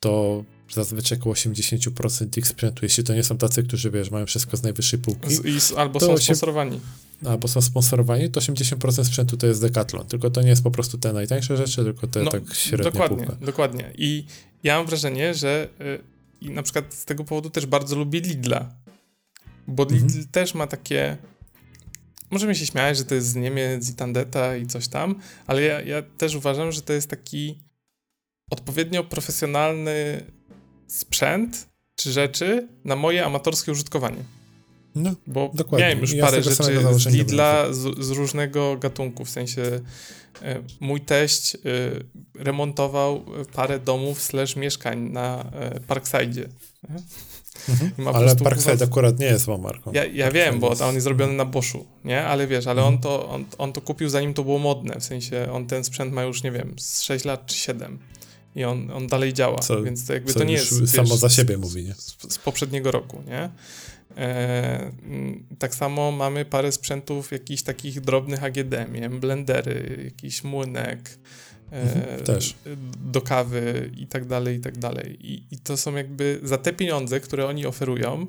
to zazwyczaj około 80% ich sprzętu, jeśli to nie są tacy, którzy, wiesz, mają wszystko z najwyższej półki. Z, i, albo są sponsorowani. Się, albo są sponsorowani, to 80% sprzętu to jest Decathlon, tylko to nie jest po prostu te najtańsze rzeczy, tylko te no, tak średnie Dokładnie, półka. dokładnie. I ja mam wrażenie, że y, i na przykład z tego powodu też bardzo lubię Lidla, bo mhm. Lidl też ma takie możemy się śmiać, że to jest z Niemiec i Tandeta i coś tam, ale ja, ja też uważam, że to jest taki odpowiednio profesjonalny sprzęt czy rzeczy na moje amatorskie użytkowanie. No, Bo dokładnie. miałem już ja parę rzeczy z Lidla z, z, różnego gatunku, w sensie e, mój teść e, remontował parę domów slash mieszkań na e, Parkside. Mhm. Ale Parkside akurat nie jest marką. Ja, ja wiem, bo on jest zrobiony na Boschu, nie? Ale wiesz, ale mhm. on, to, on, on to kupił zanim to było modne, w sensie on ten sprzęt ma już, nie wiem, z 6 lat czy 7 i on, on dalej działa, co, więc to jakby to nie jest samo wiesz, za siebie mówi, nie? Z, z poprzedniego roku, nie? E, tak samo mamy parę sprzętów jakichś takich drobnych AGD, miałem blendery, jakiś młynek, e, mhm, też. do kawy i tak dalej, i tak dalej. I, I to są jakby za te pieniądze, które oni oferują,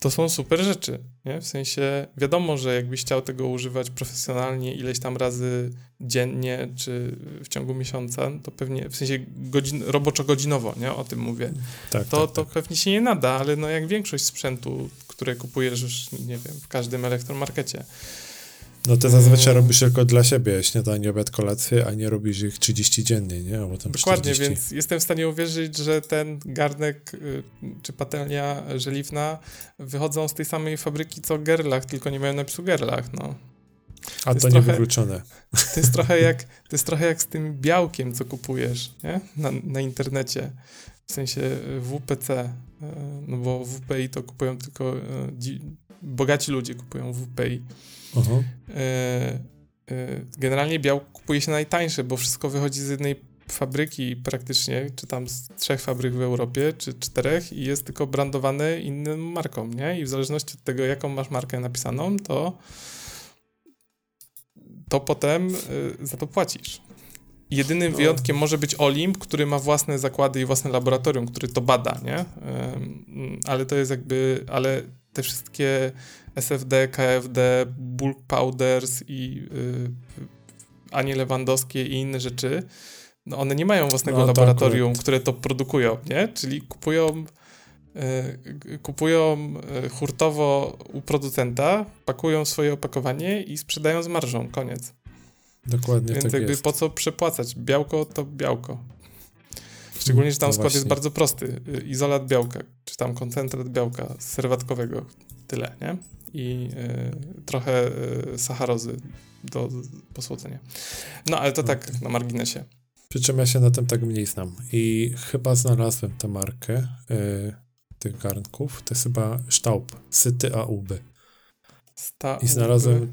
to są super rzeczy, nie? W sensie wiadomo, że jakbyś chciał tego używać profesjonalnie ileś tam razy dziennie czy w ciągu miesiąca, to pewnie, w sensie godzin, roboczo-godzinowo, nie? O tym mówię. Tak, to, tak, to tak. pewnie się nie nada, ale no jak większość sprzętu, które kupujesz już, nie wiem, w każdym elektromarkecie. No to zazwyczaj robisz tylko dla siebie śniadanie, obiad, kolację, a nie robisz ich 30 dziennie, nie? Albo tam Dokładnie, 40. więc jestem w stanie uwierzyć, że ten garnek y, czy patelnia żeliwna wychodzą z tej samej fabryki co Gerlach, tylko nie mają napisu Gerlach, no. A to, to nie wykluczone. To jest, trochę jak, to jest trochę jak z tym białkiem, co kupujesz nie? Na, na internecie. W sensie y, WPC, y, no bo WPI to kupują tylko bogaci ludzie kupują WPI. Uh-huh. Generalnie białko kupuje się najtańsze, bo wszystko wychodzi z jednej fabryki praktycznie, czy tam z trzech fabryk w Europie, czy czterech i jest tylko brandowane inną marką, nie? I w zależności od tego, jaką masz markę napisaną, to to potem y, za to płacisz. Jedynym no. wyjątkiem może być Olimp, który ma własne zakłady i własne laboratorium, który to bada, nie? Ale to jest jakby, ale te wszystkie SFD, KFD, bulk powders i yy, Anie Lewandowskie i inne rzeczy, no one nie mają własnego no, laboratorium, tak, które to produkują, nie? Czyli kupują yy, kupują y, hurtowo u producenta, pakują swoje opakowanie i sprzedają z marżą, koniec. Dokładnie Więc tak jakby jest. po co przepłacać? Białko to białko. Szczególnie, że tam No skład jest właśnie. bardzo prosty. Y, Izolat białka, czy tam koncentrat białka serwatkowego. Tyle, nie? I y, trochę y, sacharozy do posłodzenia. No, ale to tak na marginesie. Przy czym ja się na tym tak mniej znam. I chyba znalazłem tę markę y, tych garnków. To jest chyba Sztaub, Syty AUB. Sta I znalazłem,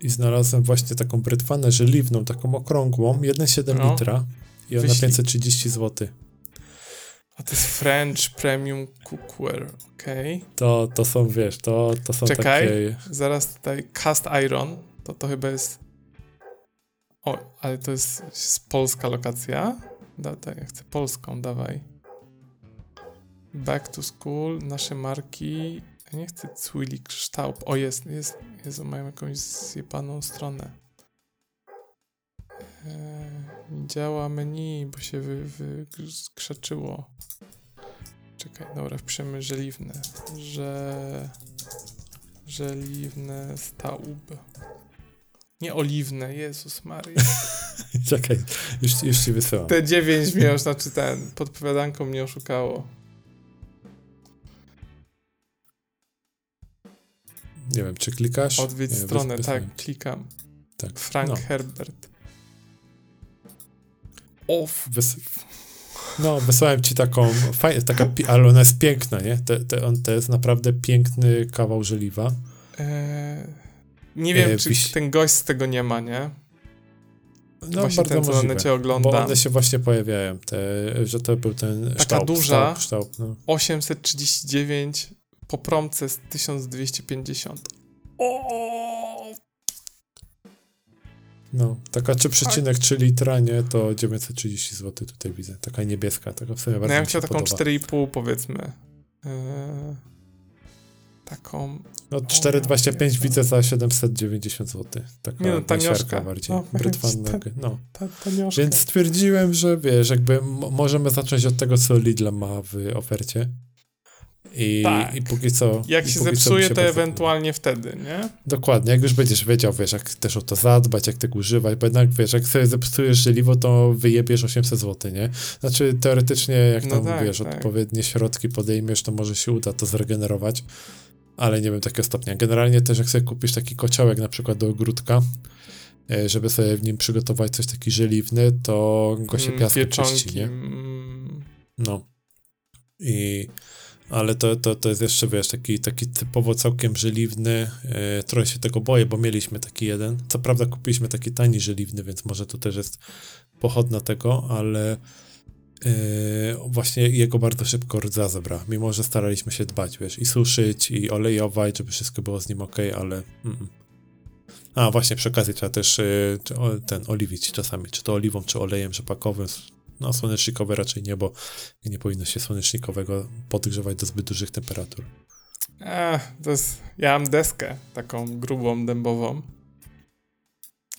I znalazłem właśnie taką brytwanę żeliwną, taką okrągłą, 1,7 No. litra. I ona Wyślij. 530 zł. A to jest French Premium Cookware, okej. To, to są, wiesz, to, to są Czekaj. takie... Zaraz tutaj Cast Iron, to to chyba jest... O, ale to jest, jest polska lokacja. Da, da, ja chcę polską, dawaj. Back to School, nasze marki... Ja nie chcę Zwilli Kształt. O, jest, jest. Jezu, mają jakąś zjebaną stronę. Nie działa menu, bo się wy, wykrzaczyło. Czekaj, dobra, wpiszemy żeliwne. Że... Żeliwne staub. Nie oliwne, Jezus Maria. Czekaj, już, już ci wysyłam. Te dziewięć mnie już, znaczy ten, podpowiadanką mnie oszukało. Nie wiem, czy klikasz? Odwiedź Nie, stronę, bez- tak, bez- klikam. tak. Frank No, Herbert. Off. wys... no, wysłałem ci taką, fajna, taka, ale ona jest piękna, nie? Te, te, on, to jest naprawdę piękny kawał żeliwa. Eee, nie wiem, E, czy wiś- ten gość z tego nie ma, nie? No, Właśnie bardzo ten, co na możliwe. Bo oglądam. one się właśnie pojawiają, te, że to był ten Taka ształp, duża. Ształp, ształp, no. 839 po promce z 1250. O! No, taka 3,3 litra, nie? To 930 zł tutaj widzę. Taka niebieska, taka w sumie No bardzo ja mi bym chciał taką podoba. 4,5 powiedzmy. Eee, taką... No 4,25 Jezu. widzę za 790 zł. Taka Nie no, tanioszka. bardziej. No, Brytwanna, no. Ta, tanioszka. Więc stwierdziłem, że wiesz, jakby możemy zacząć od tego, co Lidl ma w ofercie. I, Tak. i póki co. Jak się zepsuje, to bardzo ewentualnie wtedy, nie? Dokładnie, jak już będziesz wiedział, wiesz, jak też o to zadbać, jak tego używać, bo jednak wiesz, jak sobie zepsujesz żeliwo, to wyjebiesz 800 zł, nie? Znaczy teoretycznie, jak No tam tak, wiesz, tak. odpowiednie środki podejmiesz, to może się uda to zregenerować. Ale nie wiem takiego stopnia. Generalnie też jak sobie kupisz taki kociołek na przykład do ogródka, e, żeby sobie w nim przygotować coś taki żeliwny, to go się Mm, piaskiem czyści, nie? mm, No. I, ale to, to, to jest jeszcze, wiesz, taki, taki typowo całkiem żeliwny. E, trochę się tego boję, bo mieliśmy taki jeden. Co prawda kupiliśmy taki tani żeliwny, więc może to też jest pochodna tego, ale e, właśnie jego bardzo szybko rdza zebrała. Mimo, że staraliśmy się dbać, wiesz, i suszyć, i olejować, żeby wszystko było z nim ok, ale... Mm. A, właśnie przy okazji trzeba też e, ten oliwić czasami, czy to oliwą, czy olejem rzepakowym. No, słonecznikowe raczej nie, bo nie powinno się słonecznikowego podgrzewać do zbyt dużych temperatur. Ech, to jest, ja mam deskę taką grubą, dębową.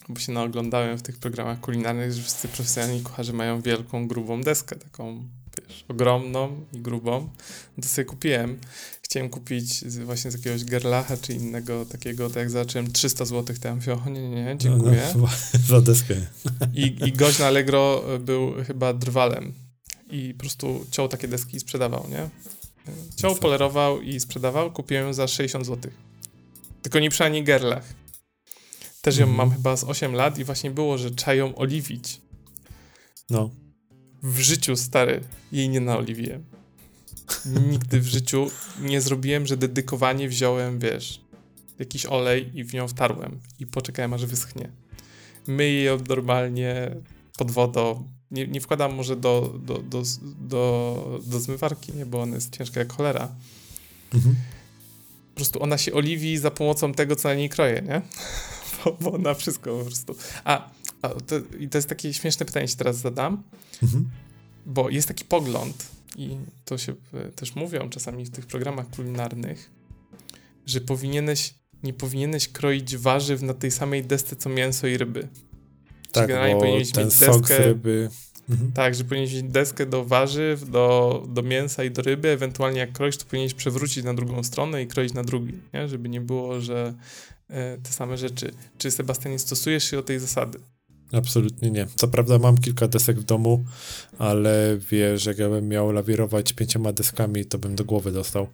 Bo się naoglądałem w tych programach kulinarnych, że wszyscy profesjonalni kucharze mają wielką, grubą deskę, taką, wiesz, ogromną i grubą. To sobie kupiłem. Chciałem kupić z, właśnie z jakiegoś Gerlacha czy innego takiego, tak jak zobaczyłem 300 zł, to ja mówię, o nie, nie, nie, dziękuję. No, no, za deskę. I, I gość na Allegro był chyba drwalem i po prostu ciął takie deski i sprzedawał, nie? Ciął, polerował i sprzedawał. Kupiłem za 60 zł. Tylko nie przy ani gerlach. Też ją Mhm. mam chyba z 8 lat i właśnie było, że trzeba ją oliwić. No, W życiu, stary, jej nie naoliwiłem. Nigdy w życiu nie zrobiłem, że dedykowanie wziąłem, wiesz, jakiś olej i w nią wtarłem i poczekałem, aż wyschnie. Myję ją normalnie pod wodą. Nie, nie wkładam może do, do, do, do, do zmywarki, nie, bo ona jest ciężka jak cholera. mhm. Po prostu ona się oliwi za pomocą tego, co na niej kroję, nie? Bo, bo ona wszystko po prostu. A, a to, i to jest takie śmieszne pytanie, ci teraz zadam. Mhm. Bo jest taki pogląd, i to się e, też mówią czasami w tych programach kulinarnych, że powinieneś, nie powinieneś kroić warzyw na tej samej desce co mięso i ryby. tak, generalnie bo powinieneś ten mieć deskę- ryby... Mhm. Tak, że powinieneś mieć deskę do warzyw, do, do mięsa i do ryby, ewentualnie jak kroisz, to powinieneś przewrócić na drugą stronę i kroić na drugi, nie? żeby nie było, że e, te same rzeczy. Czy Sebastianie stosujesz się do tej zasady? Absolutnie nie. Co prawda mam kilka desek w domu, ale wiesz, jak ja bym miał lawirować pięcioma deskami, to bym do głowy dostał.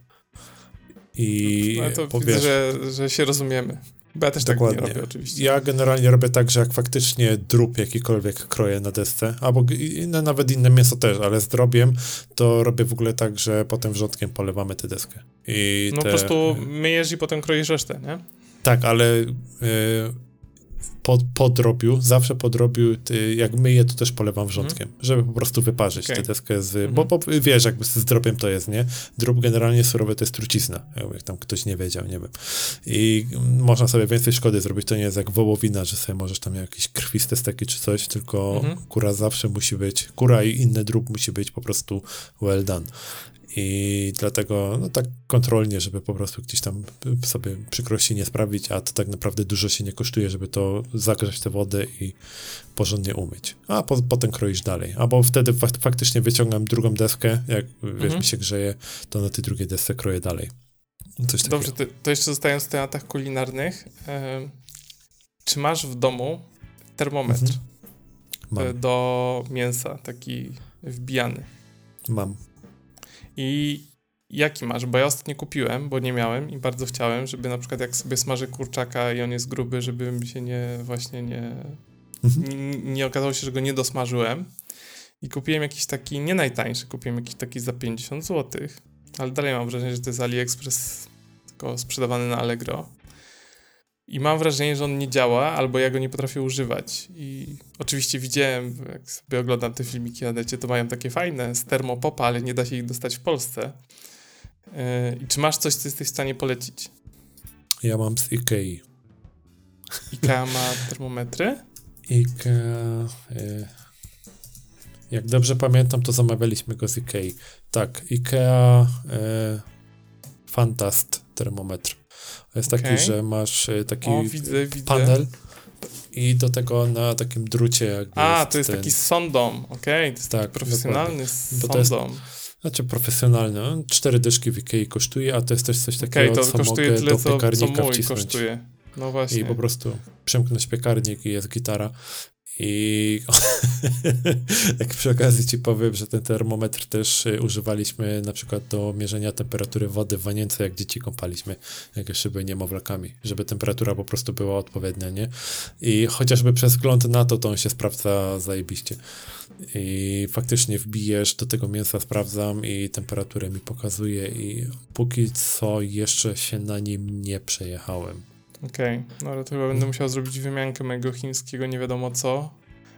I no to powiesz, widzę, że, że się rozumiemy. Bo ja też Dokładnie. tak nie robię oczywiście. Ja generalnie robię tak, że jak faktycznie drób jakikolwiek kroję na desce, albo inne, nawet inne mięso też, ale z drobiem, to robię w ogóle tak, że potem wrzątkiem polewamy tę deskę. I no te... po prostu myjesz i potem kroisz resztę, nie? Tak, ale... Yy, po, po drobiu, zawsze po drobiu, ty, jak myję, to też polewam wrzątkiem, mm. żeby po prostu wyparzyć okay. tę deskę z... Mm -hmm. bo, bo, wiesz, jakby z drobiem to jest, nie? Drób generalnie surowy to jest trucizna, jak tam ktoś nie wiedział, nie wiem. I można sobie więcej szkody zrobić, to nie jest jak wołowina, że sobie możesz tam jakieś krwiste steki czy coś, tylko mm -hmm. kura zawsze musi być, kura i inny drób musi być po prostu well done. I dlatego no tak kontrolnie, żeby po prostu gdzieś tam sobie przykrości nie sprawić, a to tak naprawdę dużo się nie kosztuje, żeby to zagrzać tę wodę i porządnie umyć. A po, potem kroisz dalej. Albo wtedy fak faktycznie wyciągam drugą deskę, jak wiesz, mhm. mi się grzeje, to na tej drugiej desce kroję dalej. Coś Dobrze, to, to jeszcze zostając w tematach kulinarnych, yy, czy masz w domu termometr mhm. do mięsa, taki wbijany? Mam. I jaki masz? Bo ja ostatnio kupiłem, bo nie miałem i bardzo chciałem, żeby na przykład jak sobie smażę kurczaka i on jest gruby, żebym się nie, właśnie nie, mhm. nie, nie okazało się, że go nie dosmażyłem. I kupiłem jakiś taki, nie najtańszy, kupiłem jakiś taki za 50 zł, ale dalej mam wrażenie, że to jest AliExpress, tylko sprzedawany na Allegro. I mam wrażenie, że on nie działa, albo ja go nie potrafię używać. I oczywiście widziałem, jak sobie oglądam te filmiki na necie, to mają takie fajne z termopopa, ale nie da się ich dostać w Polsce. Yy, I czy masz coś, co jesteś w stanie polecić? Ja mam z Ikei. Ikea ma termometry? Ikea... Yy, jak dobrze pamiętam, to zamawialiśmy go z Ikei. Tak, Ikea yy, Fantast termometr. Jest okay. taki, że masz e, taki o, widzę, panel widzę. i do tego na takim drucie jakby A, to jest ten... taki sondom, okej, okay. to jest tak, profesjonalny sondom. Znaczy profesjonalny, no, cztery dyszki w Ikei kosztuje, a to jest też coś takiego, okay, co kosztuje mogę tyle, do piekarnika co, co wcisnąć. kosztuje. No właśnie. I po prostu przemknąć piekarnik i jest gitara. I jak przy okazji ci powiem, że ten termometr też y, używaliśmy na przykład do mierzenia temperatury wody w wanience, jak dzieci kąpaliśmy, jak jeszcze były niemowlakami, żeby temperatura po prostu była odpowiednia, nie? I chociażby przez wzgląd na to, to on się sprawdza zajebiście. I faktycznie wbijesz do tego mięsa, sprawdzam i temperaturę mi pokazuje i póki co jeszcze się na nim nie przejechałem. Okej, okay. no ale to chyba będę musiał zrobić wymiankę mojego chińskiego nie wiadomo co,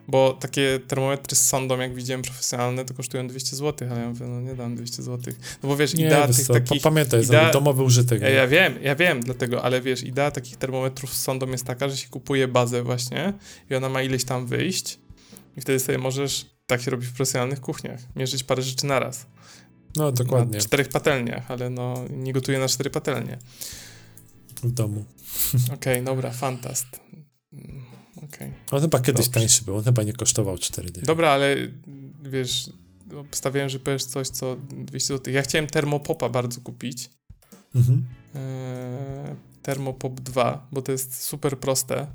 bo takie termometry z sondą, jak widziałem profesjonalne, to kosztują 200 zł, ale ja mówię, no nie dam 200 zł. No bo wiesz, nie, idea tych co, takich... Pamiętaj, idea, domowy użytek. Ja, ja wiem, ja wiem dlatego, ale wiesz, idea takich termometrów z sondą jest taka, że się kupuje bazę właśnie i ona ma ileś tam wyjść i wtedy sobie możesz, tak się robi w profesjonalnych kuchniach, mierzyć parę rzeczy naraz. No, dokładnie. Na czterech patelniach, ale no nie gotuję na cztery patelnie. W domu. Okej, okay, dobra, fantast. Mm, okay. On chyba kiedyś Dobrze. tańszy był, on chyba nie kosztował 4 dychy. Dobra, ale wiesz, obstawiałem, że powiesz coś, co 200 zł. Ja chciałem Termopopa bardzo kupić. Mhm. Eee, Thermopop 2, bo to jest super proste.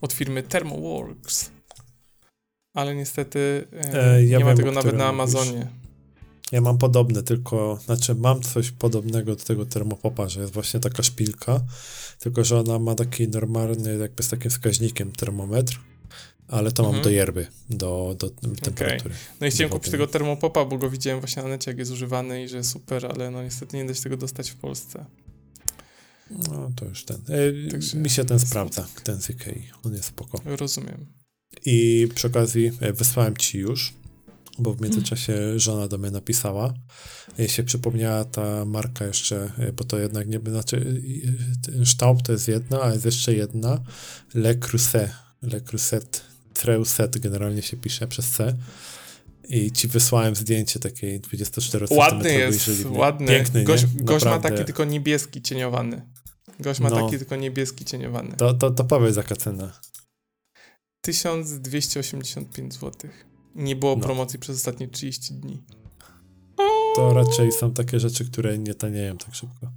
Od firmy Thermoworks. Ale niestety e, e, ja nie ma tego nawet na Amazonie. Mówisz. Ja mam podobne, tylko, znaczy mam coś podobnego do tego termopopa, że jest właśnie taka szpilka, tylko że ona ma taki normalny, jakby z takim wskaźnikiem termometr, ale to mhm. mam do yerby, do, do temperatury. Okay. No i chciałem kupić tego termopopa, bo go widziałem właśnie na necie, jak jest używany i że super, ale no niestety nie da się tego dostać w Polsce. No to już ten. E, Także mi się ten sprawdza, ten z Ikei. On jest spoko. Rozumiem. I przy okazji e, wysłałem ci już bo w międzyczasie żona do mnie napisała. Jej się przypomniała ta marka jeszcze, bo to jednak nie, znaczy Staub to jest jedna, a jest jeszcze jedna, Le Creuset, Le Creuset, Treuset generalnie się pisze przez C. I ci wysłałem zdjęcie takiej 24 cm. Ładny jest, ładny. Piękny, gość, gość ma taki tylko niebieski cieniowany. Gość ma no, taki tylko niebieski cieniowany. To, to, to powiedz jaka cena. 1285 zł. Nie było no. promocji przez ostatnie 30 dni. To raczej są takie rzeczy, które nie tanieją tak szybko.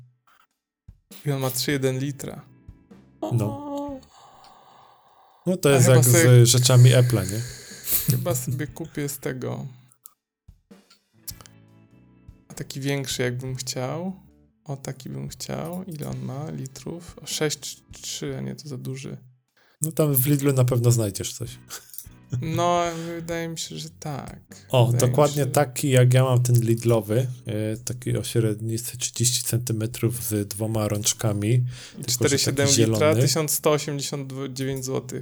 I on ma 3,1 litra. No. No to jest jak sobie... z rzeczami Apple'a, nie? Chyba sobie kupię z tego. A taki większy jakbym chciał. O, taki bym chciał. Ile on ma litrów? 6,3, a nie, to za duży. No tam w Lidlu na pewno znajdziesz coś. No, wydaje mi się, że tak. O, wydaje dokładnie się, taki jak ja mam ten Lidlowy, e, taki o średnicy 30 cm z dwoma rączkami. 4,7 litra, 1189 zł.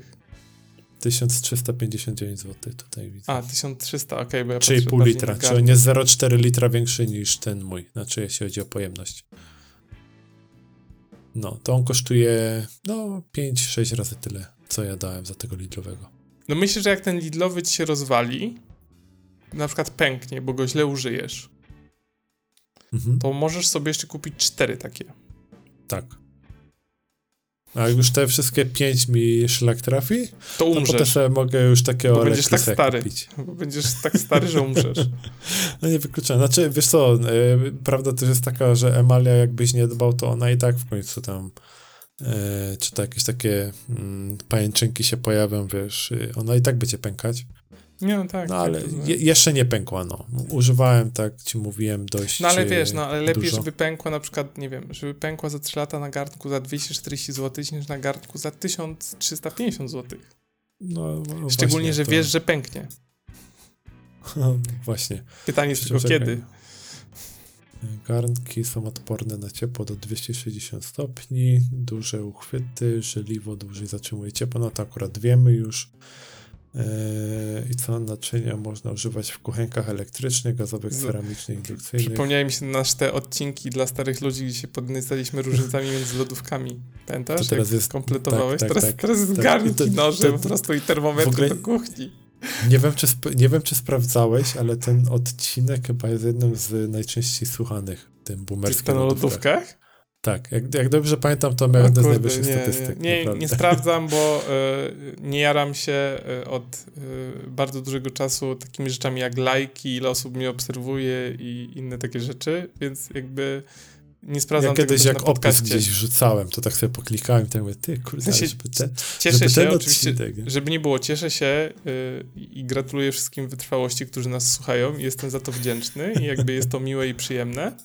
1359 zł tutaj widzę. A, 1300, okej, okay, bo ja 3,5 litra, czyli on jest 0,4 litra większy niż ten mój, znaczy jeśli chodzi o pojemność. No, to on kosztuje no 5-6 razy tyle, co ja dałem za tego lidlowego. No myślę, że jak ten lidlowy ci się rozwali, na przykład pęknie, bo go źle użyjesz, mhm. to możesz sobie jeszcze kupić cztery takie. Tak. A jak już te wszystkie pięć mi szlak trafi, to umrzesz. To potem sobie mogę już takiego bo będziesz tak stary. Kupić. Bo będziesz tak stary, że umrzesz. no nie wykluczam. Znaczy, wiesz co, yy, prawda też jest taka, że Emalia jakbyś nie dbał, to ona i tak w końcu tam czy to jakieś takie yy, pajęczynki się pojawią, wiesz, y, ona i tak będzie pękać. Nie, no tak. No tak, ale je, jeszcze nie pękła, no. Używałem, tak ci mówiłem, dość No ale wiesz, no ale lepiej, dużo. żeby pękła na przykład, nie wiem, żeby pękła za 3 lata na garnku za 240 zł niż na garnku za 1350 zł. No, no Szczególnie, że to... wiesz, że pęknie. No, właśnie. Pytanie jest tylko kiedy. Garnki są odporne na ciepło do 260 stopni, duże uchwyty, żeliwo dłużej zatrzymuje ciepło, no to akurat wiemy już. Yy, I co naczynia można używać w kuchenkach elektrycznych, gazowych, ceramicznych, indukcyjnych. Przypomniały mi się nasz te odcinki dla starych ludzi, gdzie się podniecaliśmy różnicami między lodówkami. Pamiętasz? To teraz jest, kompletowałeś? Tak, tak, teraz, tak, teraz jest tak, garnki, noże po prostu i termometry do kuchni. Nie wiem, czy nie wiem, czy sprawdzałeś, ale ten odcinek chyba jest jednym z najczęściej słuchanych, tym boomerskim. Ten o lodówkach? Tak, jak, jak dobrze pamiętam, to miałem jedne z najwyższych nie, statystyk. Nie, nie, nie sprawdzam, bo y, nie jaram się y, od y, bardzo dużego czasu takimi rzeczami jak lajki, ile osób mnie obserwuje i inne takie rzeczy, więc jakby nie sprawdzam ja kiedyś jak opis gdzieś wrzucałem, to tak sobie poklikałem i tak mówię, ty kurde, w żeby ten, Cieszę żeby się, oczywiście, żeby nie było, cieszę się i gratuluję wszystkim wytrwałości, którzy nas słuchają i jestem za to wdzięczny i jakby jest to miłe i przyjemne.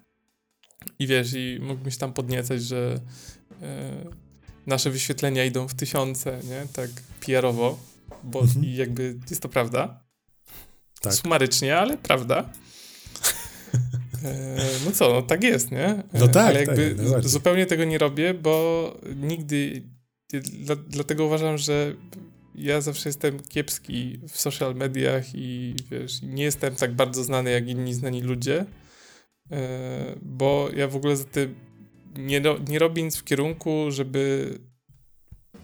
I wiesz, i mógłbym się tam podniecać, że e, nasze wyświetlenia idą w tysiące, nie? Tak PR-owo, bo mhm. i jakby jest to prawda. Tak. Sumarycznie, ale prawda. E, no co, no tak jest, nie? E, no tak, Ale jakby tak, zupełnie tego nie robię, bo nigdy, dla, dlatego uważam, że ja zawsze jestem kiepski w social mediach i wiesz, nie jestem tak bardzo znany jak inni znani ludzie. E, bo ja w ogóle za tym nie, nie robię nic w kierunku, żeby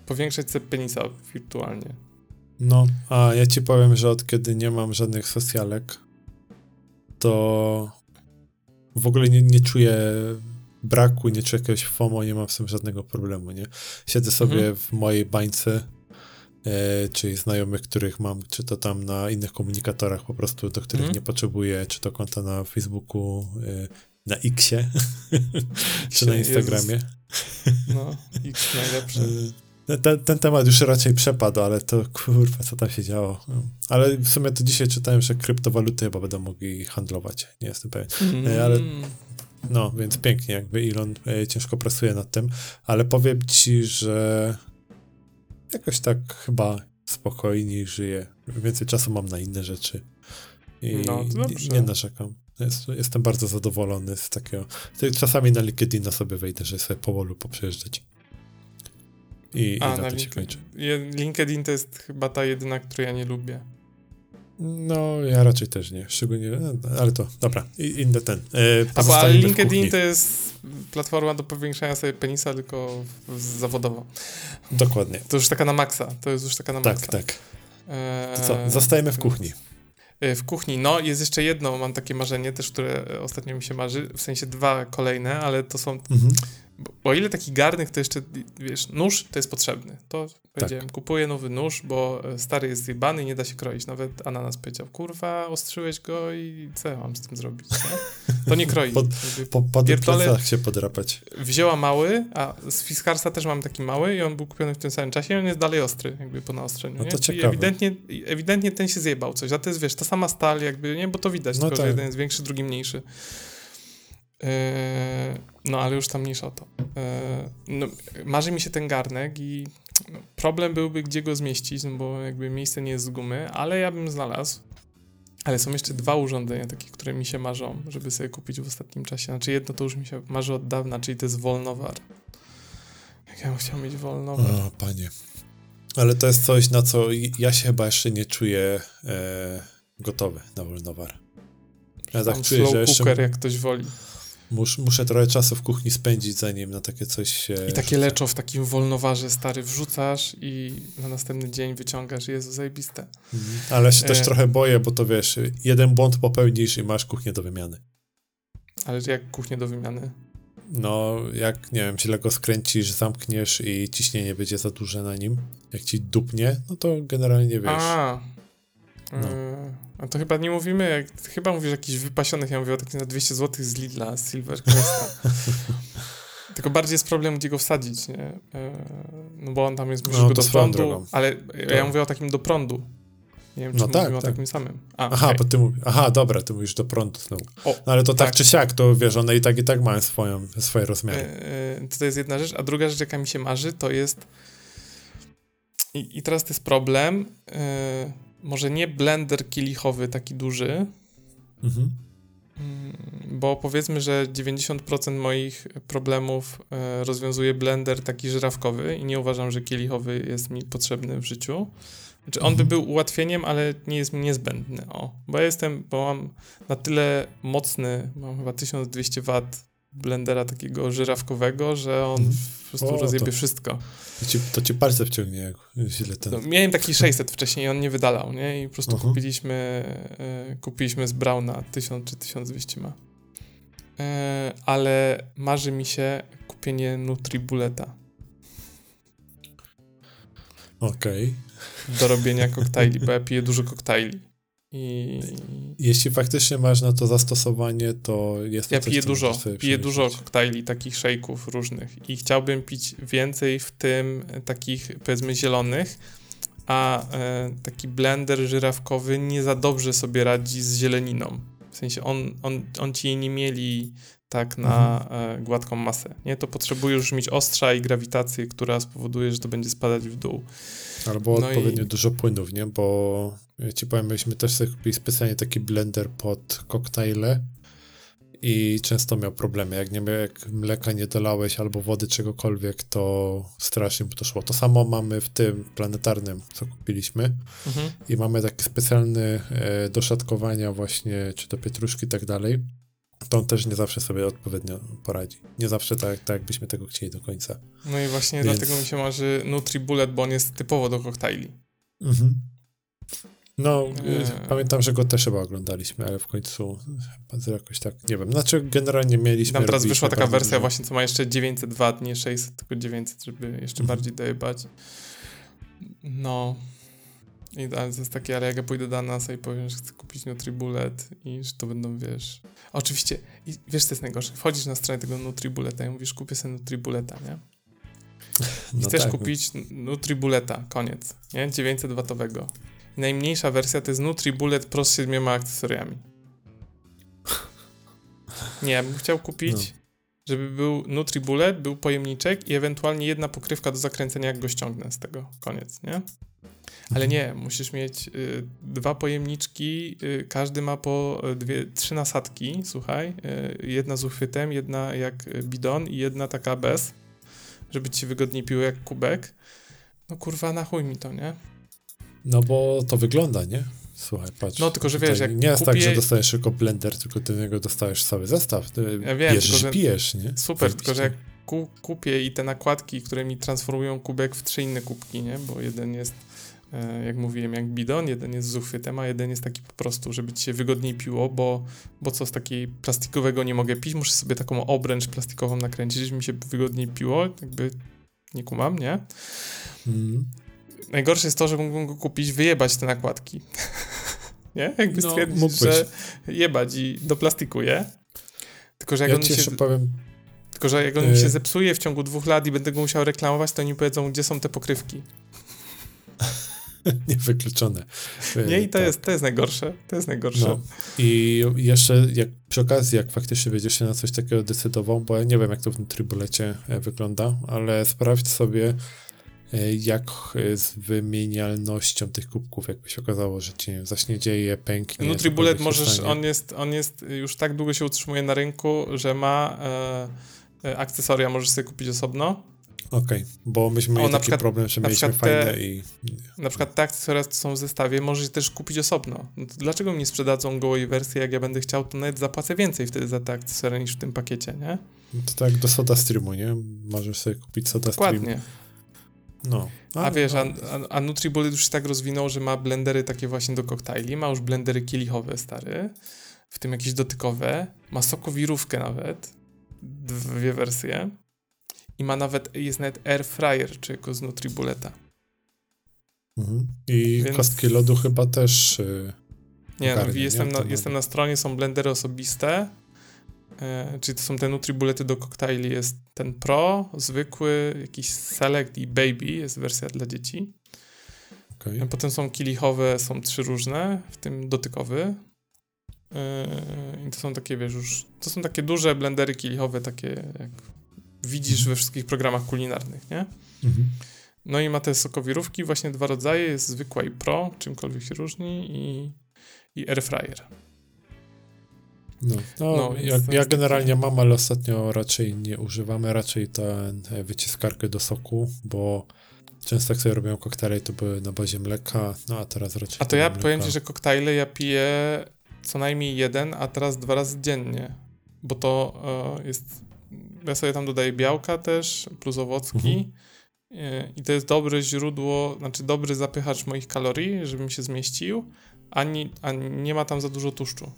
powiększać sobie penisa wirtualnie. No, a ja ci powiem, że od kiedy nie mam żadnych socjalek, to w ogóle nie, nie czuję braku, nie czuję jakiegoś FOMO, nie mam z tym żadnego problemu, nie? Siedzę sobie mhm. w mojej bańce, e, czyli znajomych, których mam, czy to tam na innych komunikatorach po prostu, do których mm. nie potrzebuję, czy to konta na Facebooku, e, na Xie, czy na Instagramie. No, X najlepszy. E, ten, ten, temat już raczej przepadł, ale to kurwa, co tam się działo. Ale w sumie to dzisiaj czytałem, że kryptowaluty chyba będą mogli handlować. Nie jestem pewien. Mm. Ale no, więc pięknie, jakby Elon ciężko pracuje nad tym, ale powiem ci, że jakoś tak chyba spokojniej żyję. Więcej czasu mam na inne rzeczy. I no, nie, nie narzekam. Jest, jestem bardzo zadowolony z takiego. Czasami na LinkedIna sobie wejdę, że sobie powolu poprzejeżdżać. I, A, i na, na się kończy. LinkedIn to jest chyba ta jedyna, którą ja nie lubię. No, ja raczej też nie. Szczególnie, no, ale to, dobra, inny ten. E, ale LinkedIn to jest platforma do powiększania sobie penisa, tylko zawodowo. Dokładnie. To już taka na maksa. To jest już taka na tak, maksa. Tak, tak. To co, zostajemy w kuchni. E, w kuchni. No, jest jeszcze jedno, mam takie marzenie też, które ostatnio mi się marzy, w sensie dwa kolejne, ale to są, mhm. Bo o ile taki garnek to jeszcze, wiesz, nóż to jest potrzebny. To powiedziałem, tak. kupuję nowy nóż, bo e, stary jest zjebany i nie da się kroić. Nawet Ananas powiedział, kurwa, ostrzyłeś go i co ja mam z tym zrobić, nie? To nie kroi. Pod, po, po się podrapać. Wzięła mały, a z Fiskarsa też mam taki mały i on był kupiony w tym samym czasie i on jest dalej ostry, jakby po naostrzeniu, no to nie? Ciekawe. ewidentnie, ewidentnie ten się zjebał coś, a to jest, wiesz, ta sama stal jakby, nie? Bo to widać, no tylko tak. że jeden jest większy, drugi mniejszy. Yy, no ale już tam mniejsza o to. Yy, no, marzy mi się ten garnek i no, problem byłby, gdzie go zmieścić, no bo jakby miejsce nie jest z gumy, ale ja bym znalazł. Ale są jeszcze dwa urządzenia takie, które mi się marzą, żeby sobie kupić w ostatnim czasie. Znaczy jedno to już mi się marzy od dawna, czyli to jest wolnowar. Jak ja bym chciał mieć wolnowar. O, panie. Ale to jest coś, na co ja się chyba jeszcze nie czuję e, gotowy na wolnowar. Ja tak czuję, że jeszcze... cooker, jak ktoś woli. Mus, muszę trochę czasu w kuchni spędzić, zanim na takie coś się... I takie leczo w takim wolnowarze stary wrzucasz i na następny dzień wyciągasz. Jezu, zajebiste. Mhm. Ale się e... też trochę boję, bo to wiesz, jeden błąd popełnisz i masz kuchnię do wymiany. Ale jak kuchnię do wymiany? No, jak, nie wiem, źle go skręcisz, zamkniesz i ciśnienie będzie za duże na nim, jak ci dupnie, no to generalnie wiesz... A, no. E, a to chyba nie mówimy, jak, chyba mówisz jakichś wypasionych, ja mówię o takich na 200 zł z Lidla, z Silver Cresta. Tylko bardziej jest problem, gdzie go wsadzić, nie? E, no bo on tam jest, musisz no, go do prądu, drogą. ale to. ja mówię o takim do prądu. Nie wiem, czy no tak, tak. o takim samym. A, aha, okay. bo ty mówisz, aha, dobra, ty mówisz do prądu znowu. O, no ale to tak. tak. czy siak, to wiesz, one i tak i tak mają swoją, swoje rozmiary. Yy, to jest jedna rzecz, a druga rzecz, jaka mi się marzy, to jest i, i teraz to jest problem, yy, może nie blender kielichowy taki duży, mhm. Mm, bo powiedzmy, że 90% moich problemów e, rozwiązuje blender taki żrawkowy i nie uważam, że kielichowy jest mi potrzebny w życiu. Znaczy on mhm. by był ułatwieniem, ale nie jest mi niezbędny. O, bo ja jestem, bo mam na tyle mocny, mam chyba 1200 W blendera takiego żyrawkowego, że on mhm. po prostu o, rozjebie to, wszystko. To ci, to ci palce wciągnie, jak źle ten... No, miałem taki 600 wcześniej i on nie wydalał, nie? I po prostu uh -huh. kupiliśmy, y, kupiliśmy z Brauna 1000 czy 1200 ma. Y, ale marzy mi się kupienie Nutribuleta. Okej. Okay. Do robienia koktajli, bo ja piję dużo koktajli. I... Jeśli faktycznie masz na to zastosowanie, to jest to Ja piję dużo, piję dużo koktajli, takich szejków różnych i chciałbym pić więcej w tym takich, powiedzmy, zielonych, a e, taki blender żyrawkowy nie za dobrze sobie radzi z zieleniną. W sensie on, on, on ci jej nie mieli tak na mhm. e, gładką masę. Nie, to potrzebujesz już mieć ostrza i grawitację, która spowoduje, że to będzie spadać w dół. Albo no odpowiednio i... dużo płynów, nie? Bo ja ci powiem, myśmy też sobie kupili specjalnie taki blender pod koktajle i często miał problemy. Jak nie jak mleka nie dolałeś albo wody czegokolwiek, to strasznie by to szło. To samo mamy w tym planetarnym, co kupiliśmy. Mhm. I mamy taki specjalny e, do szatkowania właśnie, czy do pietruszki i tak dalej to on też nie zawsze sobie odpowiednio poradzi. Nie zawsze tak, tak jakbyśmy tego chcieli do końca. No i właśnie Więc... dlatego mi się marzy NutriBullet, bo on jest typowo do koktajli. Mhm. No, eee. pamiętam, że go też chyba oglądaliśmy, ale w końcu jakoś tak, nie wiem, znaczy generalnie mieliśmy... Tam teraz wyszła taka wersja dużo. właśnie, co ma jeszcze 900 W, nie 600, tylko 900, żeby jeszcze mhm. bardziej dojebać. No, i to jest takie, ale jak ja pójdę do NASA i powiem, że chcę kupić Nutribullet i że to będą, wiesz... Oczywiście, i wiesz co jest najgorsze? Wchodzisz na stronę tego Nutribulleta i mówisz, kupię sobie Nutribulleta, nie? I no chcesz tak. kupić Nutribulleta, koniec, nie? 900 watowego. Najmniejsza wersja to jest Nutribullet Pro z siedmioma akcesoriami. Nie, ja bym chciał kupić, no. żeby był Nutribullet, był pojemniczek i ewentualnie jedna pokrywka do zakręcenia, jak go ściągnę z tego. Koniec, nie? Ale nie, musisz mieć y, dwa pojemniczki, y, każdy ma po dwie, trzy nasadki, słuchaj, y, jedna z uchwytem, jedna jak bidon i jedna taka bez, żeby ci wygodniej piło jak kubek. No kurwa, na chuj mi to, nie? No bo to wygląda, nie? Słuchaj, patrz. No tylko, że wiesz, jak Nie jest kupię... tak, że dostajesz tylko blender, tylko ty niego dostajesz cały zestaw. Ty ja wiem, bierzesz, tylko, że... pijesz, nie? Super, tylko że jak ku, kupię i te nakładki, które mi transformują kubek w trzy inne kubki, nie? Bo jeden jest e, jak mówiłem, jak bidon, jeden jest z uchwytem, a jeden jest taki po prostu, żeby ci się wygodniej piło, bo, bo co z takiej plastikowego nie mogę pić, muszę sobie taką obręcz plastikową nakręcić, żeby mi się wygodniej piło, jakby nie kumam, nie? Mm. Najgorsze jest to, że mógłbym go kupić, wyjebać te nakładki. nie? Jakby no, stwierdzić, że jebać i do plastiku je. Tylko, że jak ja on się... powiem... Tylko, że jak on mi się y- zepsuje w ciągu dwóch lat i będę go musiał reklamować, to oni powiedzą, gdzie są te pokrywki. Niewykluczone. Nie, i to, tak. jest, to jest najgorsze. To jest najgorsze. No. I jeszcze jak, przy okazji, jak faktycznie będziesz się na coś takiego decydował, bo ja nie wiem, jak to w tym tribulecie e, wygląda, ale sprawdź sobie, jak z wymienialnością tych kubków, jakby się okazało, że ci zacznie dzieje, pęknie. No tribulet możesz, on jest, on jest, już tak długo się utrzymuje na rynku, że ma e, e akcesoria, możesz sobie kupić osobno Okej, okay, bo myśmy mieli taki przykład, problem, że mieliśmy fajne te, i... Na przykład te akcesoria, co są w zestawie, możesz też kupić osobno. No dlaczego mi sprzedadzą gołej wersję, jak ja będę chciał, to nawet zapłacę więcej wtedy za te akcesoria niż w tym pakiecie, nie? No to tak do Soda Streamu, nie? Możesz sobie kupić Soda Dokładnie. Stream. No. A, a wiesz, a, a, a NutriBullet już się tak rozwinął, że ma blendery takie właśnie do koktajli, ma już blendery kielichowe, stary, w tym jakieś dotykowe, ma sokowirówkę nawet, dwie wersje i ma nawet, jest nawet air fryer, czy jako z Nutribuleta. Mhm. I Więc... kostki lodu chyba też yy, Nie, no, jestem, nie? Na, jestem na stronie, są blendery osobiste, czyli to są te Nutribulety do koktajli, jest ten Pro, zwykły, jakiś Select i Baby, jest wersja dla dzieci. Okay. Potem są kielichowe, są trzy różne, w tym dotykowy. Yy, I to są takie, wiesz, już, to są takie duże blendery kielichowe, takie jak widzisz we wszystkich programach kulinarnych, nie? Mhm. No i ma te sokowirówki, właśnie dwa rodzaje, jest zwykła i pro, czymkolwiek się różni i, i air fryer. No, no, no ja, ja generalnie mam, ale ostatnio raczej nie używamy, raczej tę wyciskarkę do soku, bo często jak sobie robią koktajle, to były na bazie mleka, no a teraz raczej... A to ja mleka. powiem ci, że koktajle ja piję co najmniej jeden, a teraz dwa razy dziennie, bo to y, jest ja sobie tam dodaję białka też, plus owocki. Mhm. E, I to jest dobre źródło, znaczy dobry zapychacz moich kalorii, żeby mi się zmieścił, a nie, a nie ma tam za dużo tłuszczu.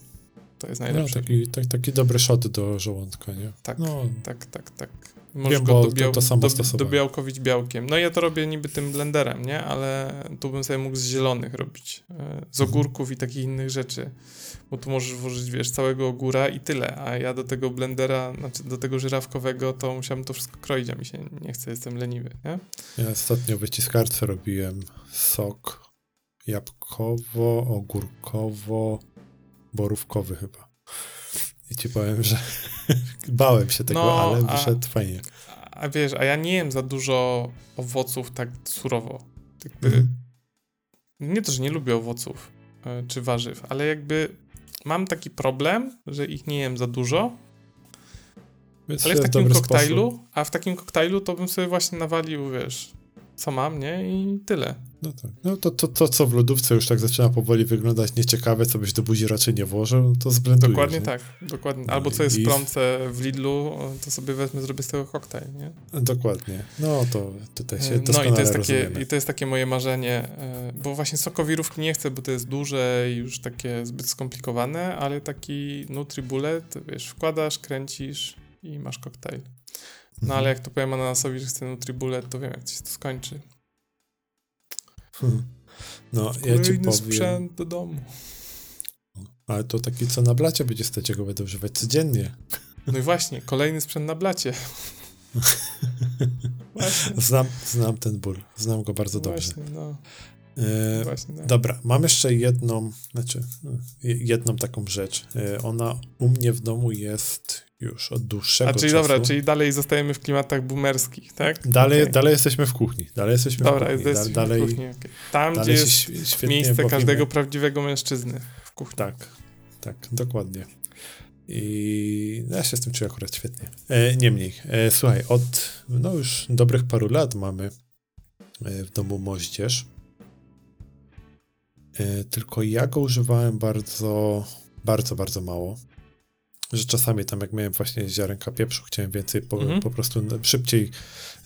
To jest no, najlepsze. No, taki, tak, taki dobry shot do żołądka, nie? Tak, no. tak, tak, tak. Możesz Wiem, go dobiał, to, to samo do, dobiałkowić białkiem. No ja to robię niby tym blenderem, nie? Ale tu bym sobie mógł z zielonych robić. E, z ogórków i takich innych rzeczy. Bo tu możesz włożyć, wiesz, całego ogóra i tyle. A ja do tego blendera, znaczy do tego żyrawkowego, to musiałem to wszystko kroić, a mi się nie chce, jestem leniwy, nie? Ja ostatnio wyciskarce robiłem sok jabłkowo, ogórkowo, borówkowy chyba. I ci powiem, że bałem się tego, no, ale wyszedł a, fajnie. A wiesz, a ja nie jem za dużo owoców tak surowo. Jakby, mhm. Nie to, że nie lubię owoców y, czy warzyw, ale jakby mam taki problem, że ich nie jem za dużo. Więc ale w takim koktajlu, sposób. a w takim koktajlu to bym sobie właśnie nawalił, wiesz, co mam, nie? I tyle. No tak. No to, to, to, co w lodówce już tak zaczyna powoli wyglądać nieciekawe, co byś do buzi raczej nie włożył, to zblendujesz. Dokładnie nie? tak. Dokładnie. Albo co jest w promce w Lidlu, to sobie wezmę, zrobię z tego koktajl, nie? Dokładnie. No to tutaj się No i to jest takie, i to jest takie moje marzenie, e, bo właśnie sokowirówki nie chcę, bo to jest duże i już takie zbyt skomplikowane, ale taki Nutribullet, wiesz, wkładasz, kręcisz i masz koktajl. No mhm. ale jak to powiem ananasowi, że chcę Nutribullet, to wiem, jak się to skończy. Hmm. No, ja ci powiem... sprzęt do domu. Ale to taki, co na blacie będzie stać, go będę używać codziennie. No i właśnie, kolejny sprzęt na blacie. znam, znam ten ból, znam go bardzo dobrze. Właśnie, no. E, Właśnie, no. Dobra, mam jeszcze jedną, znaczy jedną taką rzecz. E, ona u mnie w domu jest już od dłuższego A czyli czasu. dobra, czyli dalej zostajemy w klimatach boomerskich, tak? Dalej, okay. dalej jesteśmy w kuchni. Dalej jesteśmy dobra, w kuchni. Jesteśmy dalej, w kuchni okay. Tam, dalej gdzie jest miejsce bawimy. każdego prawdziwego mężczyzny w kuchni. Tak, tak, dokładnie. I ja się z tym czuję akurat świetnie. E, niemniej, e, słuchaj, od no już dobrych paru lat mamy e, w domu moździerz. E, tylko ja go używałem bardzo, bardzo, bardzo mało. Że czasami tam jak miałem właśnie ziarenka pieprzu, chciałem więcej po, Mhm. po prostu szybciej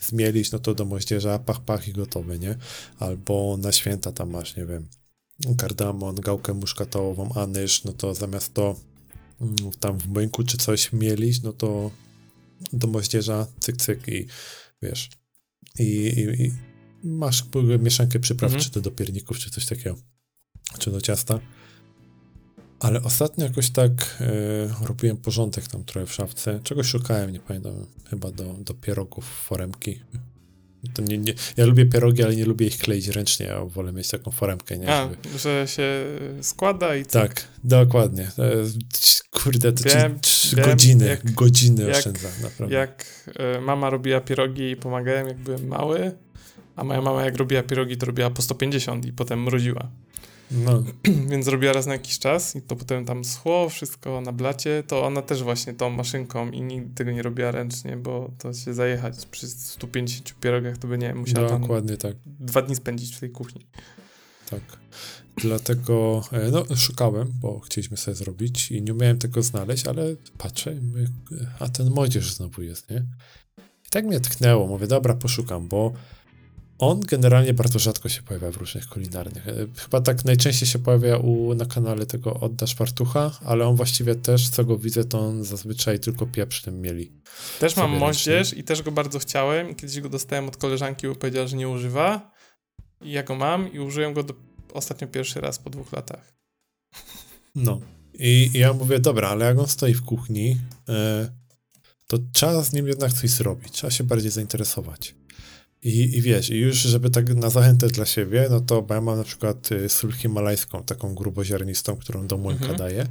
zmielić, no to do moździerza pach, pach i gotowy, nie? Albo na święta tam masz, nie wiem, kardamon, gałkę muszkatołową, anyż, no to zamiast to mm, tam w młynku czy coś mielić, no to do moździerza cyk, cyk i wiesz, i, i, i masz mieszankę przypraw, Mhm. czy to do pierników, czy coś takiego, czy do ciasta. Ale ostatnio jakoś tak e, robiłem porządek tam trochę w szafce. Czegoś szukałem, nie pamiętam, chyba do, do pierogów, foremki. To nie, nie, ja lubię pierogi, ale nie lubię ich kleić ręcznie, ja wolę mieć taką foremkę, nie? A, Żeby... że się składa i co? Tak, dokładnie. E, Kurde, to Wiem, ci trzy wiem, godziny, jak- godziny jak- oszczędza, naprawdę. Jak e, mama robiła pierogi i pomagałem, jak byłem mały, a moja mama jak robiła pierogi, to robiła po 150 i potem mroziła. No, Więc robiła raz na jakiś czas i to potem tam schło wszystko na blacie, to ona też właśnie tą maszynką i nigdy tego nie robiła ręcznie, bo to się zajechać przy 150 pierogach, to by nie musiała tam dokładnie tak. dwa dni spędzić w tej kuchni. Tak. Dlatego e, no, szukałem, bo chcieliśmy sobie zrobić i nie umiałem tego znaleźć, ale patrzę, a ten młodzież znowu jest, nie? I tak mnie tknęło, mówię, dobra, poszukam, bo on generalnie bardzo rzadko się pojawia w różnych kulinarnych. E, Chyba tak najczęściej się pojawia u, na kanale tego Oddasz Fartucha, ale on właściwie też, co go widzę, to on zazwyczaj tylko pieprz tym mieli. Też mam moździerz i też go bardzo chciałem kiedyś go dostałem od koleżanki, bo powiedziała, że nie używa i ja go mam i użyłem go do, ostatnio pierwszy raz po dwóch latach. No. I, i ja mówię, dobra, ale jak on stoi w kuchni, e, to trzeba z nim jednak coś zrobić, trzeba się bardziej zainteresować. I, I wiesz, i już żeby tak na zachętę dla siebie, no to bo ja mam na przykład y, sól himalajską, taką gruboziarnistą, którą do młynka Mhm. daję,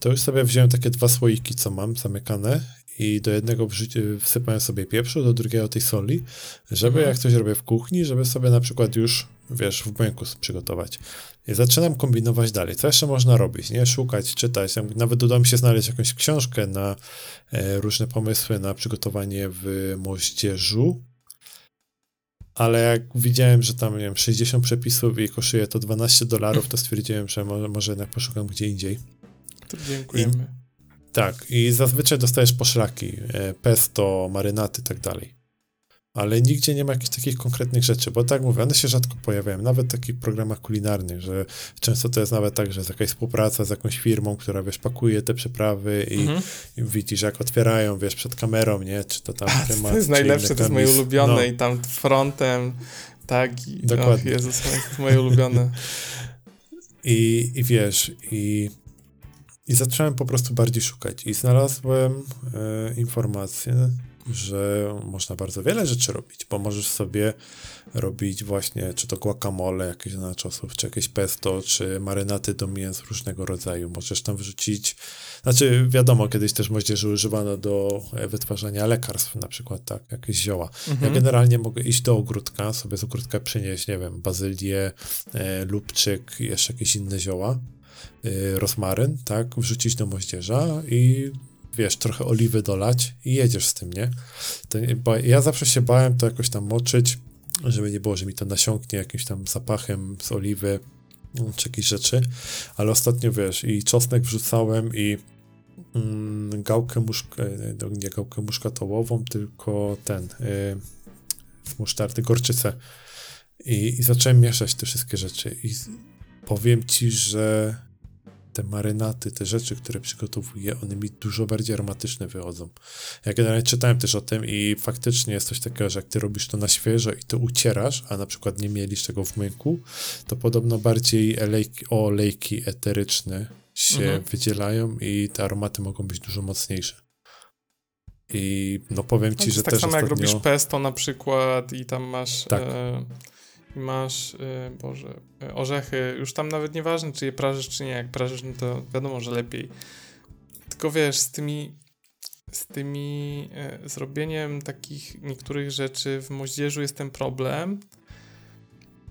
to już sobie wziąłem takie dwa słoiki, co mam zamykane i do jednego wrzuci- wsypałem sobie pieprzu, do drugiego tej soli, żeby Mhm. jak coś robię w kuchni, żeby sobie na przykład już, wiesz, w młynku przygotować. I zaczynam kombinować dalej. Co jeszcze można robić? Nie szukać, czytać. Nawet udało mi się znaleźć jakąś książkę na e, różne pomysły na przygotowanie w moździerzu. Ale jak widziałem, że tam, nie wiem, 60 przepisów i kosztuje to 12 dolarów, to stwierdziłem, że może, może jednak poszukam gdzie indziej. To dziękujemy. Tak, i zazwyczaj dostajesz poszlaki, e, pesto, marynaty i tak dalej. Ale nigdzie nie ma jakichś takich konkretnych rzeczy, bo tak mówię, one się rzadko pojawiają, nawet w takich programach kulinarnych, że często to jest nawet tak, że jest jakaś współpraca z jakąś firmą, która, wiesz, pakuje te przyprawy i, Mhm. i widzisz, jak otwierają, wiesz, przed kamerą, nie, czy to tam A, temat, to jest najlepsze, to jest moje ulubione No. i tam frontem, tak i Dokładnie. Och, Jezus, to jest moje ulubione. I, I wiesz, i, i zacząłem po prostu bardziej szukać. I znalazłem e, informację, że można bardzo wiele rzeczy robić, bo możesz sobie robić właśnie, czy to guacamole, jakieś na czosów, czy jakieś pesto, czy marynaty do mięs różnego rodzaju. Możesz tam wrzucić, znaczy wiadomo, kiedyś też moździerze używano do e, wytwarzania lekarstw, na przykład tak, jakieś zioła. Ja Mhm. generalnie mogę iść do ogródka, sobie z ogródka przynieść, nie wiem, bazylię, e, lubczyk, jeszcze jakieś inne zioła, e, rozmaryn, tak, wrzucić do moździerza i wiesz, trochę oliwy dolać i jedziesz z tym, nie? Bo ja zawsze się bałem to jakoś tam moczyć, żeby nie było, że mi to nasiąknie jakimś tam zapachem z oliwy mm, czy jakieś rzeczy, ale ostatnio wiesz, i czosnek wrzucałem i mm, gałkę muszka, no nie gałkę muszkatołową, tylko ten, y, z musztardy, gorczycę. I, I zacząłem mieszać te wszystkie rzeczy. I powiem ci, że te marynaty, te rzeczy, które przygotowuję, one mi dużo bardziej aromatyczne wychodzą. Ja generalnie czytałem też o tym i faktycznie jest coś takiego, że jak ty robisz to na świeżo i to ucierasz, a na przykład nie mielisz tego w młynku, to podobno bardziej olejki, olejki eteryczne się Mhm. wydzielają i te aromaty mogą być dużo mocniejsze. I no powiem No, ci, to że tak też samo jak ostatnio... robisz pesto na przykład i tam masz Tak. e, i masz, e, Boże, e, orzechy, już tam nawet nieważne, czy je prażysz, czy nie, jak prażysz, no to wiadomo, że lepiej. Tylko wiesz, z tymi z tymi e, zrobieniem takich niektórych rzeczy w moździerzu jest ten problem,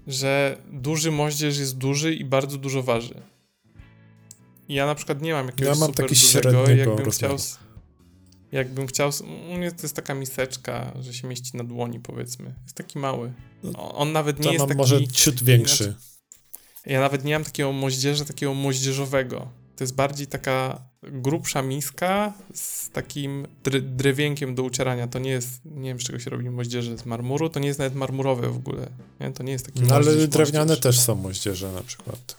że duży moździerz jest duży i bardzo dużo waży. I ja na przykład nie mam jakiegoś Ja mam super taki dużego, średniego jakbym chciał, rozmiaru. s- jakbym chciał, u mnie to jest taka miseczka, że się mieści na dłoni powiedzmy, jest taki mały. O- On nawet nie To jest mam taki, może ciut większy. ja nawet nie mam takiego moździerza, takiego moździerzowego. To jest bardziej taka grubsza miska z takim drewienkiem do ucierania. To nie jest, nie wiem z czego się robi moździerze, z marmuru, to nie jest nawet marmurowe w ogóle. Nie? To nie jest taki No ale drewniane moździerz. też są moździerze na przykład.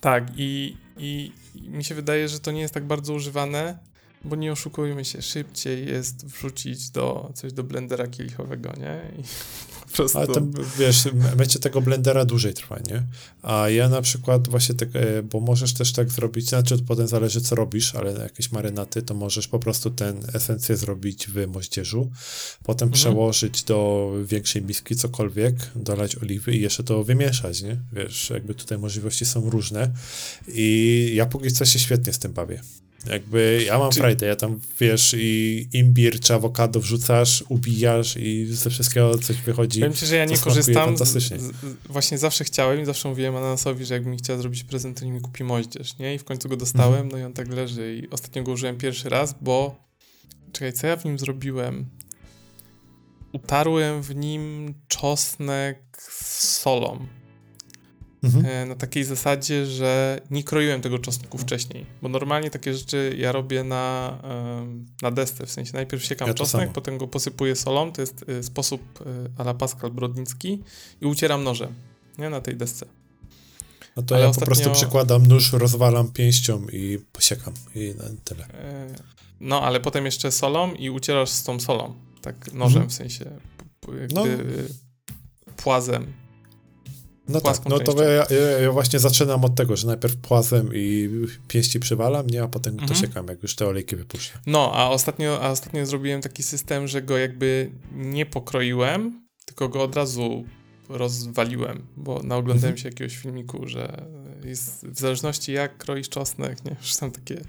Tak i, i, i mi się wydaje, że to nie jest tak bardzo używane, bo nie oszukujmy się, szybciej jest wrzucić do, coś do blendera kielichowego, nie? I po prostu... Ale to, wiesz, mycie tego blendera dłużej trwa, nie? A ja na przykład właśnie tak, bo możesz też tak zrobić, znaczy potem zależy co robisz, ale na jakieś marynaty, to możesz po prostu ten esencję zrobić w moździerzu, potem mhm. przełożyć do większej miski cokolwiek, dolać oliwy i jeszcze to wymieszać, nie? Wiesz, jakby tutaj możliwości są różne i ja póki co się świetnie z tym bawię. Jakby ja mam Czy... frajdę, ja tam wiesz i imbir czy awokado wrzucasz, ubijasz i ze wszystkiego coś wychodzi. Powiem ci, że ja nie korzystam, z, z, właśnie zawsze chciałem i zawsze mówiłem Ananasowi, że jakbym chciał zrobić prezent, to mi kupi moździerz, nie? I w końcu go dostałem, mhm. no i on tak leży i ostatnio go użyłem pierwszy raz, bo czekaj, co ja w nim zrobiłem? Utarłem w nim czosnek z solą. Mhm. E, na takiej zasadzie, że nie kroiłem tego czosnku wcześniej, bo normalnie takie rzeczy ja robię na, na desce, w sensie najpierw siekam ja czosnek, potem go posypuję solą, to jest e, sposób e, ala Pascal Brodnicki i ucieram nożem, nie, na tej desce. No to Ale ja ostatnio... po prostu przykładam nóż, rozwalam pięścią i posiekam i tyle. No, ale potem jeszcze solą i ucierasz z tą solą, tak nożem mhm. w sensie, no. płazem no tak, no to ja, ja, ja, właśnie zaczynam od tego, że najpierw płazem i pięści przywalam, nie, a potem mhm. to siekam, jak już te olejki wypuszczę. No, a ostatnio, a ostatnio zrobiłem taki system, że go jakby nie pokroiłem, tylko go od razu rozwaliłem, bo naoglądałem mhm. się jakiegoś filmiku, że jest, w zależności jak kroisz czosnek, nie, już są takie...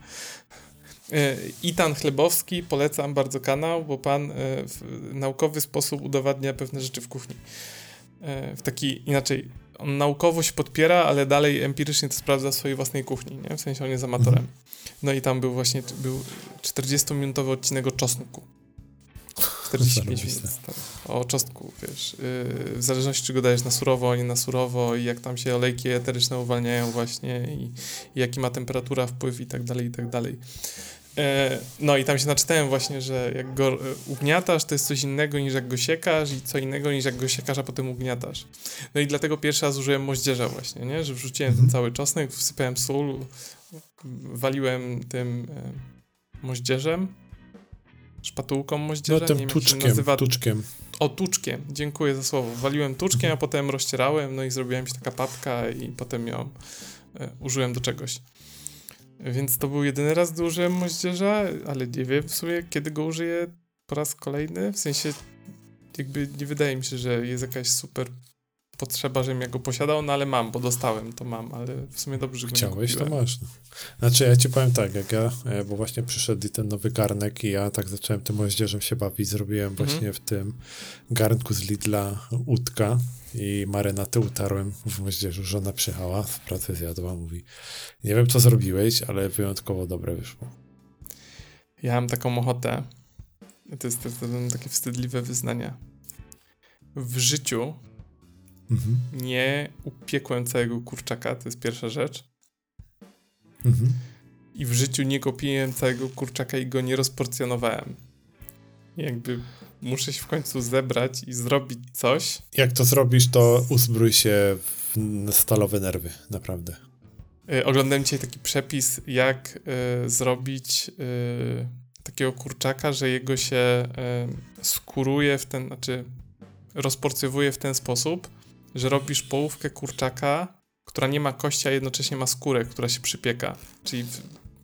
E, Itan Chlebowski, polecam bardzo kanał, bo pan e, w naukowy sposób udowadnia pewne rzeczy w kuchni. E, w taki inaczej on naukowo się podpiera, ale dalej empirycznie to sprawdza w swojej własnej kuchni, nie? W sensie on jest amatorem. Mhm. No i tam był właśnie, był 40-minutowy odcinek o czosnku. 45 minut o czosnku, wiesz. Yy, w zależności czy go dajesz na surowo, nie na surowo i jak tam się olejki eteryczne uwalniają właśnie i, i jaki ma temperatura wpływ i tak dalej, i tak dalej. E, no i tam się naczytałem właśnie, że jak go e, ugniatasz, to jest coś innego niż jak go siekasz i co innego niż jak go siekasz, a potem ugniatasz. No i dlatego pierwszy raz użyłem moździerza właśnie, nie? Że wrzuciłem ten cały czosnek, wsypałem sól, waliłem tym e, moździerzem, szpatułką moździerza. No tym nie tuczkiem, nazywa... tuczkiem. O, tuczkiem, dziękuję za słowo. Waliłem tuczkiem, a potem rozcierałem, no i zrobiła mi się taka papka i potem ją użyłem do czegoś. Więc to był jedyny raz, gdy moździerza, ale nie wiem w sumie, kiedy go użyję po raz kolejny. W sensie, jakby nie wydaje mi się, że jest jakaś super potrzeba, żebym ja go posiadał, no ale mam, bo dostałem, to mam, ale w sumie dobrze, że Chciałeś, to masz. No. Znaczy, ja ci powiem tak, jak ja, e, bo właśnie przyszedł ten nowy garnek i ja tak zacząłem tym moździerzem się bawić, zrobiłem mhm. właśnie w tym garnku z Lidla łódka i marynatę utarłem w moździerzu. Żona przyjechała, w pracy zjadła, mówi nie wiem, co zrobiłeś, ale wyjątkowo dobre wyszło. Ja mam taką ochotę, to jest, to jest takie wstydliwe wyznania. W życiu mhm. nie upiekłem całego kurczaka, to jest pierwsza rzecz. Mhm. I w życiu nie kupiłem całego kurczaka i go nie rozporcjonowałem. Jakby muszę się w końcu zebrać i zrobić coś. Jak to zrobisz, to uzbrój się w stalowe nerwy, naprawdę. Yy, oglądałem dzisiaj taki przepis, jak yy, zrobić yy, takiego kurczaka, że jego się skuruje w ten, znaczy rozporcjowuje w ten sposób, że robisz połówkę kurczaka, która nie ma kości, a jednocześnie ma skórę, która się przypieka. Czyli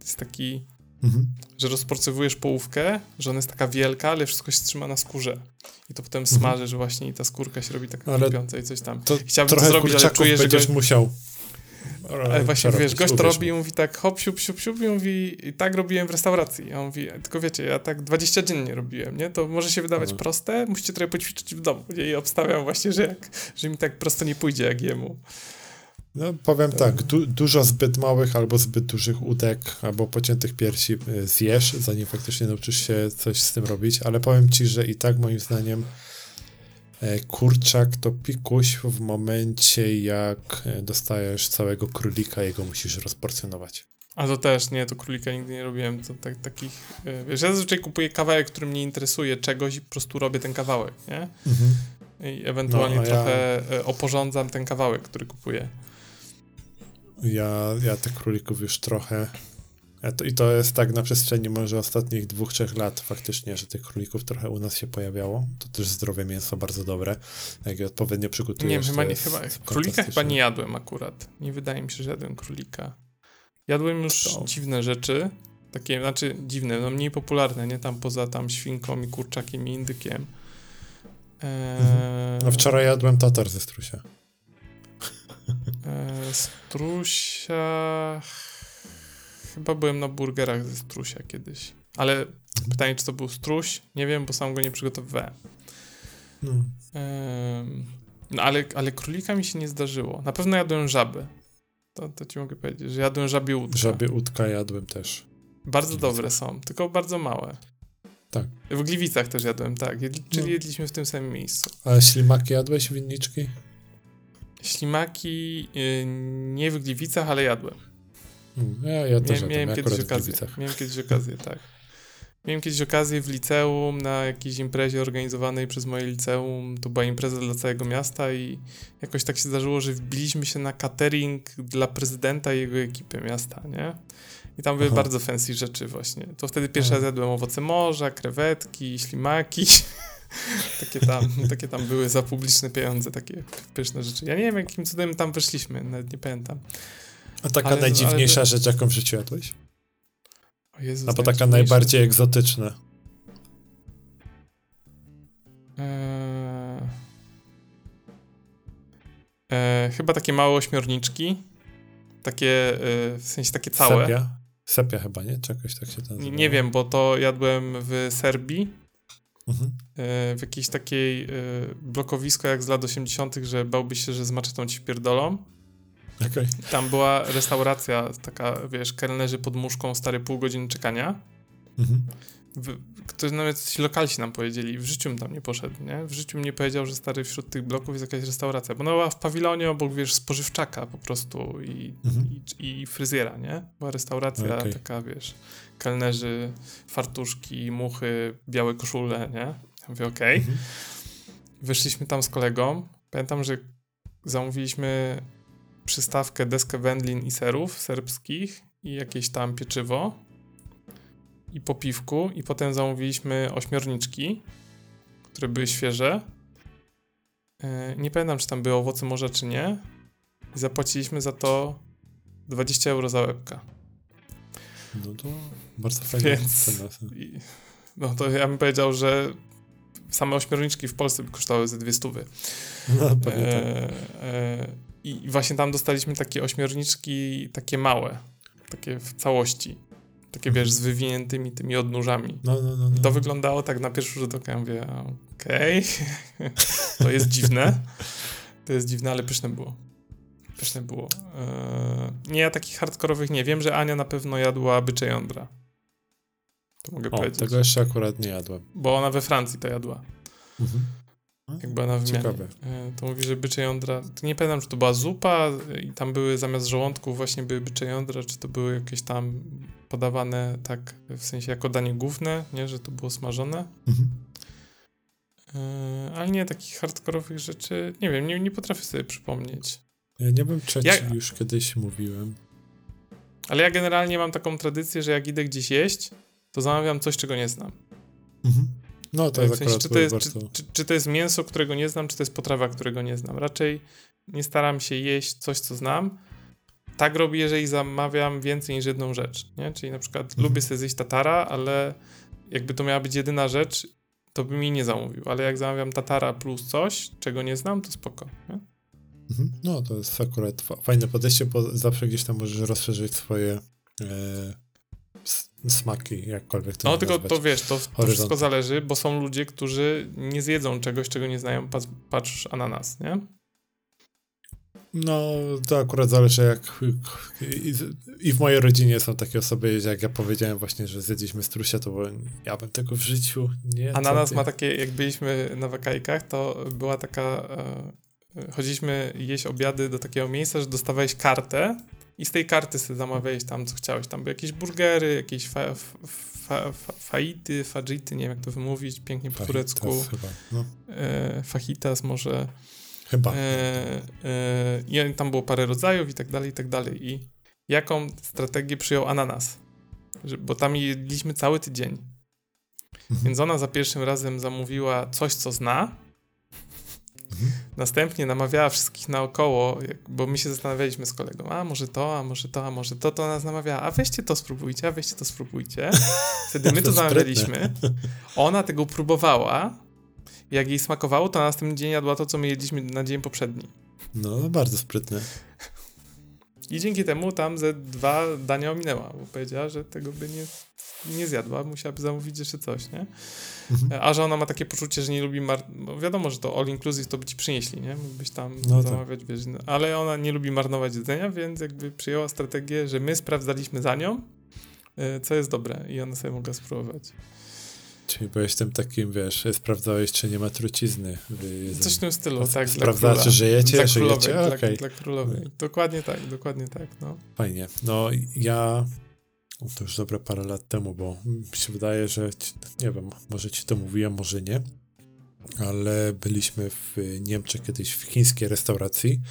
jest taki Mhm. Że rozporcowujesz połówkę, że ona jest taka wielka, ale wszystko się trzyma na skórze. I to potem mhm. smażysz właśnie i ta skórka się robi taka chrupiąca i coś tam. To Chciałbym to zrobić, ale czuję, że gość... musiał. Ale właśnie, wiesz, gość to robi i mówi tak hop, siup, siup, siup i mówi, i tak robiłem w restauracji. A on mówi, tylko wiecie, ja tak 20 dziennie robiłem, nie? To może się wydawać mhm. proste, musicie trochę poćwiczyć w domu. I obstawiam właśnie, że, jak, że mi tak prosto nie pójdzie jak jemu. No, powiem tak, du dużo zbyt małych albo zbyt dużych udek albo pociętych piersi y, zjesz, zanim faktycznie nauczysz się coś z tym robić, ale powiem ci, że i tak moim zdaniem kurczak to pikuś w momencie, jak e, dostajesz całego królika, jego musisz rozporcjonować. A to też, nie, to królika nigdy nie robiłem. To tak, takich, e, wiesz, ja zazwyczaj kupuję kawałek, który mnie interesuje czegoś i po prostu robię ten kawałek, nie? Mhm. I ewentualnie no, trochę ja... E, oporządzam ten kawałek, który kupuję. Ja, ja tych królików już trochę. I to jest tak na przestrzeni może ostatnich dwóch, trzech lat faktycznie, że tych królików trochę u nas się pojawiało. To też zdrowe mięso bardzo dobre. Jak je odpowiednio przygotujesz. Nie wiem, chyba, nie, chyba królika chyba nie jadłem akurat. Nie wydaje mi się, że jadłem królika. Jadłem już to. dziwne rzeczy. Takie, znaczy dziwne, no mniej popularne, nie? Tam poza tam świnką i kurczakiem i indykiem. Eee... No wczoraj jadłem tatar ze strusia. Eee, strusia... Chyba byłem na burgerach ze strusia kiedyś. Ale pytanie, czy to był struś? Nie wiem, bo sam go nie przygotowywałem. No, no ale, ale królika mi się nie zdarzyło. Na pewno jadłem żaby. To, to ci mogę powiedzieć, że jadłem żabie łódka. Żabie łódka jadłem też. Bardzo dobre są, tylko bardzo małe. Tak. W Gliwicach też jadłem, tak. Jedli, czyli no. jedliśmy w tym samym miejscu. A ślimaki jadłeś, winniczki? Ślimaki yy, nie w Gliwicach, ale jadłem. Hmm, ja, ja też miałem, miałem kiedyś okazję. Miałem kiedyś okazję, tak. Miałem kiedyś okazję w liceum na jakiejś imprezie organizowanej przez moje liceum. To była impreza dla całego miasta i jakoś tak się zdarzyło, że wbiliśmy się na catering dla prezydenta i jego ekipy miasta, nie? I tam były Aha. bardzo fancy rzeczy właśnie. To wtedy pierwszy raz jadłem owoce morza, krewetki, ślimaki. takie, tam, takie tam były za publiczne pieniądze, takie pyszne rzeczy. Ja nie wiem, jakim cudem tam weszliśmy, nawet nie pamiętam. A taka ale, najdziwniejsza ale... rzecz, jaką w życiu jadłeś? O Jezus, Albo taka najbardziej egzotyczna. Eee... Eee, chyba takie małe ośmiorniczki. Takie, e, w sensie takie całe. Sepia? Sepia chyba, nie? Czegoś tak się tam Nie, nie wiem, bo to jadłem w Serbii. Mhm. E, w jakiejś takiej e, blokowisko jak z lat 80., że bałbyś się, że z maczetą ci pierdolą. Okay. Tam była restauracja, taka, wiesz, kelnerzy pod muszką, stary pół godziny czekania. Mhm. Ktoś nawet ci lokalsi nam powiedzieli, w życiu bym tam nie poszedł, nie? W życiu mnie powiedział, że stary wśród tych bloków jest jakaś restauracja, bo ona była w pawilonie obok, wiesz, spożywczaka po prostu i, mhm. i, i, fryzjera, nie? Była restauracja okay. taka, wiesz, kelnerzy, fartuszki, muchy, białe koszule, nie? Ja mówię, okej. Okay. Mhm. Wyszliśmy tam z kolegą. Pamiętam, że zamówiliśmy przystawkę, deskę wędlin i serów serbskich i jakieś tam pieczywo i po piwku i potem zamówiliśmy ośmiorniczki, które były świeże. E, nie pamiętam, czy tam były owoce morza, czy nie. I zapłaciliśmy za to 20 euro za łebka. No to bardzo fajnie. Więc, no to ja bym powiedział, że same ośmiorniczki w Polsce by kosztowały ze dwie stówy. No, e, tak. e, I właśnie tam dostaliśmy takie ośmiorniczki, takie małe, takie w całości. Takie, wiesz, z wywiniętymi tymi odnóżami. No, no, no, no. To wyglądało tak na pierwszy rzut oka. Ja mówię, okej, okay. to jest dziwne. To jest dziwne, ale pyszne było. Pyszne było. Eee, nie, ja takich hardkorowych nie. Wiem, że Ania na pewno jadła bycze jądra. To mogę o, powiedzieć. tego jeszcze akurat nie jadłem. Bo ona we Francji to jadła. Mhm. Jak była na wymianie. Ciekawe. E, to mówi, że bycze jądra. Nie pamiętam, czy to była zupa i tam były zamiast żołądków właśnie były bycze jądra, czy to były jakieś tam podawane tak w sensie jako danie główne, nie, że to było smażone. Mhm. E, ale nie takich hardkorowych rzeczy, nie wiem, nie, nie potrafię sobie przypomnieć. Ja nie wiem, czy ja... już kiedyś mówiłem. Ale ja generalnie mam taką tradycję, że jak idę gdzieś jeść, to zamawiam coś, czego nie znam. Mhm. No to jest w sensie, czy, to jest, bardzo... czy, czy, czy, to jest mięso, którego nie znam, czy to jest potrawa, którego nie znam. Raczej nie staram się jeść coś, co znam. Tak robię, jeżeli zamawiam więcej niż jedną rzecz. Nie? Czyli na przykład mhm. lubię sobie zjeść tatara, ale jakby to miała być jedyna rzecz, to bym jej nie zamówił. Ale jak zamawiam tatara plus coś, czego nie znam, to spoko. Nie? Mhm. No, to jest akurat fajne podejście, bo zawsze gdzieś tam możesz rozszerzyć swoje e, smaki, jakkolwiek to No, tylko to wiesz, to, to wszystko zależy, bo są ludzie, którzy nie zjedzą czegoś, czego nie znają, patrz, patrz ananas, nie? No, to akurat zależy jak... I, I, w mojej rodzinie są takie osoby, jak ja powiedziałem właśnie, że zjedliśmy strusia, to ja bym tego w życiu nie... Ananas ma takie, jak byliśmy na wakajkach, to była taka... E, chodziliśmy jeść obiady do takiego miejsca, że dostawałeś kartę i z tej karty sobie zamawiałeś tam, co chciałeś. Tam były jakieś burgery, jakieś fa, fa, fa, faity, fajity, nie wiem jak to wymówić, pięknie po Fajitas turecku. Chyba, no. E, fajitas może. Chyba. E, e, I tam było parę rodzajów i tak dalej, i tak dalej. I jaką strategię przyjął ananas? Bo tam jedliśmy cały tydzień. Mhm. Więc ona za pierwszym razem zamówiła coś, co zna. Mhm. Następnie namawiała wszystkich naokoło, bo my się zastanawialiśmy z kolegą, a może to, a może to, a może to, to nas namawiała, a weźcie to spróbujcie, a weźcie to spróbujcie. Wtedy my to To zamawialiśmy. Ona tego próbowała. Jak jej smakowało, to na następny dzień jadła to, co my jedliśmy na dzień poprzedni. No, bardzo sprytne. I dzięki temu tam ze dwa dania ominęła, bo powiedziała, że tego by nie, nie zjadła, musiałaby zamówić jeszcze coś, nie? Mhm. A że ona ma takie poczucie, że nie lubi mar... Wiadomo, że to all inclusive to by ci przynieśli, nie? Mógłbyś tam No tak. zamawiać, wiesz, no, ale ona nie lubi marnować jedzenia, więc jakby przyjęła strategię, że my sprawdzaliśmy za nią, y, co jest dobre i ona sobie mogła spróbować. Czyli byłeś tym takim, wiesz, sprawdzałeś, czy nie ma trucizny. Coś w tym stylu, tak. Sprawdzasz, dla czy żyjecie, dla żyjecie? królowej, Okej. dla, dla królowej. Dokładnie tak, dokładnie tak, no. Fajnie. No ja to już dobre parę lat temu, bo mi się wydaje, że nie wiem, może ci to mówiłem, może nie, ale byliśmy w Niemczech kiedyś w chińskiej restauracji,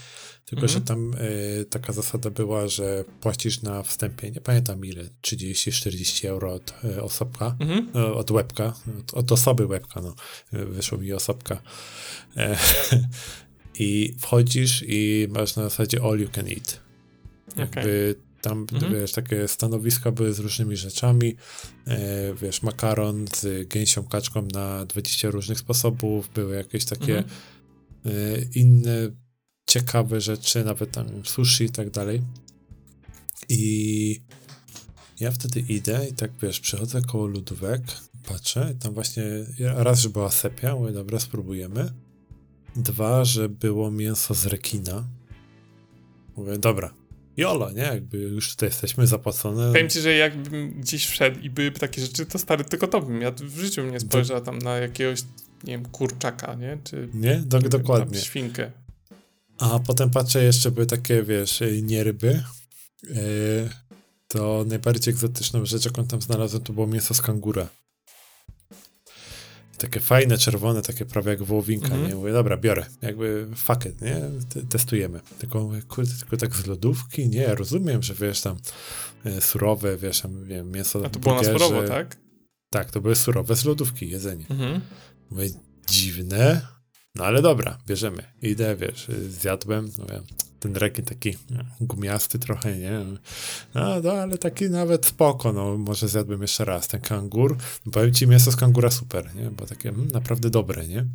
tylko Mhm. że tam e, taka zasada była, że płacisz na wstępie, nie pamiętam ile, 30-40 euro od e, osobka, Mhm. e, od łebka, od, od osoby łebka, no, wyszło mi osobka. E, I wchodzisz i masz na zasadzie all you can eat. Jakby tam, Mhm. wiesz, takie stanowiska były z różnymi rzeczami, e, wiesz, makaron z gęsią kaczką na 20 różnych sposobów, były jakieś takie Mhm. e, inne ciekawe rzeczy, nawet tam sushi i tak dalej. I ja wtedy idę i tak, wiesz, przychodzę koło lodówek, patrzę, i tam właśnie raz, że była sepia, mówię, dobra, spróbujemy. Dwa, że było mięso z rekina. Mówię, dobra, jolo, nie? Jakby już tutaj jesteśmy zapłacone. Powiem ci, że jakbym gdzieś wszedł i były takie rzeczy, to stary, tylko to bym. Ja w życiu nie spojrzał tam na jakiegoś, nie wiem, kurczaka, nie? Czy Nie? Do, nie wiem, dokładnie. Tam świnkę. A potem patrzę, jeszcze były takie, wiesz, y, nie ryby. Yy, to najbardziej egzotyczną rzecz, jaką tam znalazłem, to było mięso z kangura. Takie fajne, czerwone, takie prawie jak wołowinka, Mhm. nie? Mówię, dobra, biorę. Jakby fuck it, nie? Te- testujemy. Tylko mówię, kurde, tylko tak z lodówki? Nie, rozumiem, że wiesz, tam y, surowe, wiesz, tam, wiem, mięso A to było na surowo, tak? Tak, to były surowe z lodówki, jedzenie. Mhm. Mówię, dziwne, no ale dobra, bierzemy. Idę, wiesz, zjadłem, no wiem, ten rekin taki no, gumiasty trochę, nie? No, no, ale taki nawet spoko, no może zjadłbym jeszcze raz. Ten kangur, no, powiem ci, mięso z kangura super, nie? Bo takie mm, naprawdę dobre, nie?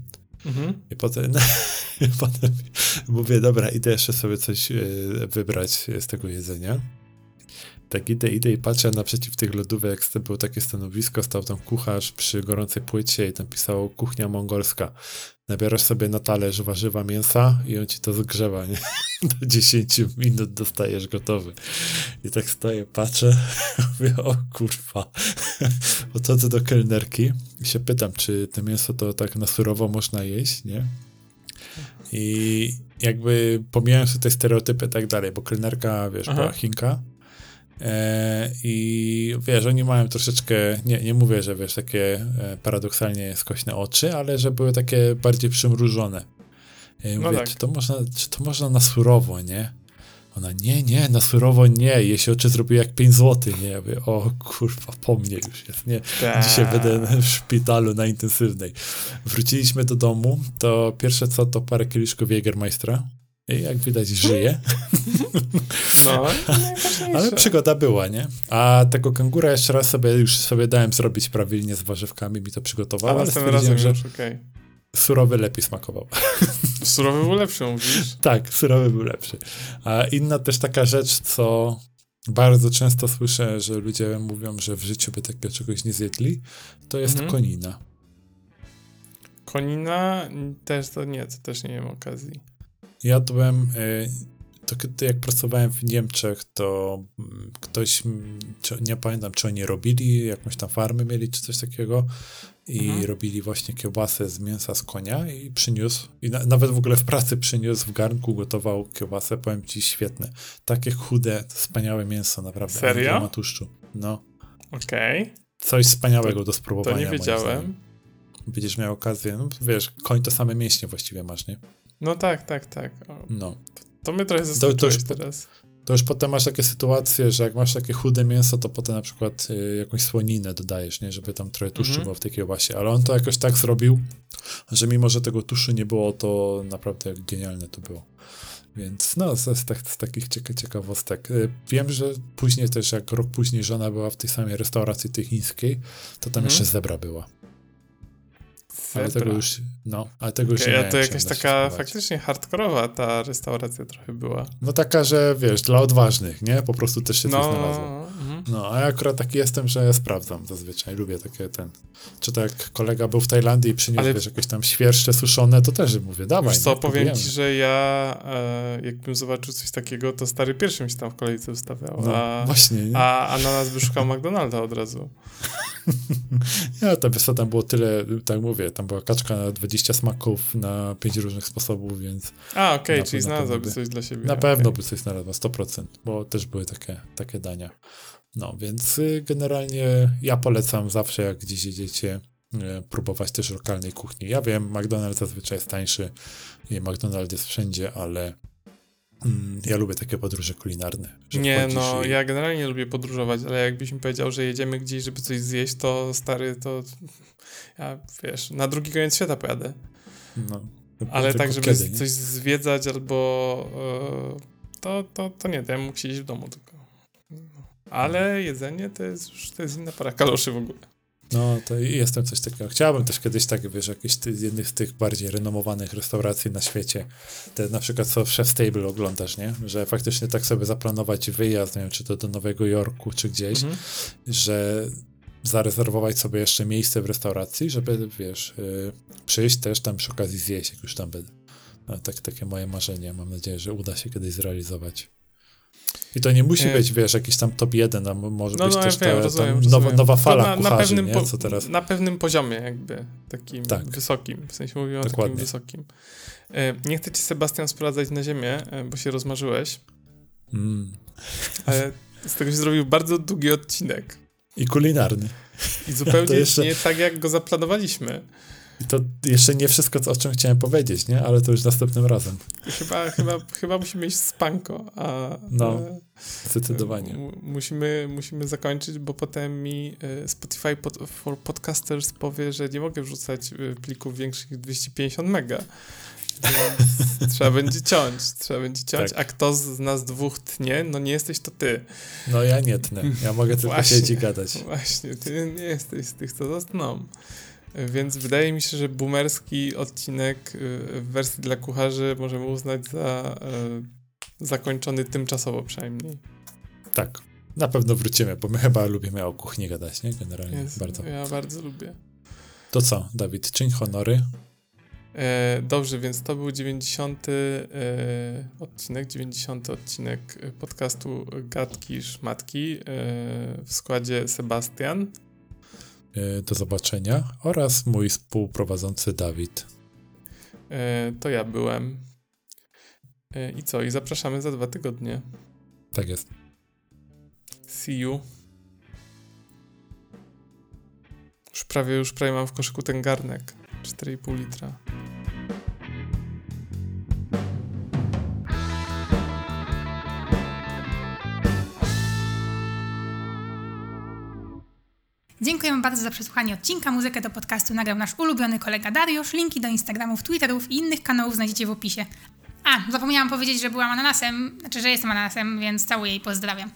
Mhm. I potem, i potem mówię, dobra, idę jeszcze sobie coś y, wybrać z tego jedzenia. Tak idę, idę i patrzę naprzeciw tych lodówek, było takie stanowisko, stał tam kucharz przy gorącej płycie i tam pisało kuchnia mongolska. Nabierasz sobie na talerz warzywa mięsa i on ci to zgrzewa, nie? Do 10 minut dostajesz gotowy. I tak stoję, patrzę, mówię, o kurwa. Podchodzę do kelnerki i się pytam, czy to mięso to tak na surowo można jeść, nie? I jakby pomijając tutaj stereotypy i tak dalej, bo kelnerka, wiesz, Aha. była Chinka, I wiesz, oni mają troszeczkę, nie, nie mówię, że wiesz, takie e, paradoksalnie skośne oczy, ale że były takie bardziej przymrużone. I No mówię, tak. czy, to można, czy to można na surowo, nie? Ona, nie, nie, na surowo nie. Jej się oczy zrobiły jak 5 zł, nie? Ja mówię, o kurwa, po mnie już jest, nie? Dzisiaj Tak. będę w szpitalu na intensywnej. Wróciliśmy do domu, to pierwsze co, to parę kieliszków Jägermeistera. Jak widać, żyje. No. Ale przygoda była, nie? A tego kangura jeszcze raz sobie już sobie dałem zrobić prawilnie z warzywkami, mi to A przygotowało, ale następnym razem że już, okej. surowy lepiej smakował. Surowy był lepszy, mówisz? tak, surowy był lepszy. A inna też taka rzecz, co bardzo często słyszę, że ludzie mówią, że w życiu by takiego czegoś nie zjedli, to jest Mhm. konina. Konina też to nie, to też nie miałem okazji. Jadłem, y, to kiedy jak pracowałem w Niemczech, to mm, ktoś, nie pamiętam, czy oni robili, jakąś tam farmę mieli, czy coś takiego i mhm. robili właśnie kiełbasę z mięsa z konia i przyniósł, i na, nawet w ogóle w pracy przyniósł, w garnku gotował kiełbasę, powiem ci, świetne. Takie chude, wspaniałe mięso, naprawdę. Serio? Nie tłuszczu. No. Okej. Okay. Coś wspaniałego to, do spróbowania. To nie wiedziałem. Będziesz miał okazję, no wiesz, koń to same mięśnie właściwie masz, nie? No tak, tak, tak. O, no. To, to mnie trochę zaskoczyłeś to, to teraz. To już potem masz takie sytuacje, że jak masz takie chude mięso, to potem na przykład y, jakąś słoninę dodajesz, nie? Żeby tam trochę tłuszczu -hmm. było w tej kiełbasie. Ale on to jakoś tak zrobił, że mimo, że tego tłuszczu nie było, to naprawdę genialne to było. Więc no, z, z, z takich cieka ciekawostek. Y, wiem, że później też, jak rok później żona była w tej samej restauracji tej chińskiej, to tam mm. jeszcze zebra była. Ale tego już, no, ale tego okay, już nie To jakaś taka faktycznie hardkorowa ta restauracja trochę była. No taka, że wiesz, dla odważnych, nie? Po prostu też się no, coś znalazło. No, a ja akurat taki jestem, że ja sprawdzam zazwyczaj. Lubię takie ten. Czy to jak kolega był w Tajlandii i przyniósł ale... wiesz, jakieś tam świerszcze suszone, to też mówię, dawaj. Wiesz co, powiem ci, że ja e, jakbym zobaczył coś takiego, to stary pierwszy mi się tam w kolejce ustawiał. No, a, właśnie. Nie? A, a na nas by szukał McDonalda od razu. ja to wiesz co, tam było tyle, tak mówię, tam była kaczka na 20 smaków na 5 różnych sposobów, więc... A, okej, okay, czyli znalazłby coś dla siebie. Na pewno okay. by coś znalazła, 100%, bo też były takie, takie dania. No, więc y, generalnie ja polecam zawsze, jak gdzieś jedziecie, y, próbować też lokalnej kuchni. Ja wiem, McDonald's zazwyczaj jest tańszy i McDonald's jest wszędzie, ale mm, ja lubię takie podróże kulinarne. Nie, no, i... ja generalnie lubię podróżować, ale jakbyś mi powiedział, że jedziemy gdzieś, żeby coś zjeść, to stary, to ja, wiesz, na drugi koniec świata pojadę. No. Ale tak, żeby kiedy, coś zwiedzać albo yy, to, to, to nie, to ja mógł siedzieć w domu tylko. Ale jedzenie to jest już to jest inna para kaloszy w ogóle. No, to jestem coś takiego. Chciałbym też kiedyś tak, wiesz, jakiś z jednych z tych bardziej renomowanych restauracji na świecie, te na przykład co w Chef Table oglądasz, nie? Że faktycznie tak sobie zaplanować wyjazd, nie wiem, czy to do Nowego Jorku, czy gdzieś, mhm. że zarezerwować sobie jeszcze miejsce w restauracji, żeby, wiesz, yy, przyjść też tam przy okazji zjeść, jak już tam będę. No, tak, takie moje marzenie. Mam nadzieję, że uda się kiedyś zrealizować. I to nie musi nie. być, wiesz, jakiś tam top 1, a może no, być no, też ja wiem, ta, rozumiem, ta nowa, nowa fala na, kucharzy, na pewnym, nie? Co teraz? na pewnym poziomie jakby, takim tak. wysokim, w sensie Dokładnie. o takim wysokim. E, nie chcę ci, Sebastian, sprowadzać na ziemię, e, bo się rozmarzyłeś, mm. ale z tego się zrobił bardzo długi odcinek. I kulinarny. I zupełnie jeszcze... nie tak, jak go zaplanowaliśmy. I to jeszcze nie wszystko, o czym chciałem powiedzieć, nie? Ale to już następnym razem. Chyba, chyba, chyba musimy iść spanko, a... No, e, zdecydowanie. musimy, musimy zakończyć, bo potem mi e, Spotify pod, for Podcasters powie, że nie mogę wrzucać e, plików większych niż 250 mega. Więc trzeba będzie ciąć, trzeba będzie ciąć, tak. a kto z nas dwóch tnie, no nie jesteś to ty. No ja nie tnę, ja mogę tylko właśnie, siedzieć i gadać. Właśnie, ty nie jesteś z tych, co zostaną. Więc wydaje mi się, że boomerski odcinek y, w wersji dla kucharzy możemy uznać za y, zakończony tymczasowo przynajmniej. Tak. Na pewno wrócimy, bo my chyba lubimy o kuchni gadać, nie? Generalnie Jest, bardzo. Ja bardzo lubię. To co, Dawid, czyń honory. E, dobrze, więc to był 90 e, odcinek, 90 odcinek podcastu Gadki Szmatki e, w składzie Sebastian. E, do zobaczenia oraz mój współprowadzący Dawid. E, to ja byłem. E, I co? I zapraszamy za dwa tygodnie. Tak jest. See you. Już prawie, już prawie mam w koszyku ten garnek. 4,5 litra. Dziękujemy bardzo za przesłuchanie odcinka. Muzykę do podcastu nagrał nasz ulubiony kolega Dariusz. Linki do Instagramów, Twitterów i innych kanałów znajdziecie w opisie. A, zapomniałam powiedzieć, że byłam ananasem, znaczy, że jestem ananasem, więc całuję i pozdrawiam.